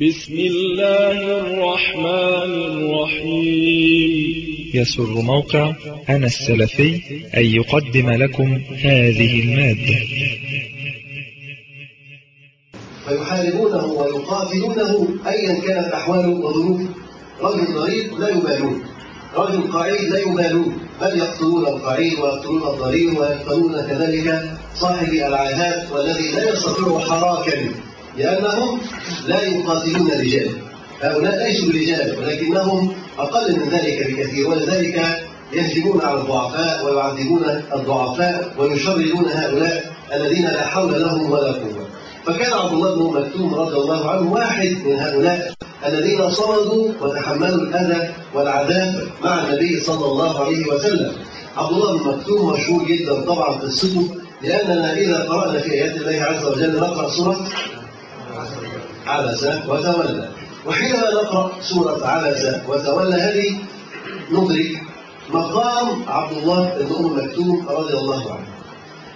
بسم الله الرحمن الرحيم. يسر موقع أنا السلفي أن يقدم لكم هذه المادة. فيحاربونه ويقاتلونه أيا كانت أحواله وظروفه رجل ضرير لا يبالون. رجل قعيد لا يبالون. بل يقتلون القعيد ويقتلون الضرير ويقتلون كذلك صاحب العاهات والذي لا يستطيع حراكا. لأنهم لا يقاتلون الرجال هؤلاء ليسوا رجال ولكنهم أقل من ذلك بكثير ولذلك يهجمون على الضعفاء ويعذبون الضعفاء ويشردون هؤلاء الذين لا حول لهم ولا قوة. فكان عبد الله بن مكتوم رضي الله عنه واحد من هؤلاء الذين صمدوا وتحملوا الأذى والعذاب مع النبي صلى الله عليه وسلم. عبد الله بن مكتوم مشهور جدا طبعا قصته لأننا إذا قرأنا في آيات الله عز وجل نقرأ سورة عبس وتولى. وحينما نقرأ سورة عبس وتولى هذه ندرك مقام عبد الله بن أم مكتوم رضي الله عنه.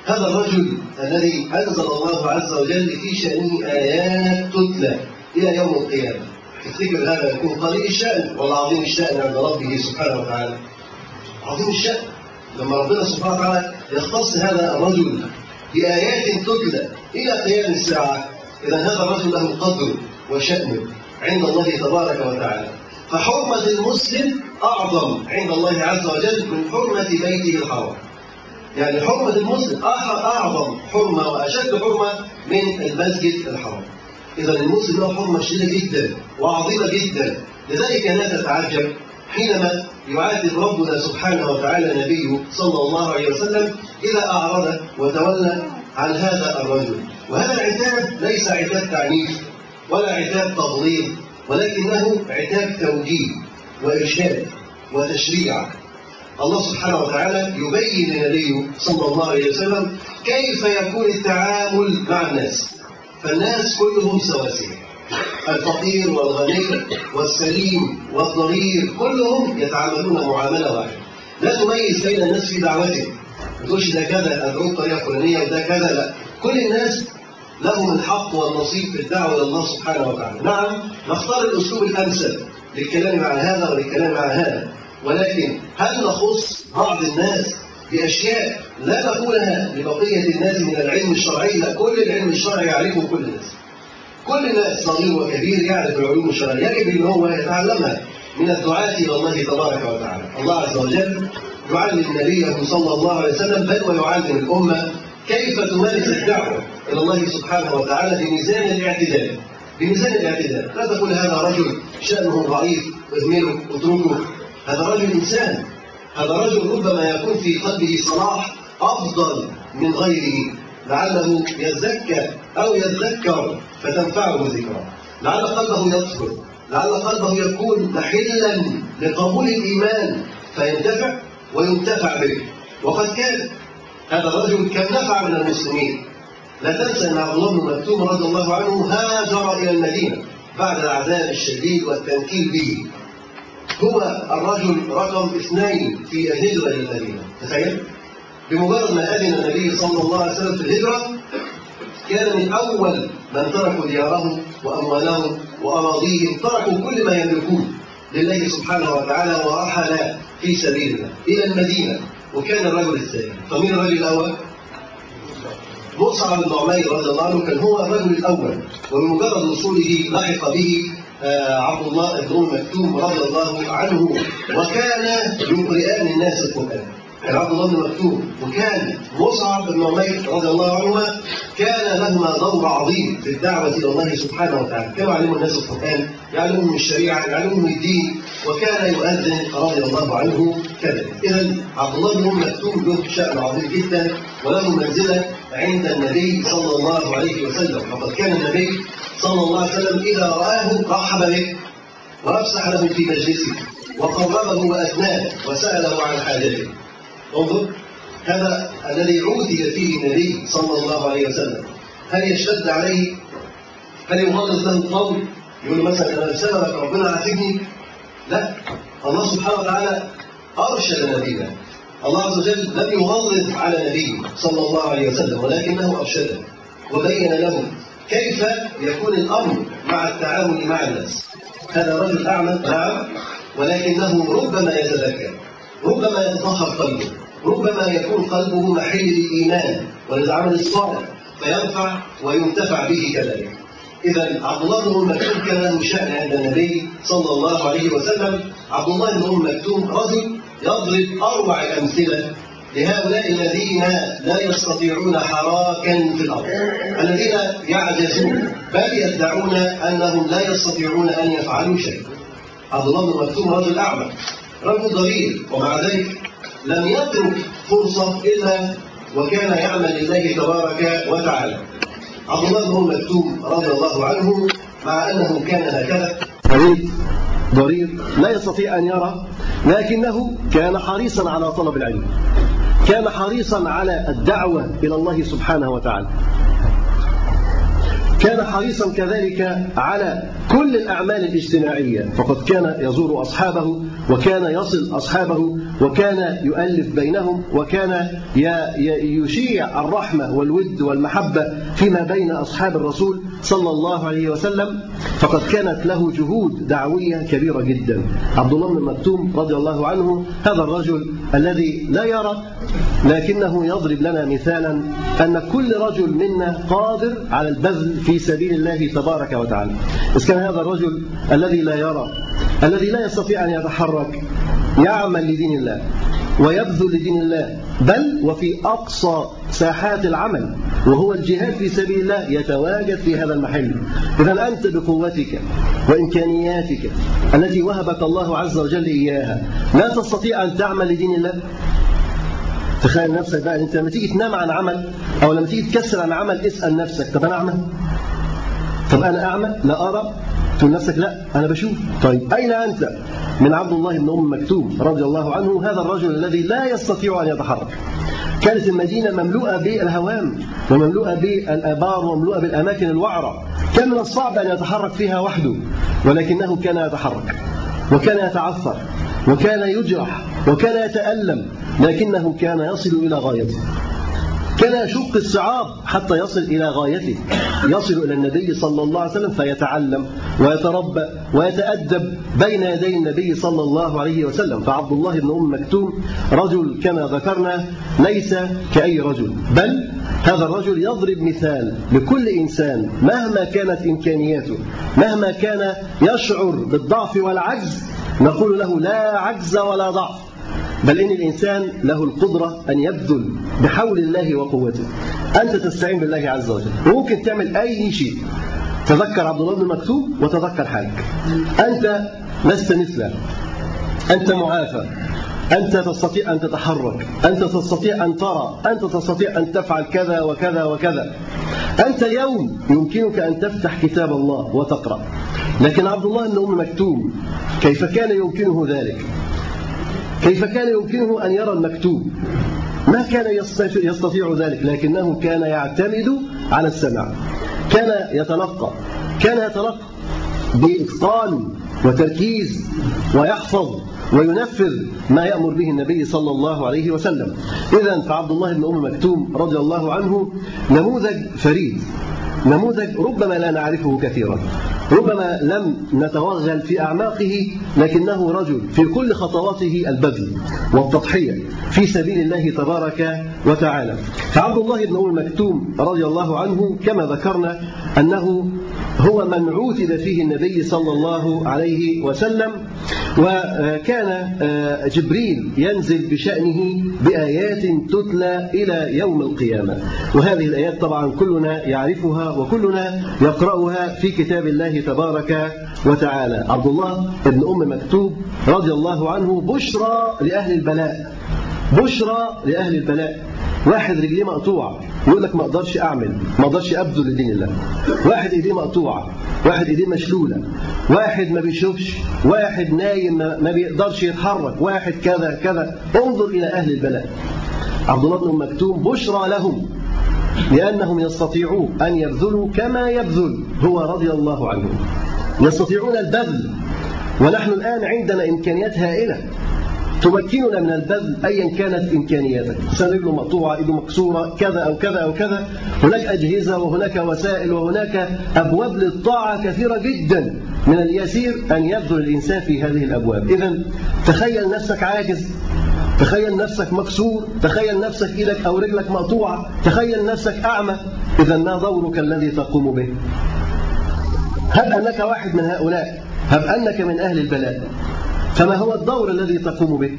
هذا الرجل الذي أنزل الله عز وجل في شأنه آيات تتلى إلى يوم القيامة. تفتكر هذا يكون قليل الشأن؟ ولا عظيم الشأن عند ربه سبحانه وتعالى. عظيم الشأن. لما ربنا سبحانه وتعالى يختص هذا الرجل بآيات تتلى إلى قيام الساعة إذا هذا الرجل له قدر وشأن عند الله تبارك وتعالى فحرمة المسلم أعظم عند الله عز وجل من حرمة بيته الحرام. يعني حرمة المسلم أعظم حرمة وأشد حرمة من المسجد الحرام. إذا المسلم له حرمة شديدة جدا وعظيمة جدا. لذلك لا تتعجب حينما يعاتب ربنا سبحانه وتعالى نبيه صلى الله عليه وسلم إذا أعرض وتولى عن هذا الرجل. وهذا العتاب ليس عتاب تعنيف ولا عتاب تضليل ولكنه عتاب توجيه وإرشاد وتشريع. الله سبحانه وتعالى يبين لنبيه صلى الله عليه وسلم كيف يكون التعامل مع الناس. فالناس كلهم سواسية. الفقير والغني والسليم والضرير كلهم يتعاملون معاملة واحدة. لا تميز بين الناس في دعوتهم ما تقولش ده كذا ادعوه بطريقه فلانيه وده كذا. لا كل الناس لهم الحق والنصيب في الدعوة إلى الله سبحانه وتعالى. نعم نختار الأسلوب الأمثل للكلام مع هذا وللكلام مع هذا. ولكن هل نخص بعض الناس بأشياء لا نقولها لبقية الناس من العلم الشرعي؟ لا كل العلم الشرعي يعرفه كل الناس. كل الناس صغير وكبير يعرف العلوم الشرعية يجب إن هو يتعلمها من الدعاة إلى الله تبارك وتعالى. الله عز وجل يعلم نبيه صلى الله عليه وسلم بل ويعلم الأمة كيف تمارس الدعوة إلى الله سبحانه وتعالى بميزان الاعتدال. بميزان الاعتدال. لا تقول هذا رجل شأنه ضعيف اهمله أتركه. هذا رجل إنسان. هذا رجل ربما يكون في قلبه صلاح أفضل من غيره. لعله يزكى أو يذكر فتنفعه ذكرى لعل قلبه يطهر لعل قلبه يكون محلا لقبول الإيمان. فينتفع وينتفع به. وقد كان هذا الرجل كم نفع من المسلمين. لا تنسى أن عبد الله بن مكتوم رضي الله عنه هاجر إلى المدينة بعد العذاب الشديد والتنكيل به. هو الرجل رقم اثنين في الهجرة إلى المدينة. تخيل. بمجرد ما أذن النبي صلى الله عليه وسلم في الهجرة كان من أول من تركوا ديارهم وأموالهم وأراضيهم تركوا كل ما يملكون. لله سبحانه وتعالى ورحل في سبيل الله إلى المدينة وكان الرجل الثاني فمين الرجل الأول؟ مصعب بن عمير رضي الله عنه كان هو الرجل الأول وبمجرد وصوله لحق به عبد الله بن مكتوم رضي الله عنه وكان يقرئان الناس القرآن كان عبد الله بن مكتوم وكان مصعب بن عمير رضي الله عنهما كان لهما دور عظيم في الدعوة إلى الله سبحانه وتعالى. كانوا يعلموا الناس القرآن يعلمهم الشريعة يعلمهم الدين. وكان يؤذن رضي الله عنه كذلك. إذا عبد الله بن مكتوم له شأن عظيم جدا وله منزلة عند النبي صلى الله عليه وسلم. فقد كان النبي صلى الله عليه وسلم إذا رآه رحب به وأفسح له في مجلسه وقربه وأثناه وسأله عن حاجته. انظر هذا الذي عودي فيه النبي صلى الله عليه وسلم. هل يشتد عليه؟ هل يغلظ له القول؟ يقول مثلا أنا بسببك ربنا عاتبني لا. الله سبحانه وتعالى أرشد نبينا. الله عز وجل لم يغلظ على نبيه صلى الله عليه وسلم ولكنه أرشده وبين له كيف يكون الأمر مع التعامل مع الناس. هذا رجل أعمى نعم ولكنه ربما يتذكر. ربما يتطهر قلبه ربما يكون قلبه محل للإيمان وللعمل الصالح فينفع وينتفع به كذلك. إذا عبد الله بن مكتوم كان له شأن عند النبي صلى الله عليه وسلم. عبد الله بن مكتوم رجل يضرب أروع الأمثلة لهؤلاء الذين لا يستطيعون حراكا في الأرض. الذين يعجزون بل يدعون أنهم لا يستطيعون أن يفعلوا شيء عبد الله بن مكتوم رجل أعمى رجل ضرير ومع ذلك لم يترك فرصة إلا وكان يعمل لله تبارك وتعالى. عبد الله بن مكتوم رضي الله عنه مع أنه كان هكذا ضرير ضرير لا يستطيع أن يرى لكنه كان حريصا على طلب العلم. كان حريصا على الدعوة إلى الله سبحانه وتعالى. كان حريصا كذلك على كل الأعمال الاجتماعية. فقد كان يزور أصحابه وكان يصل أصحابه وكان يؤلف بينهم وكان يشيع الرحمة والود والمحبة فيما بين أصحاب الرسول صلى الله عليه وسلم. فقد كانت له جهود دعوية كبيرة جدا. عبد الله بن مكتوم رضي الله عنه هذا الرجل الذي لا يرى لكنه يضرب لنا مثالا أن كل رجل منا قادر على البذل في سبيل الله تبارك وتعالى. إذا كان هذا الرجل الذي لا يرى الذي لا يستطيع أن يتحرك يعمل لدين الله ويبذل لدين الله بل وفي أقصى ساحات العمل. وهو الجهاد في سبيل الله يتواجد في هذا المحل. إذا أنت بقوتك وإمكانياتك التي وهبك الله عز وجل إياها لا تستطيع أن تعمل لدين الله. تخيل نفسك بقى أنت لما تيجي تنام عن عمل أو لما تيجي تكسر عن عمل اسأل نفسك طب أنا اعمى طب أنا اعمى لا أرى. تقول نفسك لا أنا بشوف. طيب أين أنت؟ من عبد الله بن أم مكتوم رضي الله عنه هذا الرجل الذي لا يستطيع أن يتحرك. كانت المدينة مملوءة بالهوام ومملوءة بالآبار ومملوءة بالأماكن الوعرة. كان من الصعب أن يتحرك فيها وحده ولكنه كان يتحرك وكان يتعثر وكان يجرح وكان يتألم لكنه كان يصل إلى غايته. كان يشق الصعاب حتى يصل إلى غايته. يصل إلى النبي صلى الله عليه وسلم فيتعلم ويتربى ويتأدب بين يدي النبي صلى الله عليه وسلم. فعبد الله بن أم مكتوم رجل كما ذكرنا ليس كأي رجل بل هذا الرجل يضرب مثال لكل إنسان مهما كانت إمكانياته مهما كان يشعر بالضعف والعجز نقول له لا عجز ولا ضعف. بل إن الإنسان له القدرة أن يبذل بحول الله وقوته. أنت تستعين بالله عز وجل. وممكن تعمل أي شيء. تذكر عبد الله بن مكتوب وتذكر حالك. أنت لست مثله. أنت معافى. أنت تستطيع أن تتحرك. أنت تستطيع أن ترى. أنت تستطيع أن تفعل كذا وكذا وكذا. أنت اليوم يمكنك أن تفتح كتاب الله وتقرأ. لكن عبد الله بن أم مكتوم كيف كان يمكنه ذلك؟ كيف كان يمكنه أن يرى المكتوب؟ ما كان يستطيع ذلك لكنه كان يعتمد على السمع كان يتلقى. كان يتلقى بإتقان وتركيز ويحفظ وينفذ ما يأمر به النبي صلى الله عليه وسلم. إذا فعبد الله بن أم مكتوم رضي الله عنه نموذج فريد. نموذج ربما لا نعرفه كثيرا ربما لم نتوغل في أعماقه لكنه رجل في كل خطواته البذل والتضحية في سبيل الله تبارك وتعالى. فعبد الله بن أم مكتوم رضي الله عنه كما ذكرنا أنه هو من عوتب فيه النبي صلى الله عليه وسلم وكان جبريل ينزل بشأنه بآيات تتلى إلى يوم القيامة. وهذه الآيات طبعا كلنا يعرفها وكلنا يقرأها في كتاب الله تبارك وتعالى. عبد الله بن أم مكتوب رضي الله عنه بشرى لأهل البلاء بشرى لأهل البلاء. واحد رجليه مقطوعة يقول لك ما أقدرش أعمل ما أقدرش أبذل لدين الله. واحد إيديه مقطوعة واحد إيديه مشلولة واحد ما بيشوفش واحد نايم ما بيقدرش يتحرك واحد كذا كذا. انظر إلى أهل البلاء. عبد الله بن مكتوم بشرى لهم لأنهم يستطيعون أن يبذلوا كما يبذل هو رضي الله عنه. يستطيعون البذل ونحن الآن عندنا إمكانيات هائلة تمكننا من البذل أيا كانت إمكانياتك. رجله مقطوعة إيده مكسورة كذا أو كذا أو كذا. هناك أجهزة وهناك وسائل وهناك أبواب للطاعة كثيرة جدا من اليسير أن يبذل الإنسان في هذه الأبواب. إذا تخيل نفسك عاجز تخيل نفسك مكسور تخيل نفسك إيدك أو رجلك مقطوعة تخيل نفسك أعمى إذا ما دورك الذي تقوم به؟ هب أنك واحد من هؤلاء هب أنك من أهل البلاء فما هو الدور الذي تقوم به؟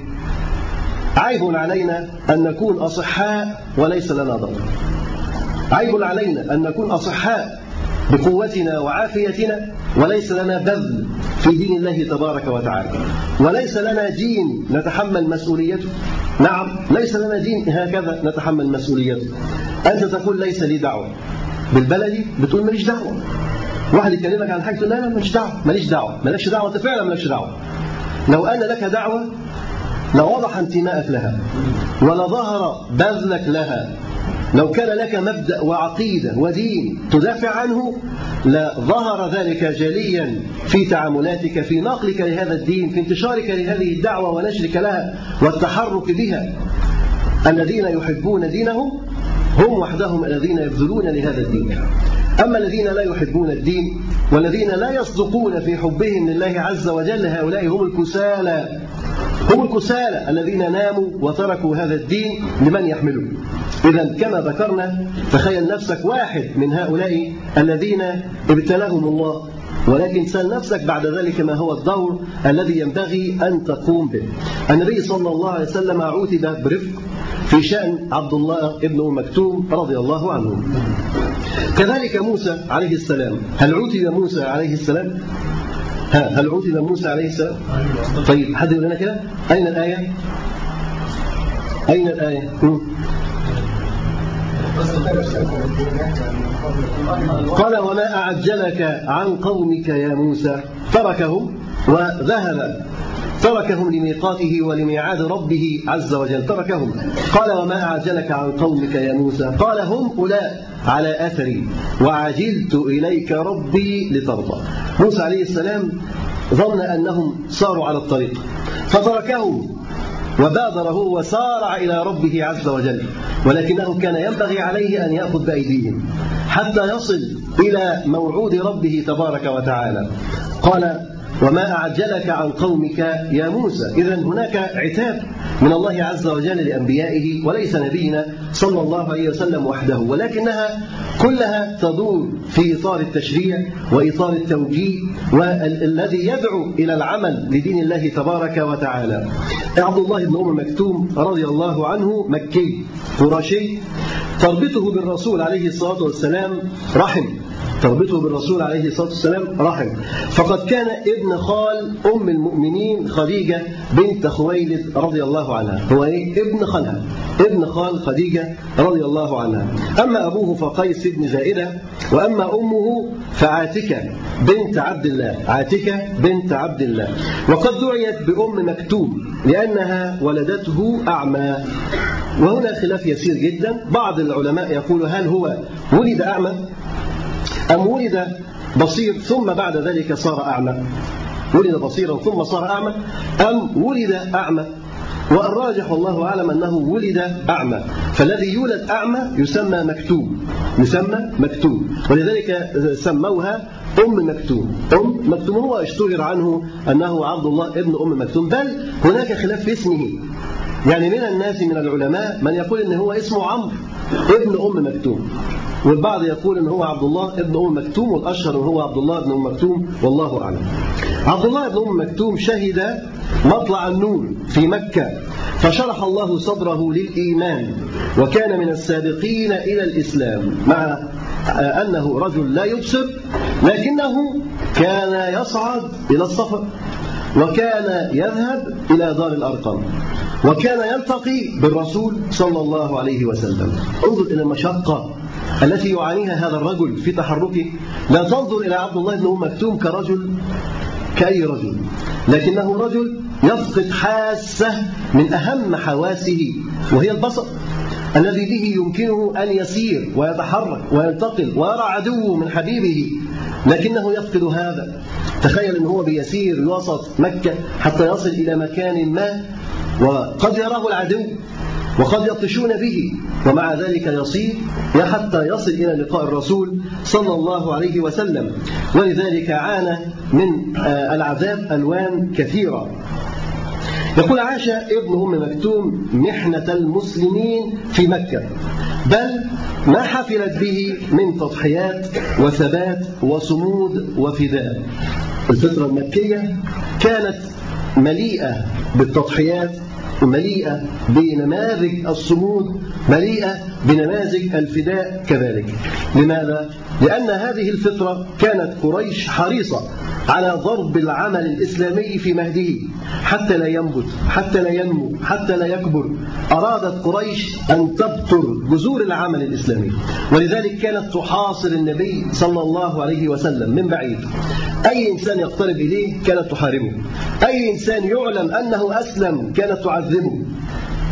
عيب علينا أن نكون أصحاء وليس لنا دور عيب علينا أن نكون أصحاء بقوتنا وعافيتنا وليس لنا بذل في دين الله تبارك وتعالى. وليس لنا دين نتحمل مسؤوليته. نعم ليس لنا دين هكذا نتحمل مسؤوليته. أنت تقول ليس لي دعوة. بالبلدي بتقول ماليش دعوة. واحد يكلمك عن حاجة تقول لا لا ماليش دعوة. ماليش دعوة. مالكش دعوة أنت فعلا مالكش دعوة. لو أن لك دعوة لوضح انتماءك لها. ولظهر بذلك لها. لو كان لك مبدأ وعقيدة ودين تدافع عنه لظهر ذلك جليا في تعاملاتك في نقلك لهذا الدين في انتشارك لهذه الدعوة ونشرك لها والتحرك بها. الذين يحبون دينهم هم وحدهم الذين يبذلون لهذا الدين. أما الذين لا يحبون الدين والذين لا يصدقون في حبهم لله عز وجل هؤلاء هم الكسالى. هم الكسالى الذين ناموا وتركوا هذا الدين لمن يحمله إذا كما ذكرنا تخيل نفسك واحد من هؤلاء الذين ابتلاهم الله ولكن سأل نفسك بعد ذلك ما هو الدور الذي ينبغي أن تقوم به. النبي صلى الله عليه وسلم عوتب برفق في شأن عبد الله ابن مكتوم رضي الله عنه. كذلك موسى عليه السلام. هل عوتب موسى عليه السلام؟ هل عوتب موسى عليه السلام؟ طيب حد يقول لنا كده. أين الآية؟ أين الآية؟ قال وما أعجلك عن قومك يا موسى. تركهم وذهب. تركهم لميقاته ولميعاد ربه عز وجل. تركهم. قال وما أعجلك عن قومك يا موسى؟ قال هم أولاء على أثري. وعجلت إليك ربي لترضى. موسى عليه السلام ظن أنهم صاروا على الطريق. فتركهم. وبادر هو وسارع إلى ربه عز وجل. ولكنه كان ينبغي عليه أن يأخذ بأيديهم حتى يصل إلى موعود ربه تبارك وتعالى. قال وما أعجلك عن قومك يا موسى. إذا هناك عتاب من الله عز وجل لأنبيائه وليس نبينا صلى الله عليه وسلم وحده ولكنها كلها تدور في إطار التشريع وإطار التوجيه والذي يدعو إلى العمل لدين الله تبارك وتعالى. عبد الله بن أم مكتوم رضي الله عنه مكي قرشي تربطه بالرسول عليه الصلاة والسلام رحم. تربطه بالرسول عليه الصلاة والسلام رحم. فقد كان ابن خال أم المؤمنين خديجة بنت خويلد رضي الله عنها. هو إيه؟ ابن خالها. ابن خال خديجة رضي الله عنها. أما أبوه فقيس بن زائدة وأما أمه فعاتكة بنت عبد الله. عاتكة بنت عبد الله. وقد دعيت بأم مكتوم لأنها ولدته أعمى. وهنا خلاف يسير جدا. بعض العلماء يقول هل هو ولد أعمى؟ أم ولد بصير ثم بعد ذلك صار أعمى؟ ولد بصيرا ثم صار أعمى؟ أم ولد أعمى؟ والراجح والله أعلم أنه ولد أعمى. فالذي يولد أعمى يسمى مكتوم يسمى مكتوم ولذلك سموها أم مكتوم أم مكتوم هو اشتهر عنه أنه عبد الله ابن أم مكتوم بل هناك خلاف في اسمه. يعني من الناس من العلماء من يقول إن هو اسمه عمرو ابن أم مكتوم والبعض يقول إن هو عبد الله ابن أم مكتوم والأشهر إن هو عبد الله ابن أم مكتوم والله أعلم. عبد الله بن أم مكتوم شهد مطلع النور في مكة فشرح الله صدره للإيمان وكان من السابقين إلى الإسلام مع أنه رجل لا يبصر لكنه كان يصعد إلى الصفا وكان يذهب إلى دار الأرقم وكان يلتقي بالرسول صلى الله عليه وسلم. انظر إلى المشقة التي يعانيها هذا الرجل في تحركه. لا تنظر إلى عبد الله بن أم مكتوم كرجل كأي رجل. لكنه رجل يفقد حاسة من أهم حواسه وهي البصر. الذي به يمكنه أن يسير ويتحرك وينتقل ويرى عدوه من حبيبه. لكنه يفقد هذا. تخيل أنه هو بيسير وسط مكة حتى يصل إلى مكان ما وقد يراه العدو. وقد يطشون به ومع ذلك يصير حتى يصل إلى لقاء الرسول صلى الله عليه وسلم. ولذلك عانى من العذاب ألوان كثيرة. يقول عاش ابن أم مكتوم محنة المسلمين في مكة بل ما حفلت به من تضحيات وثبات وصمود وفداء. الفترة المكية كانت مليئة بالتضحيات مليئة بنماذج الصمود مليئة بنماذج الفداء كذلك. لماذا؟ لأن هذه الفطرة كانت قريش حريصة على ضرب العمل الإسلامي في مهده. حتى لا ينبت حتى لا ينمو حتى لا يكبر. أرادت قريش أن تبتر جذور العمل الإسلامي. ولذلك كانت تحاصر النبي صلى الله عليه وسلم من بعيد. أي إنسان يقترب إليه كانت تحاربه. أي إنسان يعلم أنه أسلم كانت تعذبه.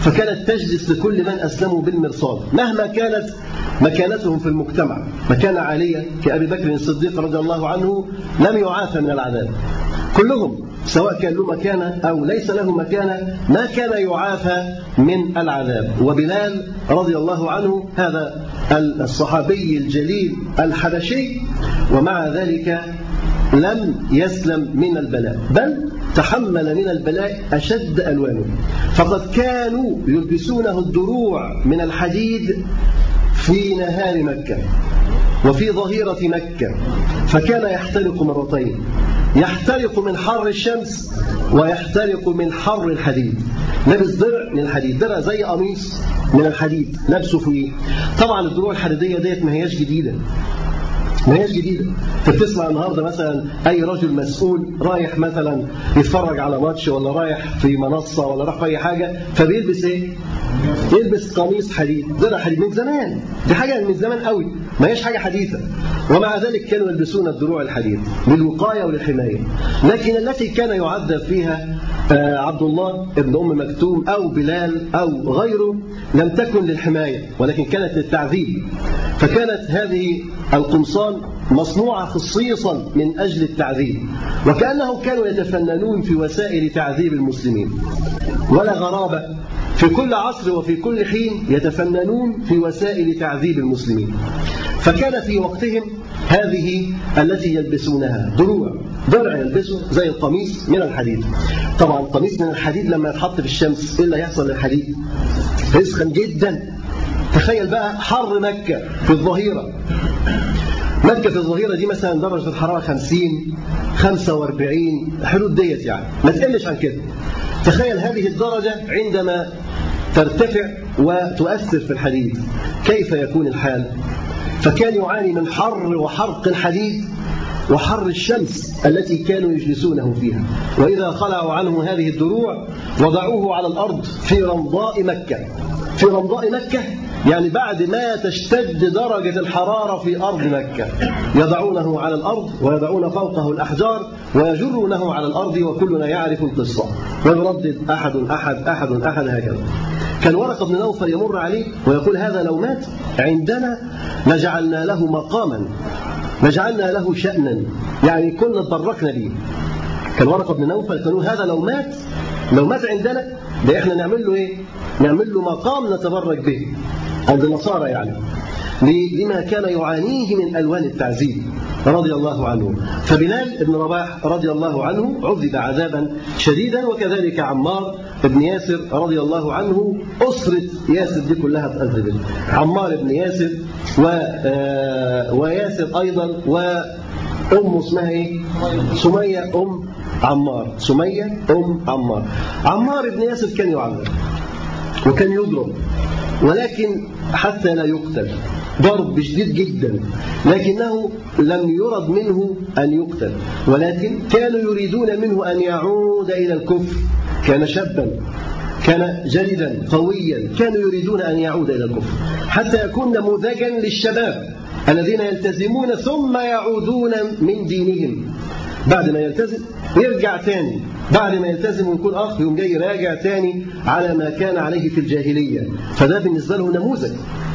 فكانت تجلس لكل من أسلموا بالمرصاد. مهما كانت مكانتهم في المجتمع مكانة عالية كأبي بكر الصديق رضي الله عنه لم يعافى من العذاب. كلهم سواء كان له مكانة أو ليس له مكانة ما كان يعافى من العذاب. وبلال رضي الله عنه هذا الصحابي الجليل الحبشي ومع ذلك لم يسلم من البلاء بل تحمل من البلاء أشد ألوانه. فقد كانوا يلبسونه الدروع من الحديد في نهار مكة وفي ظهيرة مكة. فكان يحترق مرتين يحترق من حر الشمس ويحترق من حر الحديد. لابس درع من الحديد درع زي قميص من الحديد لابسه فيه طبعا الدروع الحديدية ديت ما هياش جديدة. ما هيش جديدة انت بتسمع النهارده مثلا أي رجل مسؤول رايح مثلا يتفرج على ماتش ولا رايح في منصة ولا رايح في أي حاجة فبيلبس إيه؟ يلبس قميص حديد. درع حديد من زمان. دي حاجة من زمان قوي. ما هيش حاجة حديثة. ومع ذلك كانوا يلبسون الدروع الحديد للوقاية وللحماية. لكن التي كان يعذب فيها عبد الله ابن أم مكتوم أو بلال أو غيره لم تكن للحماية ولكن كانت للتعذيب. فكانت هذه القمصان مصنوعة خصيصا من أجل التعذيب وكأنهم كانوا يتفننون في وسائل تعذيب المسلمين. ولا غرابة في كل عصر وفي كل حين يتفننون في وسائل تعذيب المسلمين. فكان في وقتهم هذه التي يلبسونها دروع درع يلبسه زي القميص من الحديد. طبعا القميص من الحديد لما يتحط في الشمس إيه اللي هيحصل للحديد. يسخن جدا. تخيل بقى حر مكة في الظهيرة. مكة الظهيرة دي مثلا درجة الحرارة 50 45 حدود ديت يعني. ما تقلش عن كده. تخيل هذه الدرجة عندما ترتفع وتؤثر في الحديد. كيف يكون الحال؟ فكان يعاني من حر وحرق الحديد وحر الشمس التي كانوا يجلسونه فيها. وإذا خلعوا عنه هذه الدروع وضعوه على الأرض في رمضاء مكة. في رمضاء مكة يعني بعد ما تشتد درجة الحرارة في أرض مكة يضعونه على الأرض ويضعون فوقه الأحجار ويجرونه على الأرض وكلنا يعرف القصة. ويردد أحد أحد أحد أحد هكذا. كان ورقة بن نوفل يمر عليه ويقول هذا لو مات عندنا لجعلنا له مقاما لجعلنا له شأنا يعني كنا تبركنا به. كان ورقة بن نوفل كانوا هذا لو مات لو مات عندنا ده إحنا نعمل له إيه؟ نعمل له مقام نتبرك به. عند النصارى يعني لما كان يعانيه من ألوان التعذيب رضي الله عنه. فبلال بن رباح رضي الله عنه عذب عذابا شديدا وكذلك عمار بن ياسر رضي الله عنه أسرة ياسر دي كلها تأذبت عمار بن ياسر و وياسر أيضا وأم اسمها إيه؟ سمية أم عمار. سمية أم عمار. عمار بن ياسر كان يعذب وكان يضرب. ولكن حتى لا يقتل. ضرب شديد جدا. لكنه لم يرد منه أن يقتل. ولكن كانوا يريدون منه أن يعود إلى الكفر. كان شابا. كان جلدا. قويا. كانوا يريدون أن يعود إلى الكفر. حتى يكون نموذجا للشباب الذين يلتزمون ثم يعودون من دينهم. بعد ما يلتزم يرجع تاني. بعد ما يلتزم ويكون أخ يوم جاي راجع تاني على ما كان عليه في الجاهلية. فده بالنسبة له نموذج.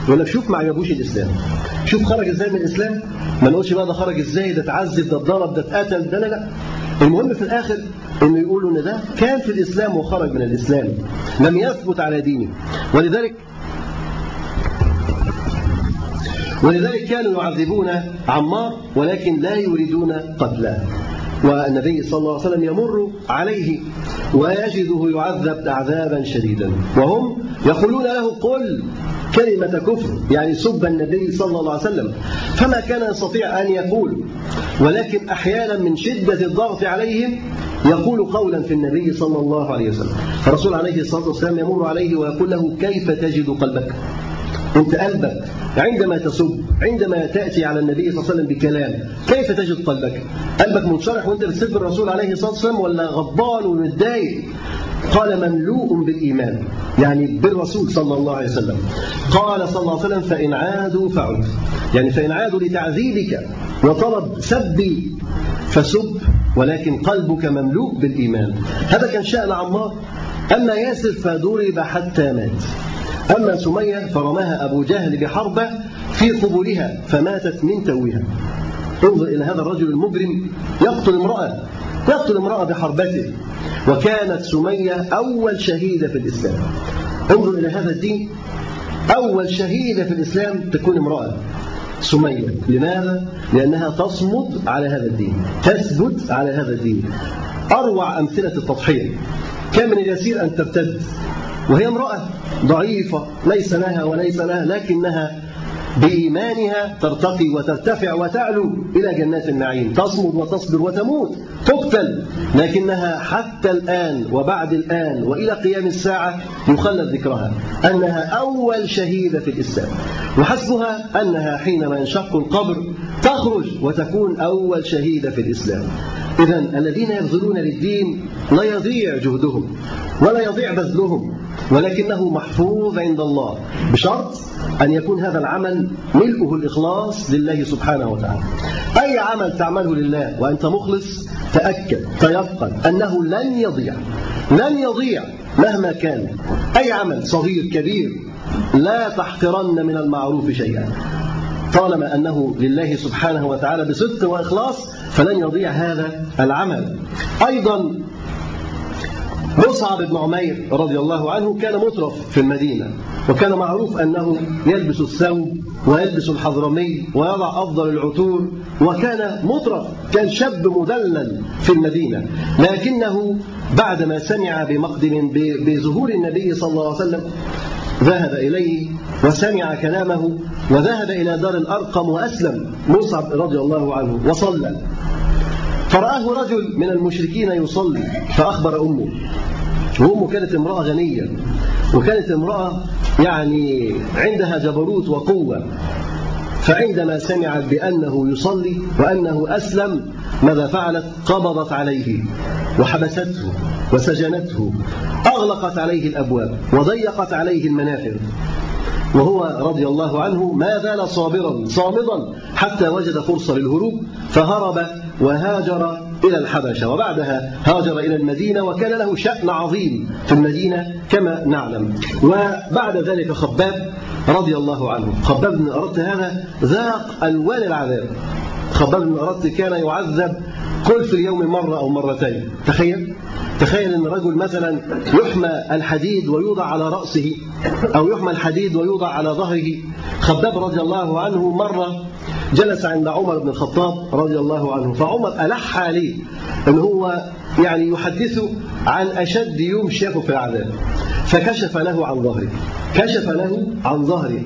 يقول لك شوف ما عجبوش الإسلام. شوف خرج إزاي من الإسلام. ما نقولش بقى ده خرج إزاي ده اتعذب ده اتضرب ده اتقتل ده لا لا. المهم في الآخر إنه يقولوا إن ده كان في الإسلام وخرج من الإسلام. لم يثبت على دينه. ولذلك ولذلك كانوا يعذبون عمار ولكن لا يريدون قتله. والنبي صلى الله عليه وسلم يمر عليه ويجده يعذب عذابا شديدا. وهم يقولون له قل كلمة كفر يعني سب النبي صلى الله عليه وسلم. فما كان يستطيع أن يقول ولكن أحيانا من شدة الضغط عليهم يقول قولا في النبي صلى الله عليه وسلم. الرسول عليه الصلاة والسلام يمر عليه ويقول له كيف تجد قلبك؟ انت قلبك عندما تسب عندما تأتي على النبي صلى الله عليه وسلم بكلام كيف تجد قلبك؟ قلبك منشرح وانت بتسب الرسول عليه الصلاة والسلام ولا غضبان ومتضايق؟ قال مملوء بالإيمان يعني بالرسول صلى الله عليه وسلم. قال صلى الله عليه وسلم فإن عادوا فعد. يعني فإن عادوا لتعذيبك وطلب سبي فسب ولكن قلبك مملوء بالإيمان. هذا كان شأن عمار. أما ياسر فضرب حتى مات. أما سمية فرماها أبو جهل بحربة في قبولها فماتت من توها انظر إلى هذا الرجل المجرم يقتل امرأة يقتل امرأة بحربته. وكانت سمية أول شهيدة في الإسلام. انظر إلى هذا الدين. أول شهيدة في الإسلام تكون امرأة. سمية. لماذا؟ لأنها تصمد على هذا الدين. تثبت على هذا الدين. أروع أمثلة التضحية كان من اليسير أن ترتد. وهي امرأة ضعيفة ليس لها وليس لها لكنها بإيمانها ترتقي وترتفع وتعلو إلى جنات النعيم. تصمد وتصبر وتموت تقتل لكنها حتى الآن وبعد الآن وإلى قيام الساعة يخلد ذكرها أنها أول شهيدة في الإسلام. وحسبها أنها حينما ينشق القبر تخرج وتكون أول شهيدة في الإسلام. إذا الذين يبذلون للدين لا يضيع جهدهم ولا يضيع بذلهم. ولكنه محفوظ عند الله بشرط أن يكون هذا العمل ملؤه الإخلاص لله سبحانه وتعالى. أي عمل تعمله لله وأنت مخلص تأكد تيقن أنه لن يضيع لن يضيع مهما كان. أي عمل صغير كبير لا تحقرن من المعروف شيئا. طالما أنه لله سبحانه وتعالى بصدق وإخلاص فلن يضيع هذا العمل. أيضا مصعب بن عمير رضي الله عنه كان مترف في المدينة وكان معروف أنه يلبس الثوب ويلبس الحضرمي ويضع أفضل العطور وكان مترف كان شاب مدلل في المدينة لكنه بعدما سمع بمقدم بظهور النبي صلى الله عليه وسلم ذهب إليه وسمع كلامه وذهب إلى دار الأرقم وأسلم مصعب رضي الله عنه وصلى. فرآه رجل من المشركين يصلي فأخبر أمه. وأمه كانت امرأة غنية وكانت امرأة يعني عندها جبروت وقوة. فعندما سمعت بأنه يصلي وأنه أسلم ماذا فعلت؟ قبضت عليه وحبسته وسجنته أغلقت عليه الأبواب وضيقت عليه المنافذ. وهو رضي الله عنه ما زال صابرا صامدا حتى وجد فرصة للهروب فهرب وهاجر إلى الحبشة وبعدها هاجر إلى المدينة وكان له شأن عظيم في المدينة كما نعلم. وبعد ذلك خباب رضي الله عنه خباب بن أردت هذا ذاق ألوان العذاب. خباب بن أردت كان يعذب كل في اليوم مرة أو مرتين تخيل. تخيل أن رجل مثلا يحمى الحديد ويوضع على رأسه أو يحمى الحديد ويوضع على ظهره. خباب رضي الله عنه مرة جلس عند عمر بن الخطاب رضي الله عنه فعمر ألح عليه أن هو يعني يحدثه عن أشد يوم شافه في العذاب فكشف له عن ظهره كشف له عن ظهره.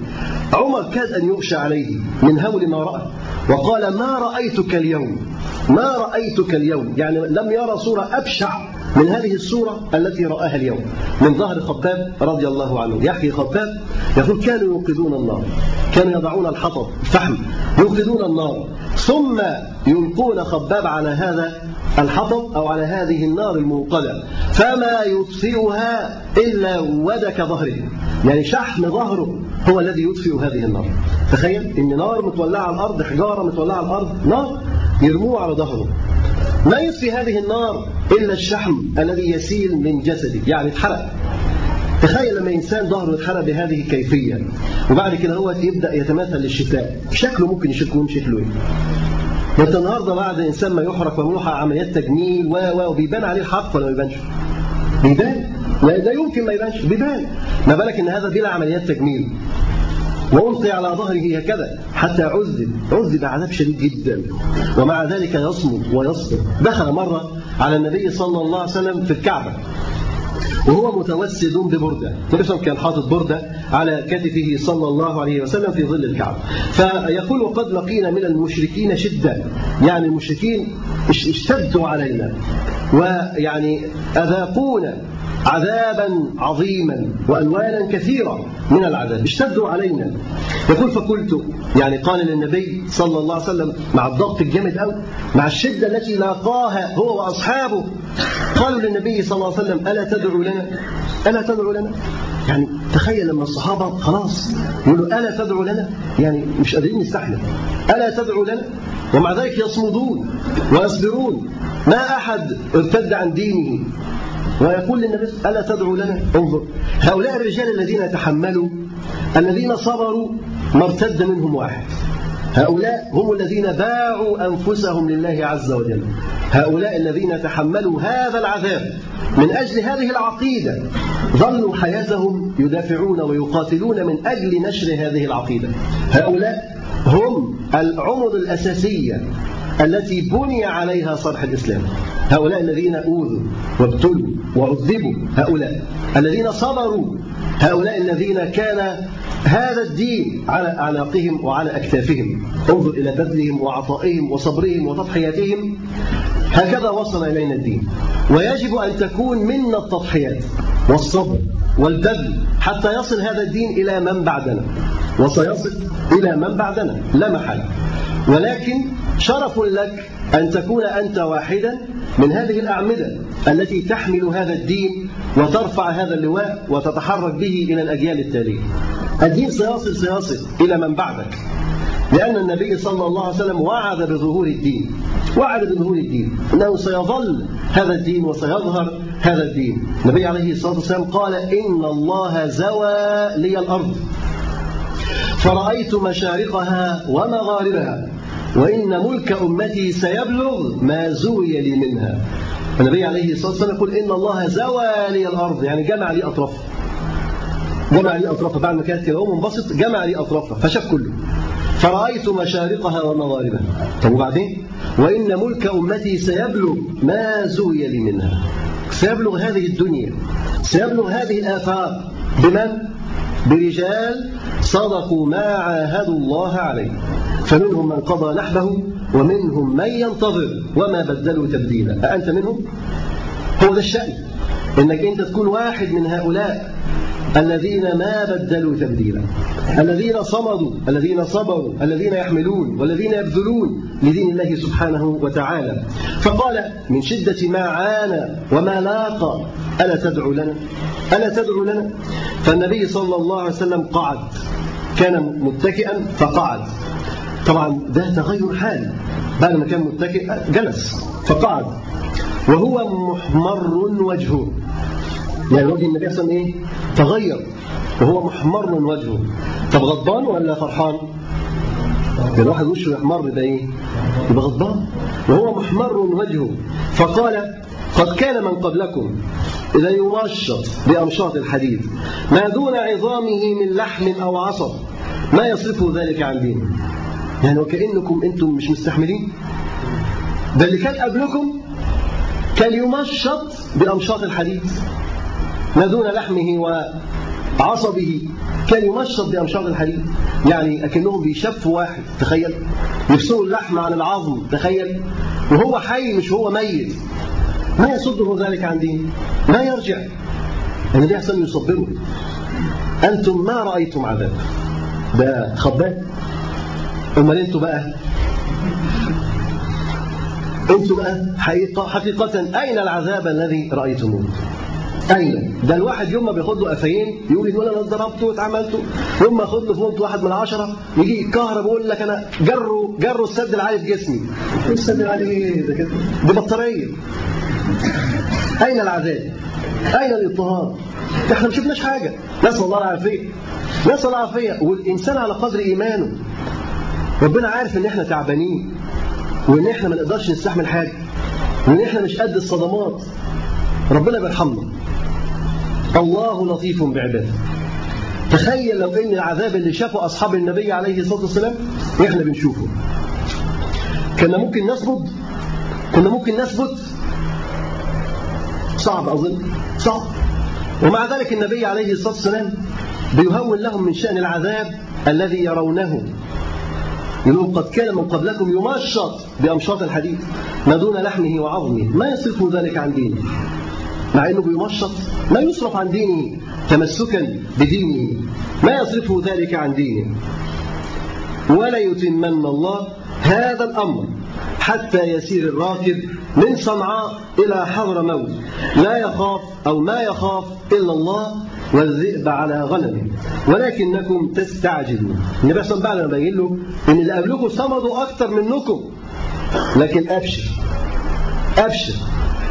عمر كاد أن يغشى عليه من هول ما رأى وقال ما رأيتك اليوم؟ ما رأيتك اليوم؟ يعني لم يرى صورة أبشع من هذه الصورة التي رآها اليوم. من ظهر خباب رضي الله عنه. يحكي خباب يقول كانوا يوقدون النار. كانوا يضعون الحطب الفحم يوقدون النار. ثم يلقون خباب على هذا الحطب أو على هذه النار الموقدة. فما يطفئها إلا ودك ظهره يعني شحم ظهره هو الذي يطفئ هذه النار. تخيل إن نار متولعة على الأرض حجارة متولعة على الأرض نار يرموه على ظهره. ما يطفي هذه النار إلا الشحم الذي يسيل من جسده. يعني اتحرق. تخيل لما إنسان ظهره اتحرق بهذه الكيفية. وبعد كده هو يبدأ يتماثل للشتاء. شكله ممكن يكون شكله ده انت النهارده بعد إنسان ما يحرق ويروح عمليات تجميل و و وبيبان عليه الحق ولا ما بيبانش؟ بيبان. لا لا يمكن ما يبانش. بيبان. ما بالك إن هذا بلا عمليات تجميل وألقي على ظهره هكذا حتى عذب عذب عذاب شديد جدا. ومع ذلك يصمد ويصبر. دخل مرة على النبي صلى الله عليه وسلم في الكعبة. وهو متوسد ببردة. صلى كان حاطط بردة على كتفه صلى الله عليه وسلم في ظل الكعبة. فيقول وقد لقينا من المشركين شدة يعني المشركين اشتدوا علينا. ويعني أذاقونا. عذابا عظيما وألوانا كثيرة من العذاب. اشتدوا علينا. يقول فقلت يعني قال للنبي صلى الله عليه وسلم مع الضغط الجامد قوي مع الشدة التي لاقاها هو وأصحابه قالوا للنبي صلى الله عليه وسلم ألا تدعو لنا؟ ألا تدعو لنا؟ يعني تخيل لما الصحابة خلاص يقولوا ألا تدعو لنا؟ يعني مش قادرين نستحمل. ألا تدعو لنا؟ ومع ذلك يصمدون ويصبرون. ما أحد ارتد عن دينه. ويقول للنبي ألا تدعو لنا؟ انظر. هؤلاء الرجال الذين تحملوا الذين صبروا ما ارتد منهم واحد. هؤلاء هم الذين باعوا أنفسهم لله عز وجل. هؤلاء الذين تحملوا هذا العذاب من أجل هذه العقيدة ظلوا حياتهم يدافعون ويقاتلون من أجل نشر هذه العقيدة. هؤلاء هم العمر الأساسية التي بني عليها صرح الإسلام. هؤلاء الذين أوذوا وابتلوا وعذبوا هؤلاء الذين صبروا هؤلاء الذين كان هذا الدين على أعناقهم وعلى أكتافهم. انظر إلى بذلهم وعطائهم وصبرهم وتضحياتهم هكذا وصل إلينا الدين. ويجب أن تكون منا التضحيات والصبر والبذل حتى يصل هذا الدين إلى من بعدنا. وسيصل إلى من بعدنا لا محل ولكن شرف لك أن تكون أنت واحدا من هذه الأعمدة التي تحمل هذا الدين وترفع هذا اللواء وتتحرك به إلى الأجيال التالية. الدين سيصل سيصل إلى من بعدك. لأن النبي صلى الله عليه وسلم وعد بظهور الدين وعد بظهور الدين. أنه سيظل هذا الدين وسيظهر هذا الدين. النبي عليه الصلاة والسلام قال إن الله زوى لي الأرض. فرأيت مشارقها ومغاربها. وإن ملك أمتي سيبلغ ما زوي لي منها. النبي عليه الصلاة والسلام يقول إن الله زوى لي الأرض يعني جمع لي أطرافها جمع لي أطرافها بعد ما كانت كده منبسط جمع لي أطرافها فشاف كله. فرأيت مشارقها ومغاربها. طب وبعدين؟ وإن ملك أمتي سيبلغ ما زوي لي منها. سيبلغ هذه الدنيا. سيبلغ هذه الآفاق. بمن؟ برجال صدقوا ما عاهدوا الله عليه. فمنهم من قضى نحبه ومنهم من ينتظر وما بدلوا تبديلا. أأنت منهم؟ هو ده الشأن. إنك أنت تكون واحد من هؤلاء الذين ما بدلوا تبديلا. الذين صمدوا الذين صبروا الذين يحملون والذين يبذلون لدين الله سبحانه وتعالى. فقال من شدة ما عانى وما لاقى ألا تدعو لنا؟ ألا تدعو لنا؟ فالنبي صلى الله عليه وسلم قعد. كان متكئا فقعد. طبعا ده تغير حال. بعد ما كان متكئ جلس فقعد. وهو محمر وجهه. يعني وجه النبي صلى الله عليه وسلم إيه؟ تغير. وهو محمر وجهه. طب غضبان ولا فرحان؟ يعني الواحد وشه يحمر ده إيه؟ يبقى غضبان. وهو محمر وجهه. فقال قد كان من قبلكم. إذا يمشط بأمشاط الحديد. ما دون عظامه من لحم أو عصب. ما يصرفه ذلك عن دينه. يعني وكأنكم أنتم مش مستحملين. ده اللي كان قبلكم كان يمشط بأمشاط الحديد. ما دون لحمه وعصبه كان يمشط بأمشاط الحديد. يعني أكنهم بيشفوا واحد تخيل. يفصلوا اللحم عن العظم تخيل. وهو حي مش هو ميت. ما يصده ذلك عن دين. ما يرجع. النبي عليه يصبره. أنتم ما رأيتم عذاب ده خباب أمال أنتوا بقى أنتوا بقى حقيقة, حقيقة أين العذاب الذي رأيتموه أين؟ ده الواحد يوم ما بياخد له قفايين يقول يقول أنا ضربته واتعملته يوم ما ياخد له فوق واحد من عشرة يجي يتكهرب ويقول لك أنا جروا جروا السد العالي في جسمي السد العالي إيه ده كده؟ دي بطارية أين العذاب؟ أين الاضطهاد؟ إحنا ما شفناش حاجة نسأل الله العافية نسأل الله العافية والإنسان على قدر إيمانه ربنا عارف ان إحنا تعبانين وان إحنا ما نقدرش نستحمل حاجة وان إحنا مش قد الصدمات. ربنا بيرحمنا الله لطيف بعباده. تخيل لو ان العذاب اللي شافه أصحاب النبي عليه الصلاة والسلام إحنا بنشوفه. كنا ممكن نصمد كنا ممكن نثبت. صعب أظن. صعب. ومع ذلك النبي عليه الصلاة والسلام بيهون لهم من شأن العذاب الذي يرونه. يقول قد كان من قبلكم يمشط بأمشاط الحديد ما دون لحمه وعظمه ما يصرف ذلك عن دينه. مع إنه بيمشط ما يصرف عن دينه تمسكا بدينه ما يصرفه ذلك عن دينه. ولا يتمن الله هذا الأمر حتى يسير الراكب من صنعاء إلى حضر موت. لا يخاف أو ما يخاف إلا الله والذئب على غنمه ولكنكم تستعجلون. النبي صلى الله عليه وسلم بين له إن اللي قبلكم صمدوا أكتر منكم. لكن أبشر. أبشر.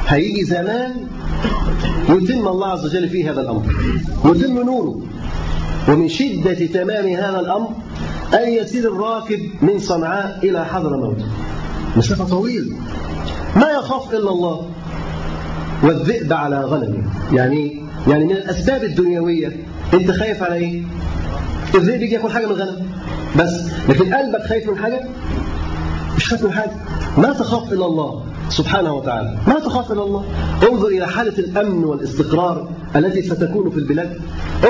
هيجي زمان يتم الله عز وجل فيه هذا الأمر. يتم نوره. ومن شدة تمام هذا الأمر أن يسير الراكب من صنعاء إلى حضر موت مسافة طويلة. ما يخاف إلا الله. والذئب على غنمه. يعني يعني من الأسباب الدنيوية أنت خايف على إيه؟ الذئب يجي ياكل حاجة من الغنم بس لكن قلبك خايف من حاجة؟ مش خايف من حاجة. ما تخاف إلا الله سبحانه وتعالى. ما تخاف إلا الله. انظر إلى حالة الأمن والاستقرار التي ستكون في البلاد.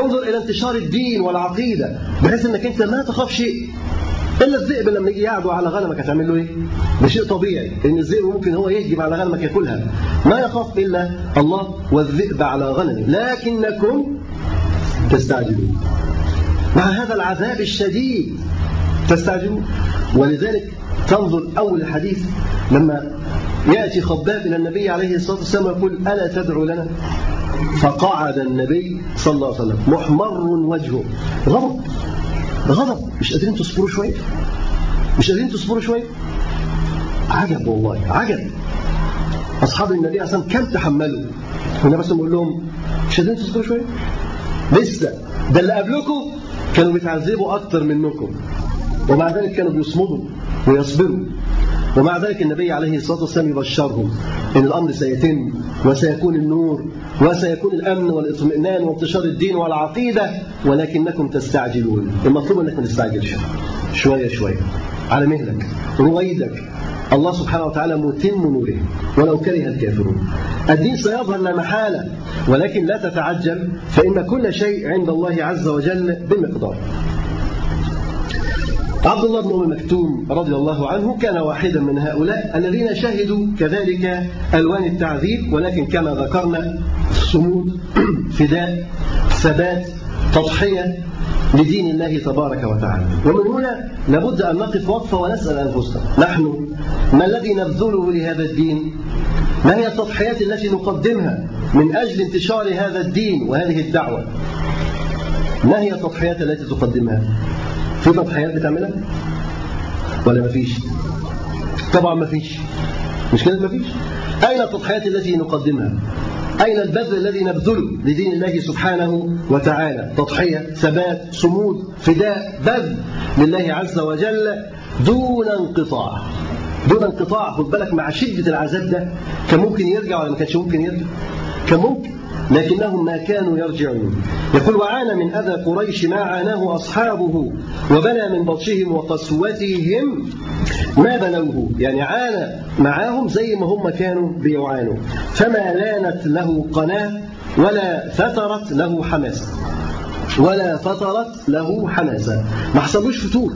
انظر إلى انتشار الدين والعقيدة بحيث إنك أنت ما تخاف شيء. إلا الذئب لما يجي يعدو على غنمك هتعمل له إيه؟ ده شيء طبيعي إن الذئب ممكن هو يهجم على غنمك ياكلها. ما يخاف إلا الله والذئب على غنمه. لكنكم تستعجلون. مع هذا العذاب الشديد تستعجلون. ولذلك تنظر أول الحديث لما يأتي خباب إلى النبي عليه الصلاة والسلام ويقول ألا تدعو لنا؟ فقعد النبي صلى الله عليه وسلم. محمر وجهه. غضب غضب مش قادرين تصبروا شوية؟ مش قادرين تصبروا شوية؟ عجب والله عجب. أصحاب النبي عليه والسلام كم تحملوا؟ والنبي صلى الله لهم مش قادرين تصبروا شوية؟ لسه. ده اللي قبلكم كانوا بيتعذبوا أكتر منكم. ومع ذلك كانوا بيصمدوا ويصبروا. ومع ذلك النبي عليه الصلاة والسلام يبشرهم إن الأمر سيتم وسيكون النور وسيكون الأمن والإطمئنان وانتشار الدين والعقيدة ولكنكم تستعجلون. المطلوب أنك ما تستعجلش شوية شوية. على مهلك رويدك. الله سبحانه وتعالى متم نوره ولو كره الكافرون. الدين سيظهر لا محالة ولكن لا تتعجل فإن كل شيء عند الله عز وجل بمقدار عبد الله بن أم مكتوم رضي الله عنه كان واحدا من هؤلاء الذين شهدوا كذلك ألوان التعذيب ولكن كما ذكرنا صمود فداء ثبات تضحية لدين الله تبارك وتعالى. ومن هنا لابد أن نقف وقفة ونسأل أنفسنا. نحن ما الذي نبذله لهذا الدين؟ ما هي التضحيات التي نقدمها من أجل انتشار هذا الدين وهذه الدعوة؟ ما هي التضحيات التي تقدمها؟ في تضحيات بتعملها؟ ولا ما فيش طبعا ما فيش مش كده؟ ما فيش أين التضحيات التي نقدمها؟ أين البذل الذي نبذله لدين الله سبحانه وتعالى؟ تضحية ثبات صمود فداء بذل لله عز وجل دون انقطاع. دون انقطاع خد بالك مع شدة العذاب ده كان ممكن يرجع ولا ما كانش ممكن يرجع؟ كان ممكن. لكنهم ما كانوا يرجعون. يقول وعانى من أذى قريش ما عاناه أصحابه وبنى من بطشهم وقسوتهم ما بنوه. يعني عانى معاهم زي ما هم كانوا بيعانوا. فما لانت له قناة ولا فترت له حماسة. ولا فترت له حماسة. ما حصلوش فتور.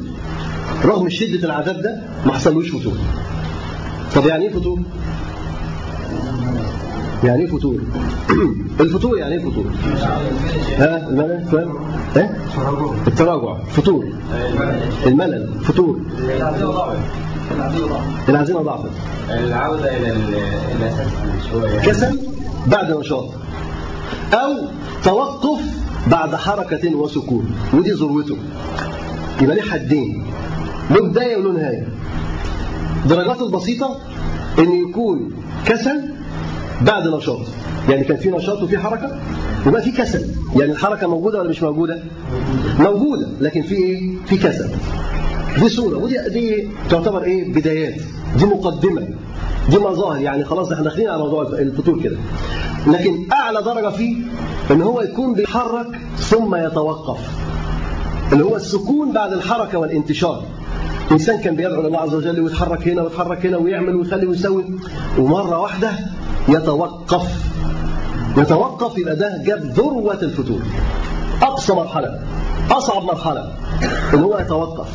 رغم شدة العذاب ده ما حصلوش فتور. طب يعني إيه فتور؟ يعني إيه فتور؟ الفتور يعني إيه فتور؟ ها؟ الملل؟ فاهم؟ ها؟ التراجع. فتور الملل. فتور العزيمة ضعفت. العودة إلى الأساس شوية. كسل بعد نشاط. أو توقف بعد حركة وسكون. ودي ذروته. يبقى ليه حدين. له بدايه وله نهاية. درجاته البسيطة إن يكون كسل بعد نشاط. يعني كان في نشاط وفي حركة وبقى في كسل. يعني الحركة موجودة ولا مش موجودة؟ موجودة لكن في إيه؟ في كسل. دي صورة ودي دي تعتبر إيه؟ بدايات. دي مقدمة. دي مظاهر. يعني خلاص إحنا داخلين على موضوع الفطور كده. لكن أعلى درجة فيه إن هو يكون بيتحرك ثم يتوقف. اللي هو السكون بعد الحركة والانتشار. إنسان كان بيدعو لله عز وجل ويتحرك هنا ويتحرك هنا ويعمل ويخلي ويسوي. ومرة واحدة يتوقف يتوقف يبقى ده جاب ذروة الفتور أقصى مرحلة أصعب مرحلة اللي هو يتوقف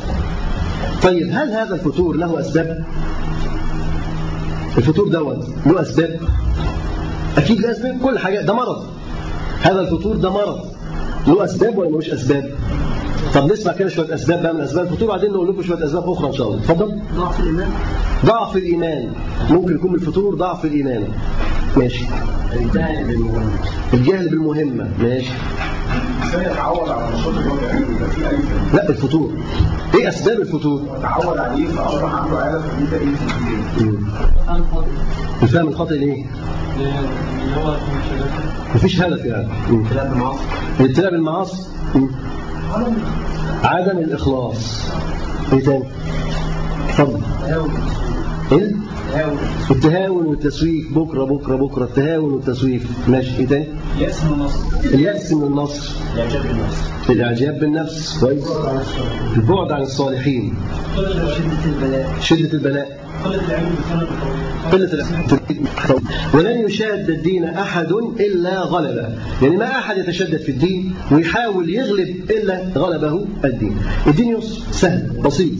طيب هل هذا الفتور له أسباب؟ الفتور دوت له أسباب؟ أكيد له أسباب كل حاجة ده مرض هذا الفتور ده مرض له أسباب ولا ملوش أسباب؟ طب نسمع كده شوية أسباب بقى من أسباب الفتور وبعدين نقول لكم شوية أسباب أخرى إن شاء الله. اتفضل. ضعف الإيمان. ضعف الإيمان. ممكن يكون من الفتور ضعف الإيمان. ماشي. الجهل بالمهم الجهل بالمهمة. ماشي. يتعود على بيعمله يبقى فيه ألف لا الفتور إيه أسباب الفتور اتعود عليه فأصبح عنده عادة فبيبدأ إيه في. الفهم الخاطئ ليه؟ اللي هو مفيش هدف يعني. مم. كلام المعاصي الابتلاء بالمعاصي. عدم الإخلاص. إيه تاني؟ اتفضل. إيه؟ تهاون التهاون والتسويف. بكرة بكرة بكرة. التهاون والتسويف. ماشي. إيه تاني؟ يأس من النصر اليأس من النصر. الإعجاب بالنفس الإعجاب بالنفس. كويس. البعد عن الصالحين. شدة البلاء. شدة البلاء. قلة ولن يشاد الدين أحد إلا غلبه. يعني ما أحد يتشدد في الدين ويحاول يغلب إلا غلبه الدين. الدين سهل بسيط.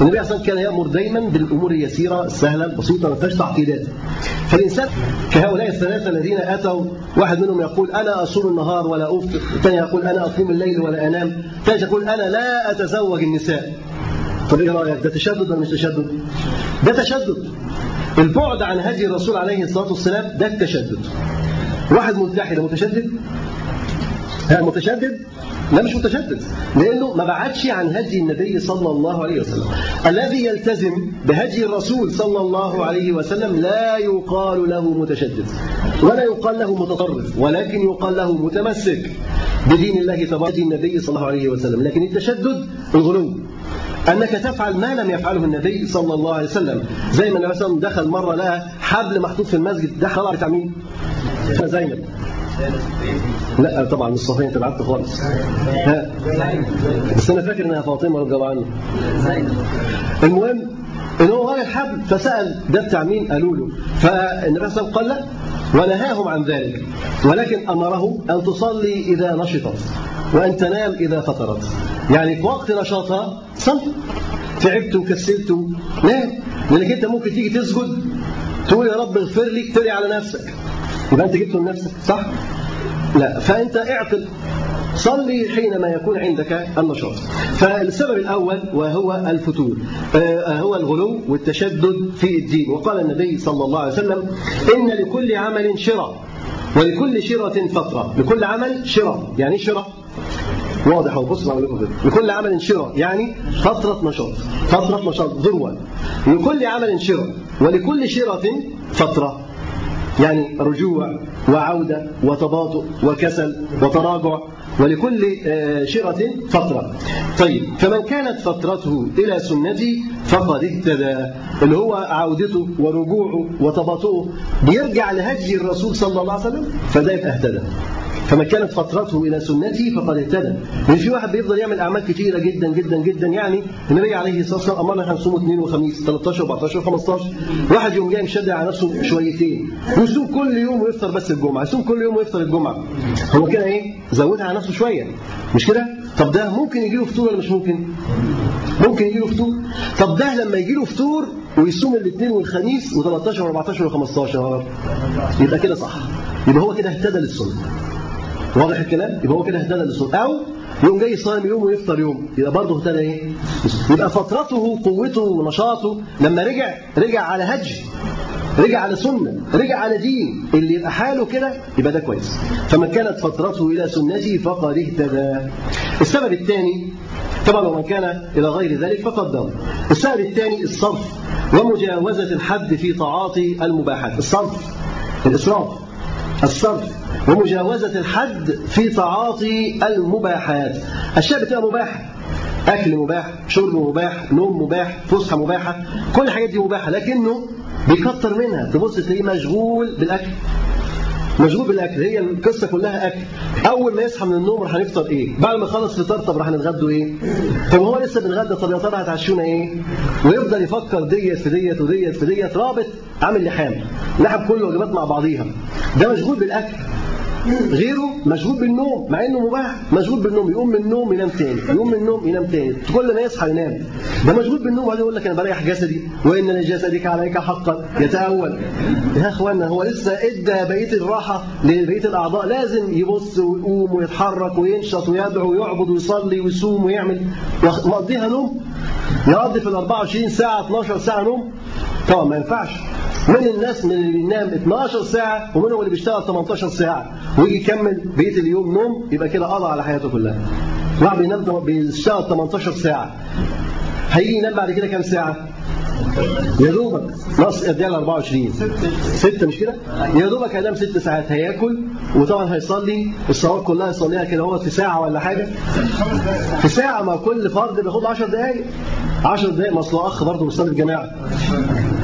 النبي عليه كان يأمر دايما بالأمور اليسيرة السهلة البسيطة ما فيهاش تعقيدات. فالإنسان كهؤلاء الثلاثة الذين أتوا واحد منهم يقول أنا أصوم النهار ولا أفطر الثاني يقول أنا أقوم الليل ولا أنام الثالث يقول أنا لا أتزوج النساء. طب إيه رأيك؟ ده تشدد ولا مش تشدد؟ ده تشدد. البعد عن هدي الرسول عليه الصلاة والسلام ده التشدد. واحد ملتحي متشدد؟ ها متشدد؟ لا مش متشدد لأنه ما بعدش عن هدي النبي صلى الله عليه وسلم. الذي يلتزم بهدي الرسول صلى الله عليه وسلم لا يقال له متشدد ولا يقال له متطرف ولكن يقال له متمسك بدين الله تبارك النبي صلى الله عليه وسلم. لكن التشدد الغلو. أنك تفعل ما لم يفعله النبي صلى الله عليه وسلم. زي ما النبي دخل مرة لها حبل محطوط في المسجد دخل بتاع مين؟ زينب. لا طبعا مش صفية أنت بعدت خالص. بس أنا فاكر إنها فاطمة رضي الله عنها. المهم إن هو غير الحبل فسأل ده بتاع مين قالوا له. فالنبي صلى الله عليه وسلم قال لا ونهاهم عن ذلك. ولكن أمره أن تصلي إذا نشطت وأن تنام إذا فترت يعني في وقت نشاطها صل. تعبت وكسلت نام. لأنك أنت ممكن تيجي تسجد تقول يا رب اغفر لي تري على نفسك. يبقى أنت جبته لنفسك صح؟ لا فأنت اعقل صلي حينما يكون عندك النشاط. فالسبب الأول وهو الفتور آه، هو الغلو والتشدد في الدين. وقال النبي صلى الله عليه وسلم إن لكل عمل شرة ولكل شرة فترة لكل عمل شرة يعني شرة واضح أهو بصوا كده. لكل عمل شرة يعني فترة نشاط. فترة نشاط ذروة لكل عمل شرة ولكل شرة فترة يعني رجوع وعودة وتباطؤ وكسل وتراجع ولكل آه، شرة فترة طيب فمن كانت فترته إلى سنتي فقد اهتدى. اللي هو عودته ورجوعه وتباطؤه بيرجع لهدي الرسول صلى الله عليه وسلم فده يبقى اهتدى. فمن كانت فترته إلى سنتي فقد اهتدى. لأن في واحد بيفضل يعمل أعمال كثيرة جدا جدا جدا. يعني النبي عليه الصلاة والسلام أمرنا إحنا نصوم اثنين وخميس 13 14 15 واحد يوم جاي مشدد على نفسه شويتين. ويصوم كل يوم ويفطر بس الجمعة يصوم كل يوم ويفطر الجمعة. هو كده إيه؟ زودها على نفسه شوية. مش كده؟ طب ده ممكن يجي له فطور ولا مش ممكن؟ ممكن يجي له فطور. طب ده لما يجي له فطور ويصوم الاثنين والخميس و13 و14 و15 يبقى كده صح. يبقى هو كده اهتدى للسنة. واضح الكلام؟ يبقى هو كده اهتدى للسنه أو يوم جاي صايم يوم ويفطر يوم. يبقى برضه اهتدى إيه؟ يبقى فترته قوته ونشاطه لما رجع رجع على هج رجع على سنة رجع على دين اللي يبقى حاله كده يبقى ده كويس. فمن كانت فترته إلى سنتي فقد اهتدى. السبب الثاني طبعا ومن كان إلى غير ذلك فقد ضل السبب الثاني الصرف ومجاوزة الحد في تعاطي المباحات. الصرف الإسراف الصرف. ومجاوزة الحد في تعاطي المباحات. الشيء بتبقى مباحة أكل مباح شرب مباح نوم مباح فسحة مباحة كل الحاجات دي مباحة لكنه بيكتر منها. تبص تلاقيه مشغول بالأكل. مشغول بالأكل هي القصة كلها أكل. أول ما يصحى من النوم راح هنفطر إيه؟ بعد ما يخلص فطار طب راح نتغدوا إيه؟ طب هو لسه بنتغدى طب يا ترى هتعشونا إيه؟ ويفضل يفكر ديت في ديت وديت في ديت رابط عامل لحام لحم كل وجبات مع بعضيها. ده مشغول بالأكل. غيره مشغول بالنوم مع إنه مباح. مشغول بالنوم يقوم من النوم ينام تاني. يقوم من النوم ينام تاني. كل ما يصحى ينام. ده مشغول بالنوم وبعدين يقول لك أنا بريح جسدي. وإن لجسدك عليك حقا. يتأول. يا إخوانا هو لسه إدى بقيه الراحة لبقيه الأعضاء. لازم يبص ويقوم ويتحرك وينشط ويدعو ويعبد ويصلي ويصوم ويعمل. مقضيها نوم. يقضي في ال 24 ساعة 12 ساعة نوم. طبعا ما ينفعش. من الناس من اللي بينام 12 ساعة ومنهم اللي بيشتغل 18 ساعة ويجي يكمل بقية اليوم نوم يبقى كده قضى على حياته كلها. واحد بينام بيشتغل 18 ساعة هيجي ينام بعد كده كام ساعة؟ يا دوبك نص قد 24 ستة مش كده؟ يا دوبك هينام ست ساعات هياكل وطبعا هيصلي الصلوات كلها يصليها كده هو في ساعة ولا حاجة في ساعة ما كل فرد بياخد 10 دقايق 10 دقايق ما اصل أخ برضه بيصلي الجماعة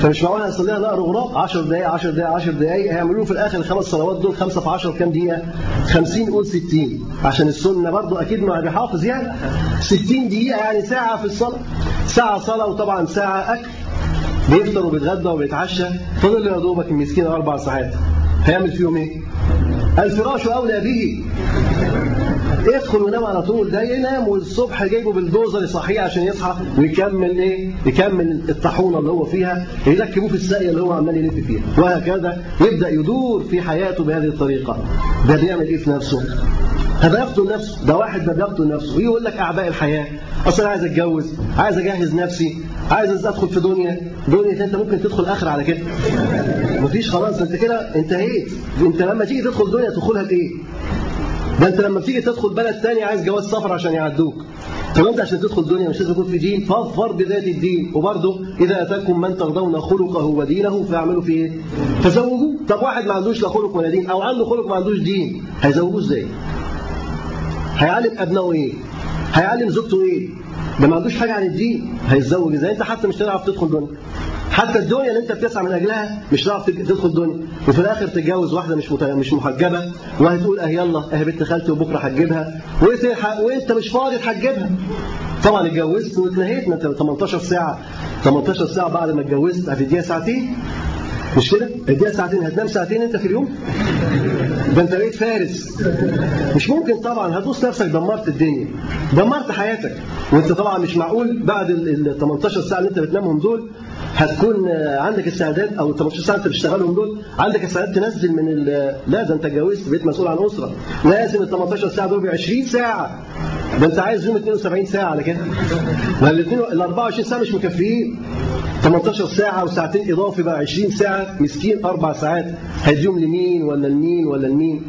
فمش معقول هيصليها نقر غراب 10 دقايق 10 دقايق 10 دقايق. هيعملوا في الآخر الخمس صلوات دول 5 في 10 كام دقيقة؟ 50 قول 60 عشان السنة برضه أكيد ما بيحافظ يعني. 60 دقيقة يعني ساعة في الصلاة. ساعة صلاة وطبعا ساعة أكل. بيفطر وبيتغدى وبيتعشى. فضل يا دوبك المسكين أربع ساعات. هيعمل فيهم إيه؟ الفراش أولى به. يدخل وينام على طول. ده ينام والصبح جايبه بالدوزر يصحيه عشان يصحى ويكمل إيه؟ يكمل الطاحونة اللي هو فيها يركبوه في الساقية اللي هو عمال يلف فيها. وهكذا يبدأ يدور في حياته بهذه الطريقة. ده بيعمل إيه في نفسه؟ هذا يقتل نفسه ده واحد ده بيقتل نفسه ويقول لك أعباء الحياة. اصل أنا عايز أتجوز عايز أجهز نفسي عايز أدخل في دنيا. دنيا انت ممكن تدخل آخر على كده. مفيش خلاص. أنت كده انتهيت. أنت لما تيجي تدخل دنيا تدخلها بايه ده انت لما بتيجي تدخل بلد تاني عايز جواز سفر عشان يعدوك طب انت عشان تدخل دنيا مش لازم يكون في دين فاظفر بذات الدين وبرضه إذا أتاكم من ترضون خلقه ودينه فاعملوا فيه إيه؟ فزوجوه طب واحد ما عندوش لا خلق ولا دين أو عنده خلق ما عندوش دين هيزوجوه إزاي؟ هيعلم أبنائه إيه؟ هيعلم زوجته إيه؟ ده ما عندوش حاجة عن الدين هيتزوج إزاي؟ أنت حتى مش هتعرف تدخل دنيا حتى الدنيا اللي انت بتسعى من أجلها مش هتعرف تدخل دنيا. وفي الآخر تتجوز واحدة مش. مش محجبة. وهتقول آه يلا آه بنت خالتي وبكرة هتجيبها وإنت مش فاضي تحجبها. طبعا اتجوزت واتنهيت ما أنت 18 ساعة. 18 ساعة بعد ما اتجوزت. هتديها ساعتين. مش كده؟ اديها ساعتين. هتنام ساعتين أنت في اليوم؟ ده أنت بقيت فارس. مش ممكن طبعا. هتبص نفسك دمرت الدنيا. دمرت حياتك. وأنت طبعا مش معقول بعد ال 18 ساعة اللي أنت بتنامهم دول هتكون عندك استعداد أو ال 18 ساعه انت بتشتغلهم دول؟ عندك استعداد تنزل من لا ده أنت اتجوزت بقيت مسؤول عن أسرة. لازم ال 18 ساعة دول ب 20 ساعة. ده أنت عايز يوم 72 ساعة على كده. ما ال 24 ساعة مش مكفيين. 18 ساعة وساعتين إضافي بقى 20 ساعة. مسكين أربع ساعات. هيديهم لمين ولا لمين ولا لمين؟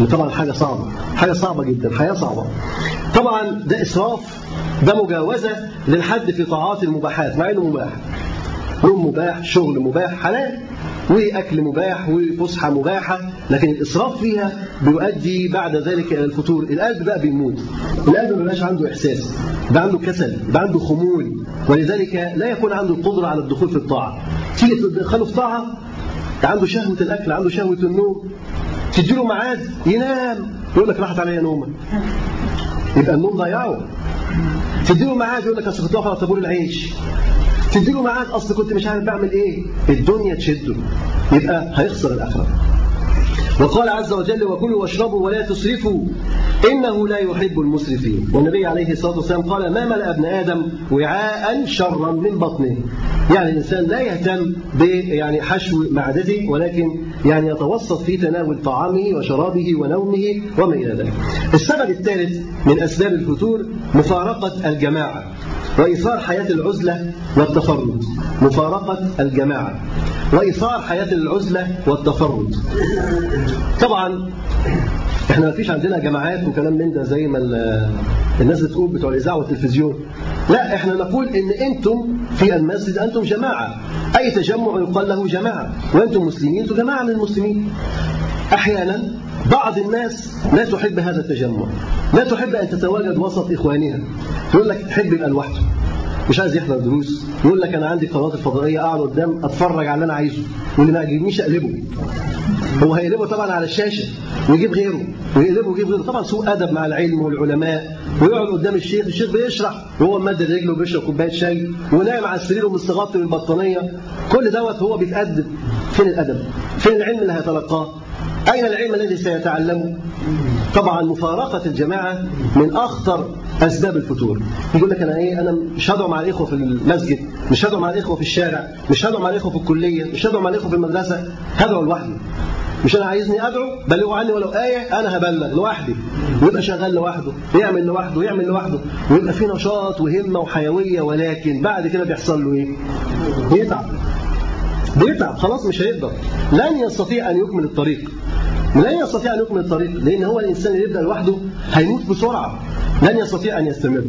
وطبعا حاجة صعبة حاجة صعبة جدا حياة صعبة. طبعا ده إسراف ده مجاوزة للحد في طاعات المباحات مع إنه مباح. نوم مباح شغل مباح حلال. وأكل مباح وفسحة مباحة. لكن الإسراف فيها بيؤدي بعد ذلك إلى الفتور القلب بقى بيموت. القلب ما بيبقاش عنده إحساس يبقى عنده كسل يبقى عنده خمول. ولذلك لا يكون عنده القدرة على الدخول في الطاعة. تيجي تدخله في طاعة عنده شهوة الأكل عنده شهوة النوم. تديله ميعاد ينام. يقول لك راحت عليا نومة. يبقى النوم ضيعه. تديله ميعاد يقول لك أصل كنت على طابور العيش. تديله ميعاد أصل كنت مش عارف بعمل إيه. الدنيا تشده. يبقى هيخسر الآخرة. وقال عز وجل وكلوا واشربوا ولا تسرفوا إنه لا يحب المسرفين. والنبي عليه الصلاة والسلام قال ما ملأ ابن آدم وعاء شرا من بطنه. يعني الإنسان لا يهتم ب يعني حشو معدته ولكن يعني يتوسط في تناول طعامه وشرابه ونومه وما إلى ذلك. السبب الثالث من أسباب الفتور مفارقة الجماعة وإيثار حياة العزلة والتفرد. مفارقة الجماعة وإيثار حياة العزلة والتفرد. طبعا إحنا ما فيش عندنا جماعات وكلام من ده زي ما الناس بتقول بتوع الإذاعة والتلفزيون. لا إحنا نقول إن أنتم في المسجد أنتم جماعة. أي تجمع يقال له جماعة. وأنتم مسلمين أنتم جماعة من المسلمين. أحيانا بعض الناس لا تحب هذا التجمع. لا تحب أن تتواجد وسط إخوانها. يقول لك تحب يبقى لوحده. مش عايز يحضر دروس يقول لك أنا عندي قنوات الفضائية أقعد قدام أتفرج على اللي أنا عايزه واللي ما يعجبنيش اقلبه هو هيقلبه طبعا على الشاشة ويجيب غيره ويقلبه ويجيب غيره. طبعا سوء أدب مع العلم والعلماء ويقعد قدام الشيخ الشيخ بيشرح وهو مادد رجله وبيشرب كوباية شاي ونايم على السرير ومستغطي بالبطانيه كل دوت هو بيتادب فين الأدب؟ فين العلم اللي هيتلقاه؟ أين العلم الذي سيتعلمه؟ طبعا مفارقة الجماعة من أخطر أسباب الفتور. يقول لك أنا إيه أنا مش هدعو مع الإخوة في المسجد مش هدعو مع الإخوة في الشارع مش هدعو مع الإخوة في الكلية مش هدعو مع الإخوة في المدرسة. هدعو لوحدي. مش أنا عايزني أدعو بلغوا عني ولو آية أنا هبلغ لوحدي. ويبقى شغال لوحده يعمل لوحده يعمل لوحده. ويبقى في نشاط وهمة وحيوية ولكن بعد كده بيحصل له إيه؟ بيتعب. بيتعب خلاص مش هيقدر. لن يستطيع أن يكمل الطريق. لن يستطيع أن يكمل الطريق لأن هو الإنسان اللي يبدأ لوحده هيموت بسرعة. لن يستطيع أن يستمر.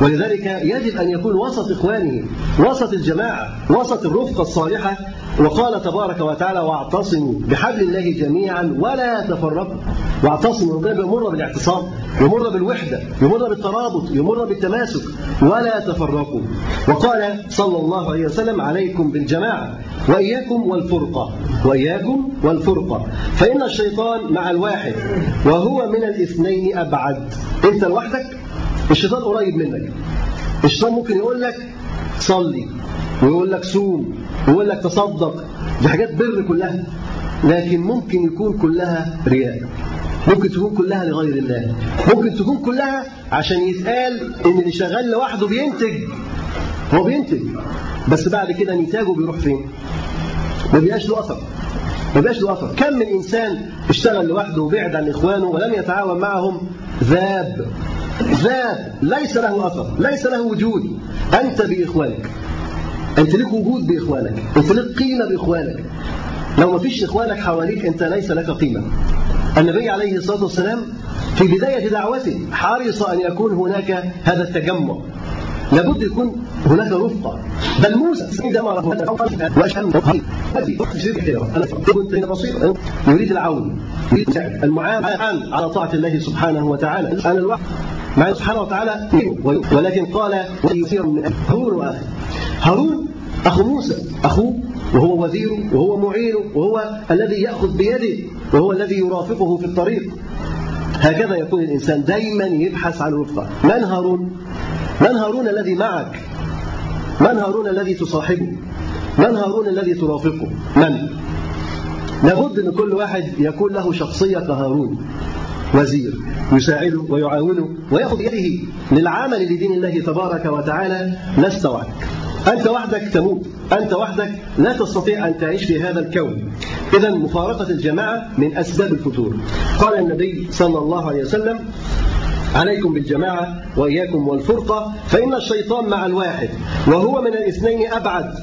ولذلك يجب أن يكون وسط إخوانه وسط الجماعة وسط الرفقة الصالحة وقال تبارك وتعالى واعتصموا بحبل الله جميعا ولا تفرقوا. واعتصموا ربنا بيمر بالاعتصام يمر بالوحدة يمر بالترابط يمر بالتماسك. ولا تفرقوا. وقال صلى الله عليه وسلم عليكم بالجماعة وإياكم والفرقة. وإياكم والفرقة. فإن الشيطان مع الواحد وهو من الاثنين أبعد. أنت لوحدك؟ الشيطان قريب منك. الشيطان ممكن يقول لك صلي. ويقول لك صوم ويقول لك تصدق دي حاجات بر كلها. لكن ممكن يكون كلها رياء. ممكن تكون كلها لغير الله. ممكن تكون كلها عشان يتقال إن اللي شغال لوحده بينتج. هو بينتج. بس بعد كده نتاجه بيروح فين؟ ما بيبقاش له أثر. ما بيبقاش له أثر. كم من إنسان اشتغل لوحده وبعد عن إخوانه ولم يتعاون معهم؟ ذاب. ذاب. ليس له أثر. ليس له وجود. أنت بإخوانك. انت لك وجود بإخوانك انت لك قيمة بإخوانك. لو ما فيش إخوانك حواليك أنت ليس لك قيمة. النبي عليه الصلاة والسلام في بداية دعوته حرص أن يكون هناك هذا التجمع. لابد يكون هناك رفقة. بل موسى عندما كنت بسيط. يريد العون يريد المعان على طاعة الله سبحانه وتعالى. أنا الواحد مع سبحانه وتعالى ولكن قال ويثير من هارون هارون أخو موسى أخوه وهو وزيره وهو معينه وهو الذي يأخذ بيده وهو الذي يرافقه في الطريق. هكذا يكون الإنسان دائما يبحث عن رفقه من هارون؟ من هارون الذي معك؟ من هارون الذي تصاحبه؟ من هارون الذي ترافقه؟ من؟ لابد أن كل واحد يكون له شخصية كهارون. وزير يساعده ويعاونه ويأخذ يده للعمل لدين الله تبارك وتعالى. لست وحدك. أنت وحدك تموت. أنت وحدك لا تستطيع أن تعيش في هذا الكون. إذا مفارقة الجماعة من أسباب الفتور. قال النبي صلى الله عليه وسلم عليكم بالجماعة وإياكم والفرقة فإن الشيطان مع الواحد وهو من الاثنين أبعد.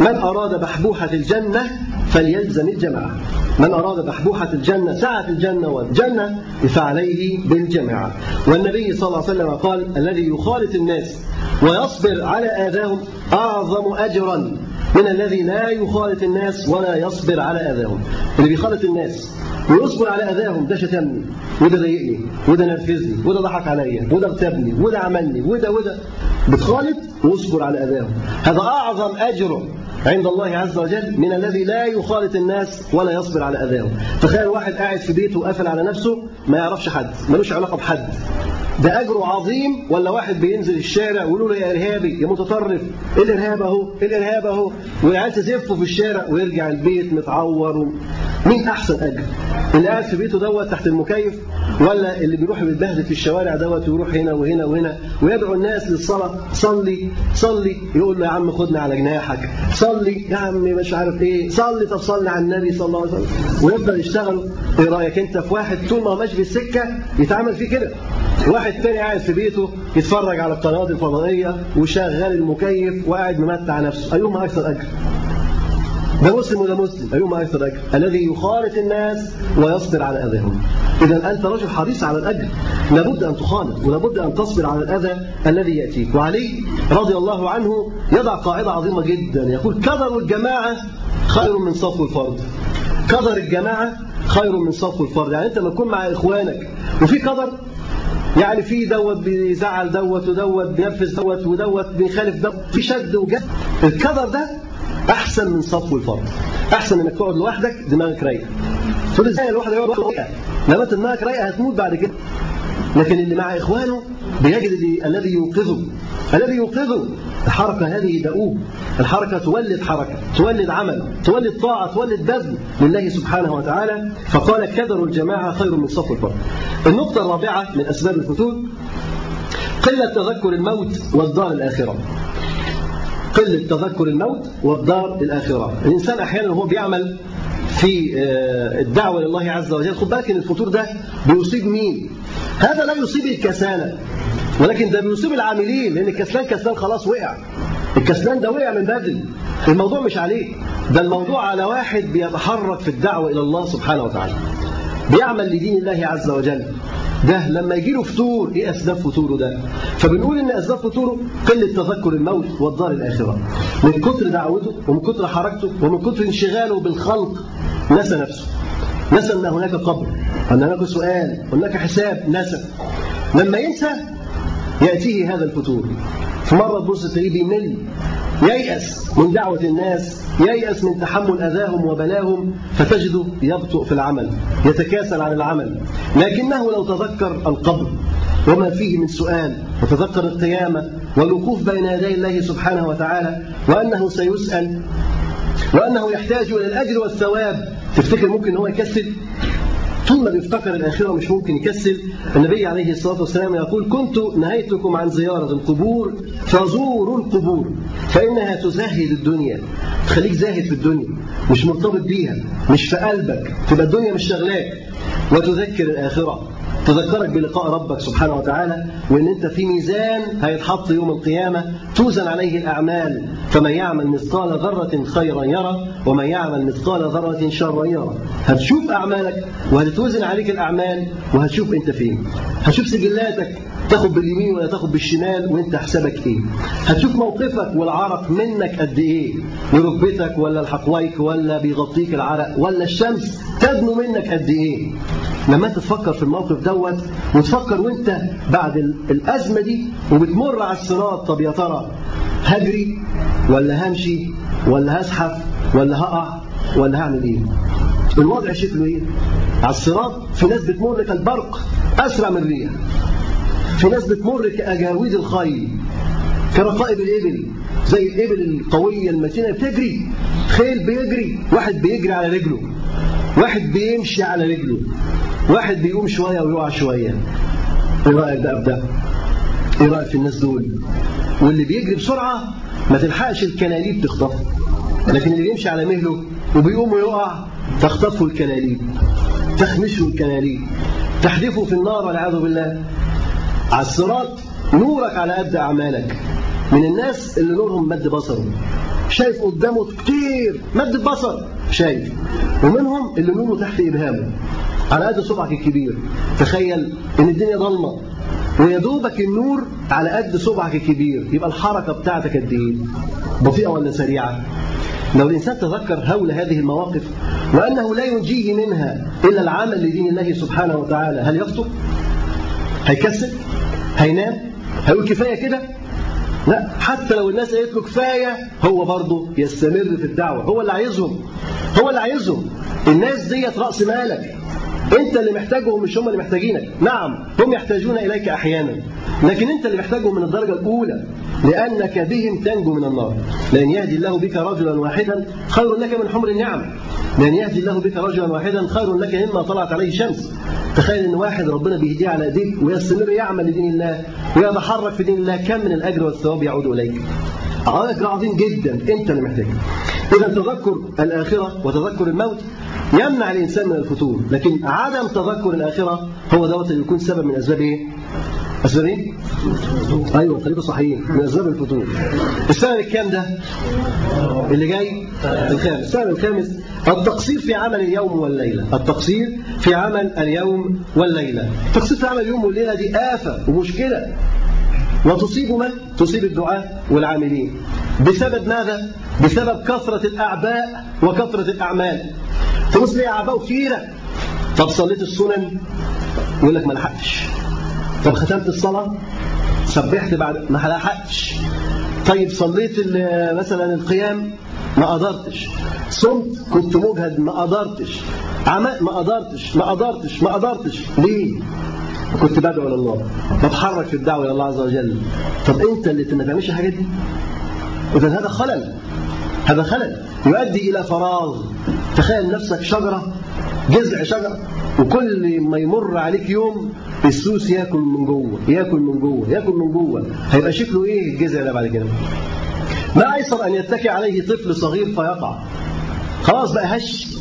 من أراد بحبوحة الجنة فليلزم الجماعة. من أراد بحبوحة الجنة سعة الجنة والجنة فعليه بالجماعة. والنبي صلى الله عليه وسلم قال الذي يخالط الناس ويصبر على آذاهم أعظم أجرا من الذي لا يخالط الناس ولا يصبر على آذاهم. اللي بيخالط الناس ويصبر على أذاهم ده شتمني وده ضايقني وده نرفزني وده ضحك عليا وده اغتابني وده عملني وده وده. بتخالط واصبر على أذاهم. هذا أعظم أجر عند الله عز وجل من الذي لا يخالط الناس ولا يصبر على أذاهم تخيل واحد قاعد في بيته وقافل على نفسه ما يعرفش حد ملوش علاقة بحد. ده أجره عظيم ولا واحد بينزل الشارع ويقولوا له يا إرهابي يا متطرف إيه الإرهاب أهو إيه الإرهاب أهو؟ والعيال تزفه في الشارع ويرجع البيت متعور. و... مين أحسن أجر؟ اللي قاعد في بيته دوت تحت المكيف ولا اللي بيروح يتبهدل في الشوارع دوت ويروح هنا وهنا وهنا ويدعو الناس للصلاة؟ صلي صلي. يقول له يا عم خدنا على جناحك. صلي. يا عم مش عارف إيه. صلي طب صلي على النبي صلى الله عليه وسلم. ويفضل يشتغل. إيه رأيك أنت في واحد طول ما ماشي في السكة يتعامل فيه كده؟ واحد تاني قاعد في بيته يتفرج على القنوات الفضائية وشغال المكيف وقاعد ممتع نفسه. أيهما أكثر أجر؟ ده مسلم وده مسلم؟ أيهما أكثر أجر الذي يخالط الناس ويصبر على أذاهم. إذا أنت رجل حريص على الأجر لابد أن تخالط ولابد أن تصبر على الأذى الذي يأتيك. وعلي رضي الله عنه يضع قاعدة عظيمة جدا. يقول كدر الجماعة خير من صفو الفرد. كدر الجماعة خير من صفو الفرد. يعني أنت لما تكون مع إخوانك وفي قدر يعني في دوت بيزعل دوت ودوت بينفذ دوت ودوت بيخالف دوت في شد وجد. الكدر ده أحسن من صفو الفرد أحسن إنك تقعد لوحدك دماغك رايقة. تقول إزاي الواحد يقعد لوحده. لما دماغك رايقة هتموت بعد كده. لكن اللي مع إخوانه بيجد الذي- يوقظه. الذي يوقظه. الحركة هذه دؤوب. الحركة تولد حركة تولد عمل تولد طاعة تولد بذل لله سبحانه وتعالى. فقال كدر الجماعة خير من صف الفرد النقطة الرابعة من أسباب الفتور قلة تذكر الموت والدار الآخرة. قلة تذكر الموت والدار الآخرة الإنسان أحيانا وهو بيعمل في آه، الدعوة لله عز وجل خد بالك إن الفطور ده بيصيب مين؟ هذا لا يصيب الكسالى ولكن ده بيصيب العاملين لأن الكسلان كسلان خلاص وقع. الكسلان ده وقع من بدري. الموضوع مش عليه. ده الموضوع على واحد بيتحرك في الدعوة إلى الله سبحانه وتعالى. بيعمل لدين الله عز وجل. ده لما يجي له فتور إيه أسباب فتوره ده؟ فبنقول إن أسباب فتوره قلة تذكر الموت والدار الآخرة. من كتر دعوته ومن كتر حركته ومن كتر انشغاله بالخلق نسى نفسه. نسى إن هناك قبر ان هناك سؤال هناك حساب نسى. لما ينسى يأتيه هذا الفتور. في مرة تبص تلاقيه بيمل ييأس من دعوة الناس ييأس من تحمل أذاهم وبلاهم فتجده يبطئ في العمل يتكاسل عن العمل. لكنه لو تذكر القبر وما فيه من سؤال وتذكر القيامة والوقوف بين يدي الله سبحانه وتعالى وأنه سيسأل وأنه يحتاج إلى الأجر والثواب. تفتكر ممكن هو يكسل طول ما بيفتكر الآخرة مش ممكن يكسل النبي عليه الصلاة والسلام يقول كنت نهيتكم عن زيارة القبور فزوروا القبور فإنها تزهد الدنيا. تخليك زاهد في الدنيا مش مرتبط بيها مش في قلبك تبقى الدنيا مش شغلاك وتذكر الآخرة. تذكرك بلقاء ربك سبحانه وتعالى وإن أنت في ميزان هيتحط يوم القيامة. توزن عليه الأعمال فمن يعمل مثقال ذرة خيرا يرى ومن يعمل مثقال ذرة شرا يرى هتشوف أعمالك وهتتوزن عليك الأعمال وهتشوف أنت فين. هتشوف سجلاتك تاخد باليمين ولا تاخد بالشمال وانت حسابك إيه؟ هتشوف موقفك والعرق منك قد إيه؟ لركبتك ولا الحقويك ولا بيغطيك العرق ولا الشمس تدنو منك قد إيه؟ لما انت تفكر في الموقف دوت وتفكر وانت بعد ال- الأزمة دي وبتمر على الصراط طب يا ترى هجري ولا همشي ولا هزحف ولا هقع ولا هعمل إيه؟ الوضع شكله إيه؟ على الصراط في ناس بتمر كالبرق أسرع من الريح. في ناس بتمر كأجاويد الخيل كرقائب الإبل زي الإبل القوية المتينة بتجري. خيل بيجري واحد بيجري على رجله واحد بيمشي على رجله واحد بيقوم شوية ويقع شوية. إيه رأيك بقى ده؟ إيه رأيك في الناس دول؟ واللي بيجري بسرعة ما تلحقش الكناليب تخطفه لكن اللي بيمشي على مهله وبيقوم ويقع تخطفه الكناليب تخمشه الكناليب تحدفه في النار والعياذ بالله. على الصراط نورك على قد أعمالك. من الناس اللي نورهم مد بصره. شايف قدامه كتير مد بصر. شايف. ومنهم اللي نوره تحت إبهامه. على قد صبعك الكبير. تخيل إن الدنيا ضلمة. ويا دوبك النور على قد صبعك الكبير. يبقى الحركة بتاعتك قد إيه بطيئة ولا سريعة؟ لو الإنسان تذكر هول هذه المواقف وأنه لا ينجيه منها إلا العمل لدين الله سبحانه وتعالى هل يخطب؟ هيكسل؟ هينام؟ هيقول كفاية كده؟ لا حتى لو الناس قالت له كفاية هو برضه يستمر في الدعوة هو اللي عايزهم هو اللي عايزهم الناس ديت رأس مالك انت اللي محتاجهم مش هم اللي محتاجينك. نعم هم يحتاجون إليك أحيانا لكن انت اللي محتاجهم من الدرجة الأولى لأنك بهم تنجو من النار. لأن يهدي الله بك رجلا واحدا خير لك من حمر النعم. لأن يهدي الله بك رجلا واحدا خير لك مما طلعت عليه الشمس. تخيل إن واحد ربنا بيهديه على إيديك ويستمر يعمل لدين الله ويتحرك في دين الله كم من الأجر والثواب يعود إليك. اجر عظيم جدا انت اللي محتاجه. اذا تذكر الآخرة وتذكر الموت يمنع الإنسان من الفتور. لكن عدم تذكر الآخرة هو دوت اللي يكون سبب من أسباب إيه؟ أسباب إيه؟ أيوة خليفة صحيح. من أسباب الفتور. السبب الكام ده؟ اللي جاي؟ الخامس. السبب الخامس التقصير في عمل اليوم والليلة. التقصير في عمل اليوم والليلة. التقصير في عمل اليوم والليلة دي آفة ومشكلة. وتصيب من؟ تصيب الدعاء والعاملين. بسبب ماذا؟ بسبب كثرة الأعباء وكثرة الأعمال. تبص لي أعباء كثيرة. طب صليت السنن؟ يقول لك ما لحقتش. طب ختمت الصلاة؟ سبحت بعد ما لحقتش طيب صليت مثلا القيام؟ ما قدرتش. صمت؟ كنت مجهد؟ ما قدرتش. عملت ما قدرتش. ما قدرتش. ما قدرتش. ليه؟ كنت بدعو الله. بتحرك في الدعوة إلى الله عز وجل. طب أنت اللي ما تعملش الحاجات دي؟ إذا هذا خلل. هذا خلل. يؤدي إلى فراغ. تخيل نفسك شجرة جذع شجرة وكل ما يمر عليك يوم السوس ياكل من جوه ياكل من جوه ياكل من جوه. هيبقى شكله إيه؟ الجذع ده بعد كده. ما أيسر أن يتكي عليه طفل صغير فيقع. خلاص بقى هش.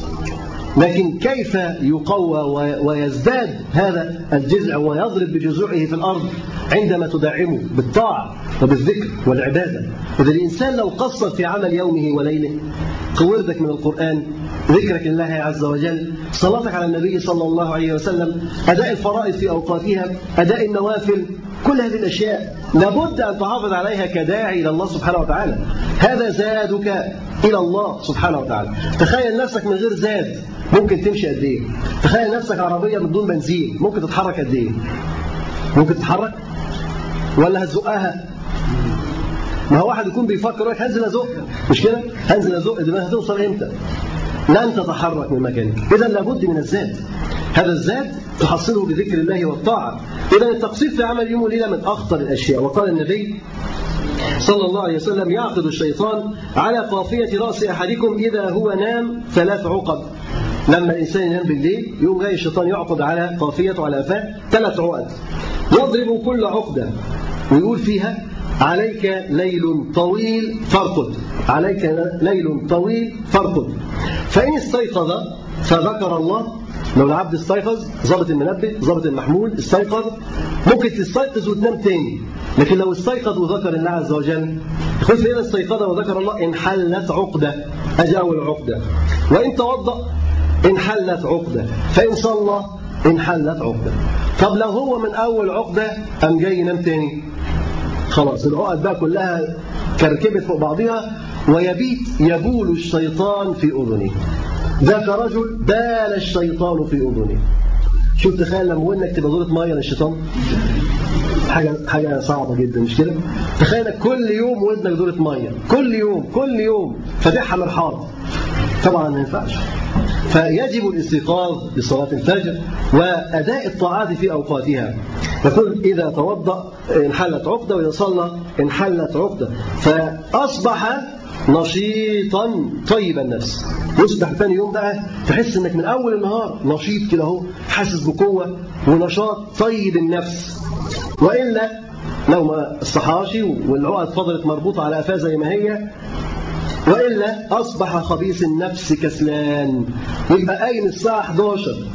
لكن كيف يقوى ويزداد هذا الجذع ويضرب بجذوعه في الأرض عندما تدعمه بالطاعة وبالذكر والعبادة؟ إذا الإنسان لو قصر في عمل يومه وليله قوردك من القرآن ذكرك لله عز وجل صلاتك على النبي صلى الله عليه وسلم أداء الفرائض في أوقاتها أداء النوافل كل هذه الأشياء لابد أن تحافظ عليها كداعي إلى الله سبحانه وتعالى. هذا زادك إلى الله سبحانه وتعالى. تخيل نفسك من غير زاد ممكن تمشي قد إيه؟ تخيل نفسك عربية بدون بنزين ممكن تتحرك قد إيه؟ ممكن تتحرك؟ ولا هتزقها؟ ما هو واحد يكون بيفكر يقول لك هنزل أزق. مش كده؟ هنزل أزق. دي هتوصل إمتى؟ لن تتحرك من مكانك اذا لابد من الزاد. هذا الزاد تحصله بذكر الله والطاعة. اذا التقصير في عمل يوم وليله من أخطر الأشياء. وقال النبي صلى الله عليه وسلم يعقد الشيطان على قافية رأس أحدكم إذا هو نام ثلاث عقد لما الإنسان ينام بالليل يوم جاي الشيطان يعقد على قافيته على أفاه ثلاث عقد. يضرب كل عقدة ويقول فيها عليك ليل طويل فارقد عليك ليل طويل فارقد فإن استيقظ فذكر الله لو العبد استيقظ ظابط المنبه ظابط المحمول استيقظ ممكن تستيقظ وتنام تاني. لكن لو استيقظ وذكر الله عز وجل يقول فإذا استيقظ وذكر الله انحلت عقدة. أجي أول عقدة. وإن توضأ انحلت عقدة. فإن صلى انحلت عقدة. طب لو هو من أول عقدة قام جاي ينام تاني؟ خلاص العقد بقى كلها كركبت فوق بعضها ويبيت يبول الشيطان في أذنه. ذاك رجل بال الشيطان في أذنه. شوف تخيل لما ودنك تبقى دورة مية للشيطان حاجة حاجة صعبة جدا مش كده؟ تخيل كل يوم ودنك دورة مية. كل يوم كل يوم. فاتحها مرحاض طبعا ما ينفعش. فيجب الاستيقاظ بصلاة الفجر وأداء الطاعات في أوقاتها. يقول إذا توضأ انحلت عقدة وإذا صلى انحلت عقدة. فأصبح نشيطا طيب النفس. يصبح ثاني يوم بقى تحس إنك من أول النهار نشيط كده أهو حاسس بقوة ونشاط طيب النفس. وإلا لو ما الصحاش والعقد فضلت مربوطة على قفاه زي ما هي وإلا أصبح خبيث النفس كسلان. يبقى قايم الساعة 11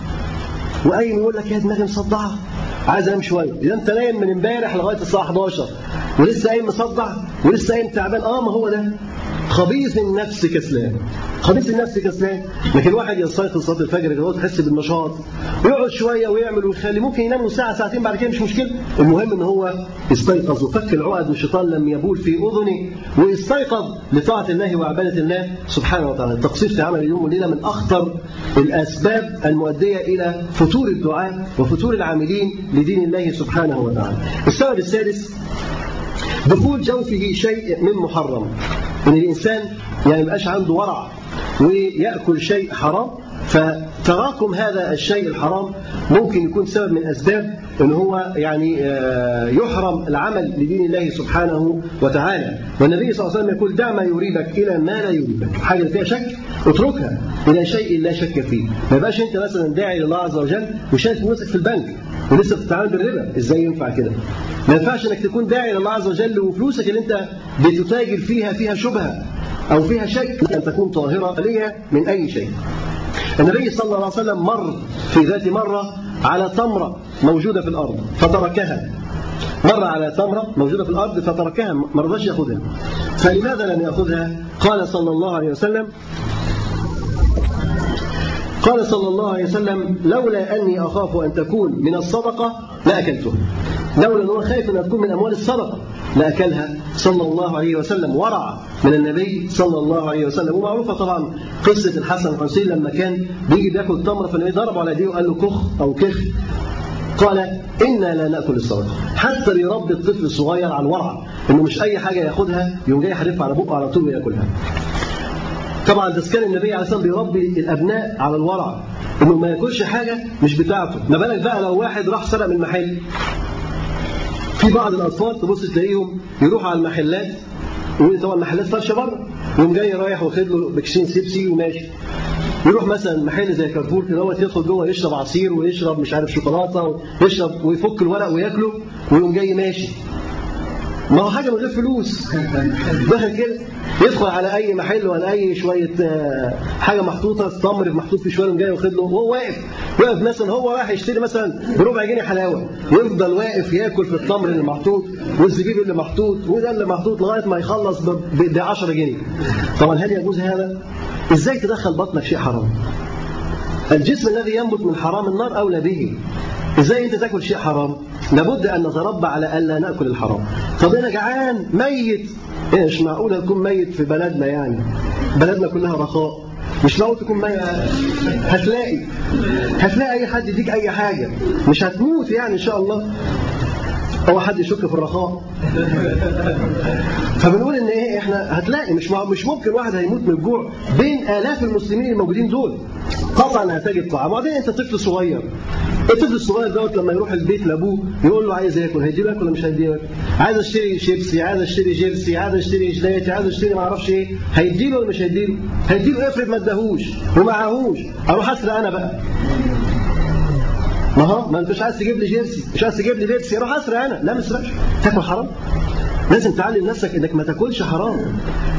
وقايم يقول لك يا دماغي مصدعه عايز انام شوية. إذا أنت نايم من امبارح لغاية الساعة 11 ولسه قايم مصدع؟ ولسه قايم تعبان؟ آه ما هو ده. خبيث النفس كسلان. خبيث النفس كسلان. لكن واحد يستيقظ صلاة الفجر كده تحس بالنشاط. ويقعد شوية ويعمل ويخلي ممكن ينام ساعة ساعتين بعد كده مش مشكلة. المهم إن هو استيقظ وفك العقد والشيطان لم يبول في أذنه واستيقظ لطاعة الله وعبادة الله سبحانه وتعالى. التقصير في عمل اليوم والليله من أخطر الأسباب المؤدية إلى فتور الدعاء وفتور العاملين لدين الله سبحانه وتعالى. السبب السادس دخول جوفه شيء من محرم. إن الإنسان يعني يبقاش عنده ورع ويأكل شيء حرام فتراكم هذا الشيء الحرام ممكن يكون سبب من اسباب إن هو يعني يحرم العمل لدين الله سبحانه وتعالى. والنبي صلى الله عليه وسلم يقول دع ما يريبك إلى ما لا يريبك. حاجة فيها شك اتركها إلى شيء لا شك فيه. ما يبقاش أنت مثلا داعي لله عز وجل وشايف فلوسك في البنك ولسه بتتعامل بالربا. إزاي ينفع كده؟ ما ينفعش إنك تكون داعي لله عز وجل وفلوسك اللي أنت بتتاجر فيها فيها شبهة أو فيها شك. أن تكون طاهرة خاليه من أي شيء. النبي صلى الله عليه وسلم مر في ذات مرة على تمرة موجودة في الأرض فتركها. مر على تمرة موجودة في الأرض فتركها. ما رضاش يأخذها. فلماذا لم يأخذها؟ قال صلى الله عليه وسلم قال صلى الله عليه وسلم لولا أني أخاف أن تكون من الصدقة لأكلتها. لولا أنه خايف أن تكون من أموال الصدقة لأكلها صلى الله عليه وسلم ورع من النبي صلى الله عليه وسلم. ومعروفة طبعا قصة الحسن الحسين لما كان بيجي بياكل تمرة فالنبي ضربه على يديه وقال له كخ أو كخ. قال إنا لا نأكل الصدقة. حتى بيربي الطفل الصغير على الورع إنه مش أي حاجة ياخدها يقوم جاي يحرفها على بقه على طول وياكلها. طبعا ده كان النبي عليه الصلاة والسلام بيربي الأبناء على الورع إنه ما ياكلش حاجة مش بتاعته. ما بالك بقى لو واحد راح سرق من محل في بعض الأطفال تبص تلاقيهم يروحوا على المحلات وطبعا المحلات فرشة بره يقوم جاي رايح واخد له بكشين سيبسي وماشي. يروح مثلا محل زي كارفور كده يدخل جوه يشرب عصير ويشرب مش عارف شوكولاتة ويشرب ويفك الورق وياكله ويقوم جاي ماشي. ما هو حاجة من غير فلوس. دخل كده يدخل على أي محل ولا أي شوية آه، حاجة محطوطة تمر محطوط في شوية جاي واخد له وهو واقف. واقف مثلا هو رايح يشتري مثلا بربع جنيه حلاوة. يفضل واقف ياكل في التمر اللي محطوط والزبيب اللي محطوط وده اللي محطوط لغاية ما يخلص ب 10 جنيه. طبعا هل يجوز هذا؟ إزاي تدخل بطنك شيء حرام؟ الجسم الذي ينبت من حرام النار أولى به. إزاي أنت تأكل شيء حرام؟ لابد أن نتربى على الا نأكل الحرام. طب أنا جعان ميت. إيش معقول تكون ميت في بلدنا يعني؟ بلدنا كلها رخاء. مش معقول تكون ميت؟ هتلاقي. هتلاقي أي حد يديك أي حاجة. مش هتموت يعني إن شاء الله. هو حد يشك في الرخاء. فبنقول إن إيه إحنا هتلاقي. مش مش ممكن واحد هيموت من الجوع بين آلاف المسلمين الموجودين دول. طبعا هتجد طعام وبعدين انت طفل صغير. الطفل الصغير دوت لما يروح البيت لأبوه يقول له عايز ياكل هيديله ياكل ولا مش هيديله ياكل عايز اشتري شيبسي عايز اشتري جيرسي عايز اشتري جلاتي عايز اشتري ما أعرفش إيه. هيديله ولا مش هيديله هيديله افرض ما اداهوش ومعهوش أروح اسرق أنا بقى. ما هو؟ ما انت مش عايز تجيب لي جيرسي مش عايز تجيب لي بيبسي روح اسرق أنا. لا ما اسرقش تاكل حرام؟ لازم تعلم نفسك إنك ما تاكلش حرام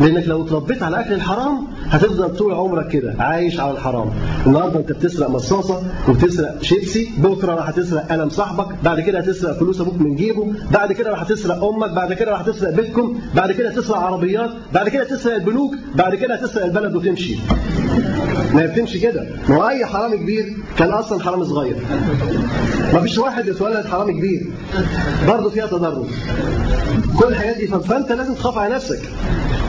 لأنك لو اتربيت على أكل الحرام هتفضل طول عمرك كده عايش على الحرام. النهارده أنت بتسرق مصاصة وبتسرق شيبسي بكرة راح تسرق قلم صاحبك بعد كده هتسرق فلوس أبوك من جيبه بعد كده راح تسرق أمك بعد كده راح تسرق بيتكم بعد كده تسرق عربيات بعد كده تسرق البنوك بعد كده هتسرق البلد وتمشي. ما بتمشي كده. ما هو أي حرام كبير كان أصلا حرام صغير. ما فيش واحد يتولد حرام كبير. برضه فيها تدرج كل الحاجات دي فأنت لازم تخاف على نفسك.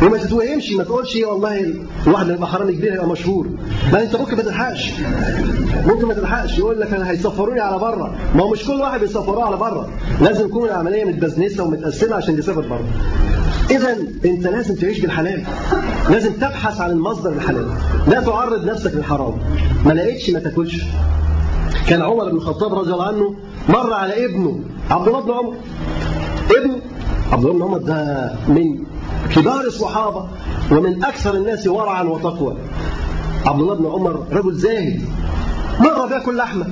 وما تتوهمش ما تقولش والله الواحد لما يبقى حرامي كبير هيبقى مشهور. لا أنت ممكن ما تلحقش. ممكن ما تلحقش. يقول لك أنا هيسفروني على بره. ما هو مش كل واحد بيسفروه على بره. لازم تكون العملية متبزنسه ومتقسمة عشان يسافر بره. اذا أنت لازم تعيش بالحلال. لازم تبحث عن المصدر الحلال. لا تعرض نفسك للحرام. ما لقيتش ما تاكلش. كان عمر بن الخطاب رضي الله عنه مر على ابنه عبد الله بن عمر. ابنه عبد الله بن عمر ده من كبار الصحابة ومن أكثر الناس ورعا وتقوى. عبد الله بن عمر رجل زاهد. مر بياكل لحمة.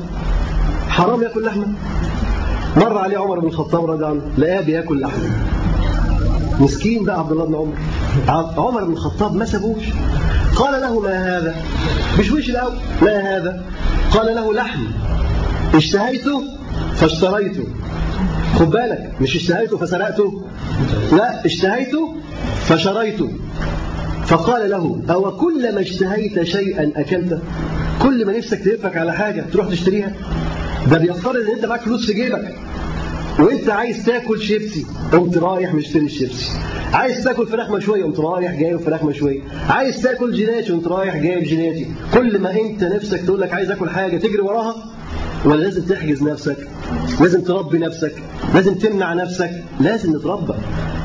حرام ياكل لحمة. مر عليه عمر بن الخطاب رضي الله عنه لقاه بياكل لحمة. مسكين بقى عبد الله بن عمر. عمر بن الخطاب ما سابوش قال له ما هذا؟ بشويش الأول. ما هذا؟ قال له لحم. اشتهيته فاشتريته. خد بالك مش اشتهيته فسرقته. لا اشتهيته فشريته. فقال له أو كلما اشتهيت شيئا أكلته؟ كل ما نفسك تلفك على حاجة تروح تشتريها؟ ده بيفترض إن أنت معاك فلوس في جيبك. وانت عايز تاكل شيبسي قمت رايح مشتري الشيبسي عايز تاكل فراخ مشوية قمت رايح جايب فراخ مشوية. عايز تاكل جيلاتي قمت رايح جايب جيلاتي كل ما انت نفسك تقول لك عايز اكل حاجة تجري وراها ولا لازم تحجز نفسك لازم تربي نفسك لازم تمنع نفسك لازم نتربى.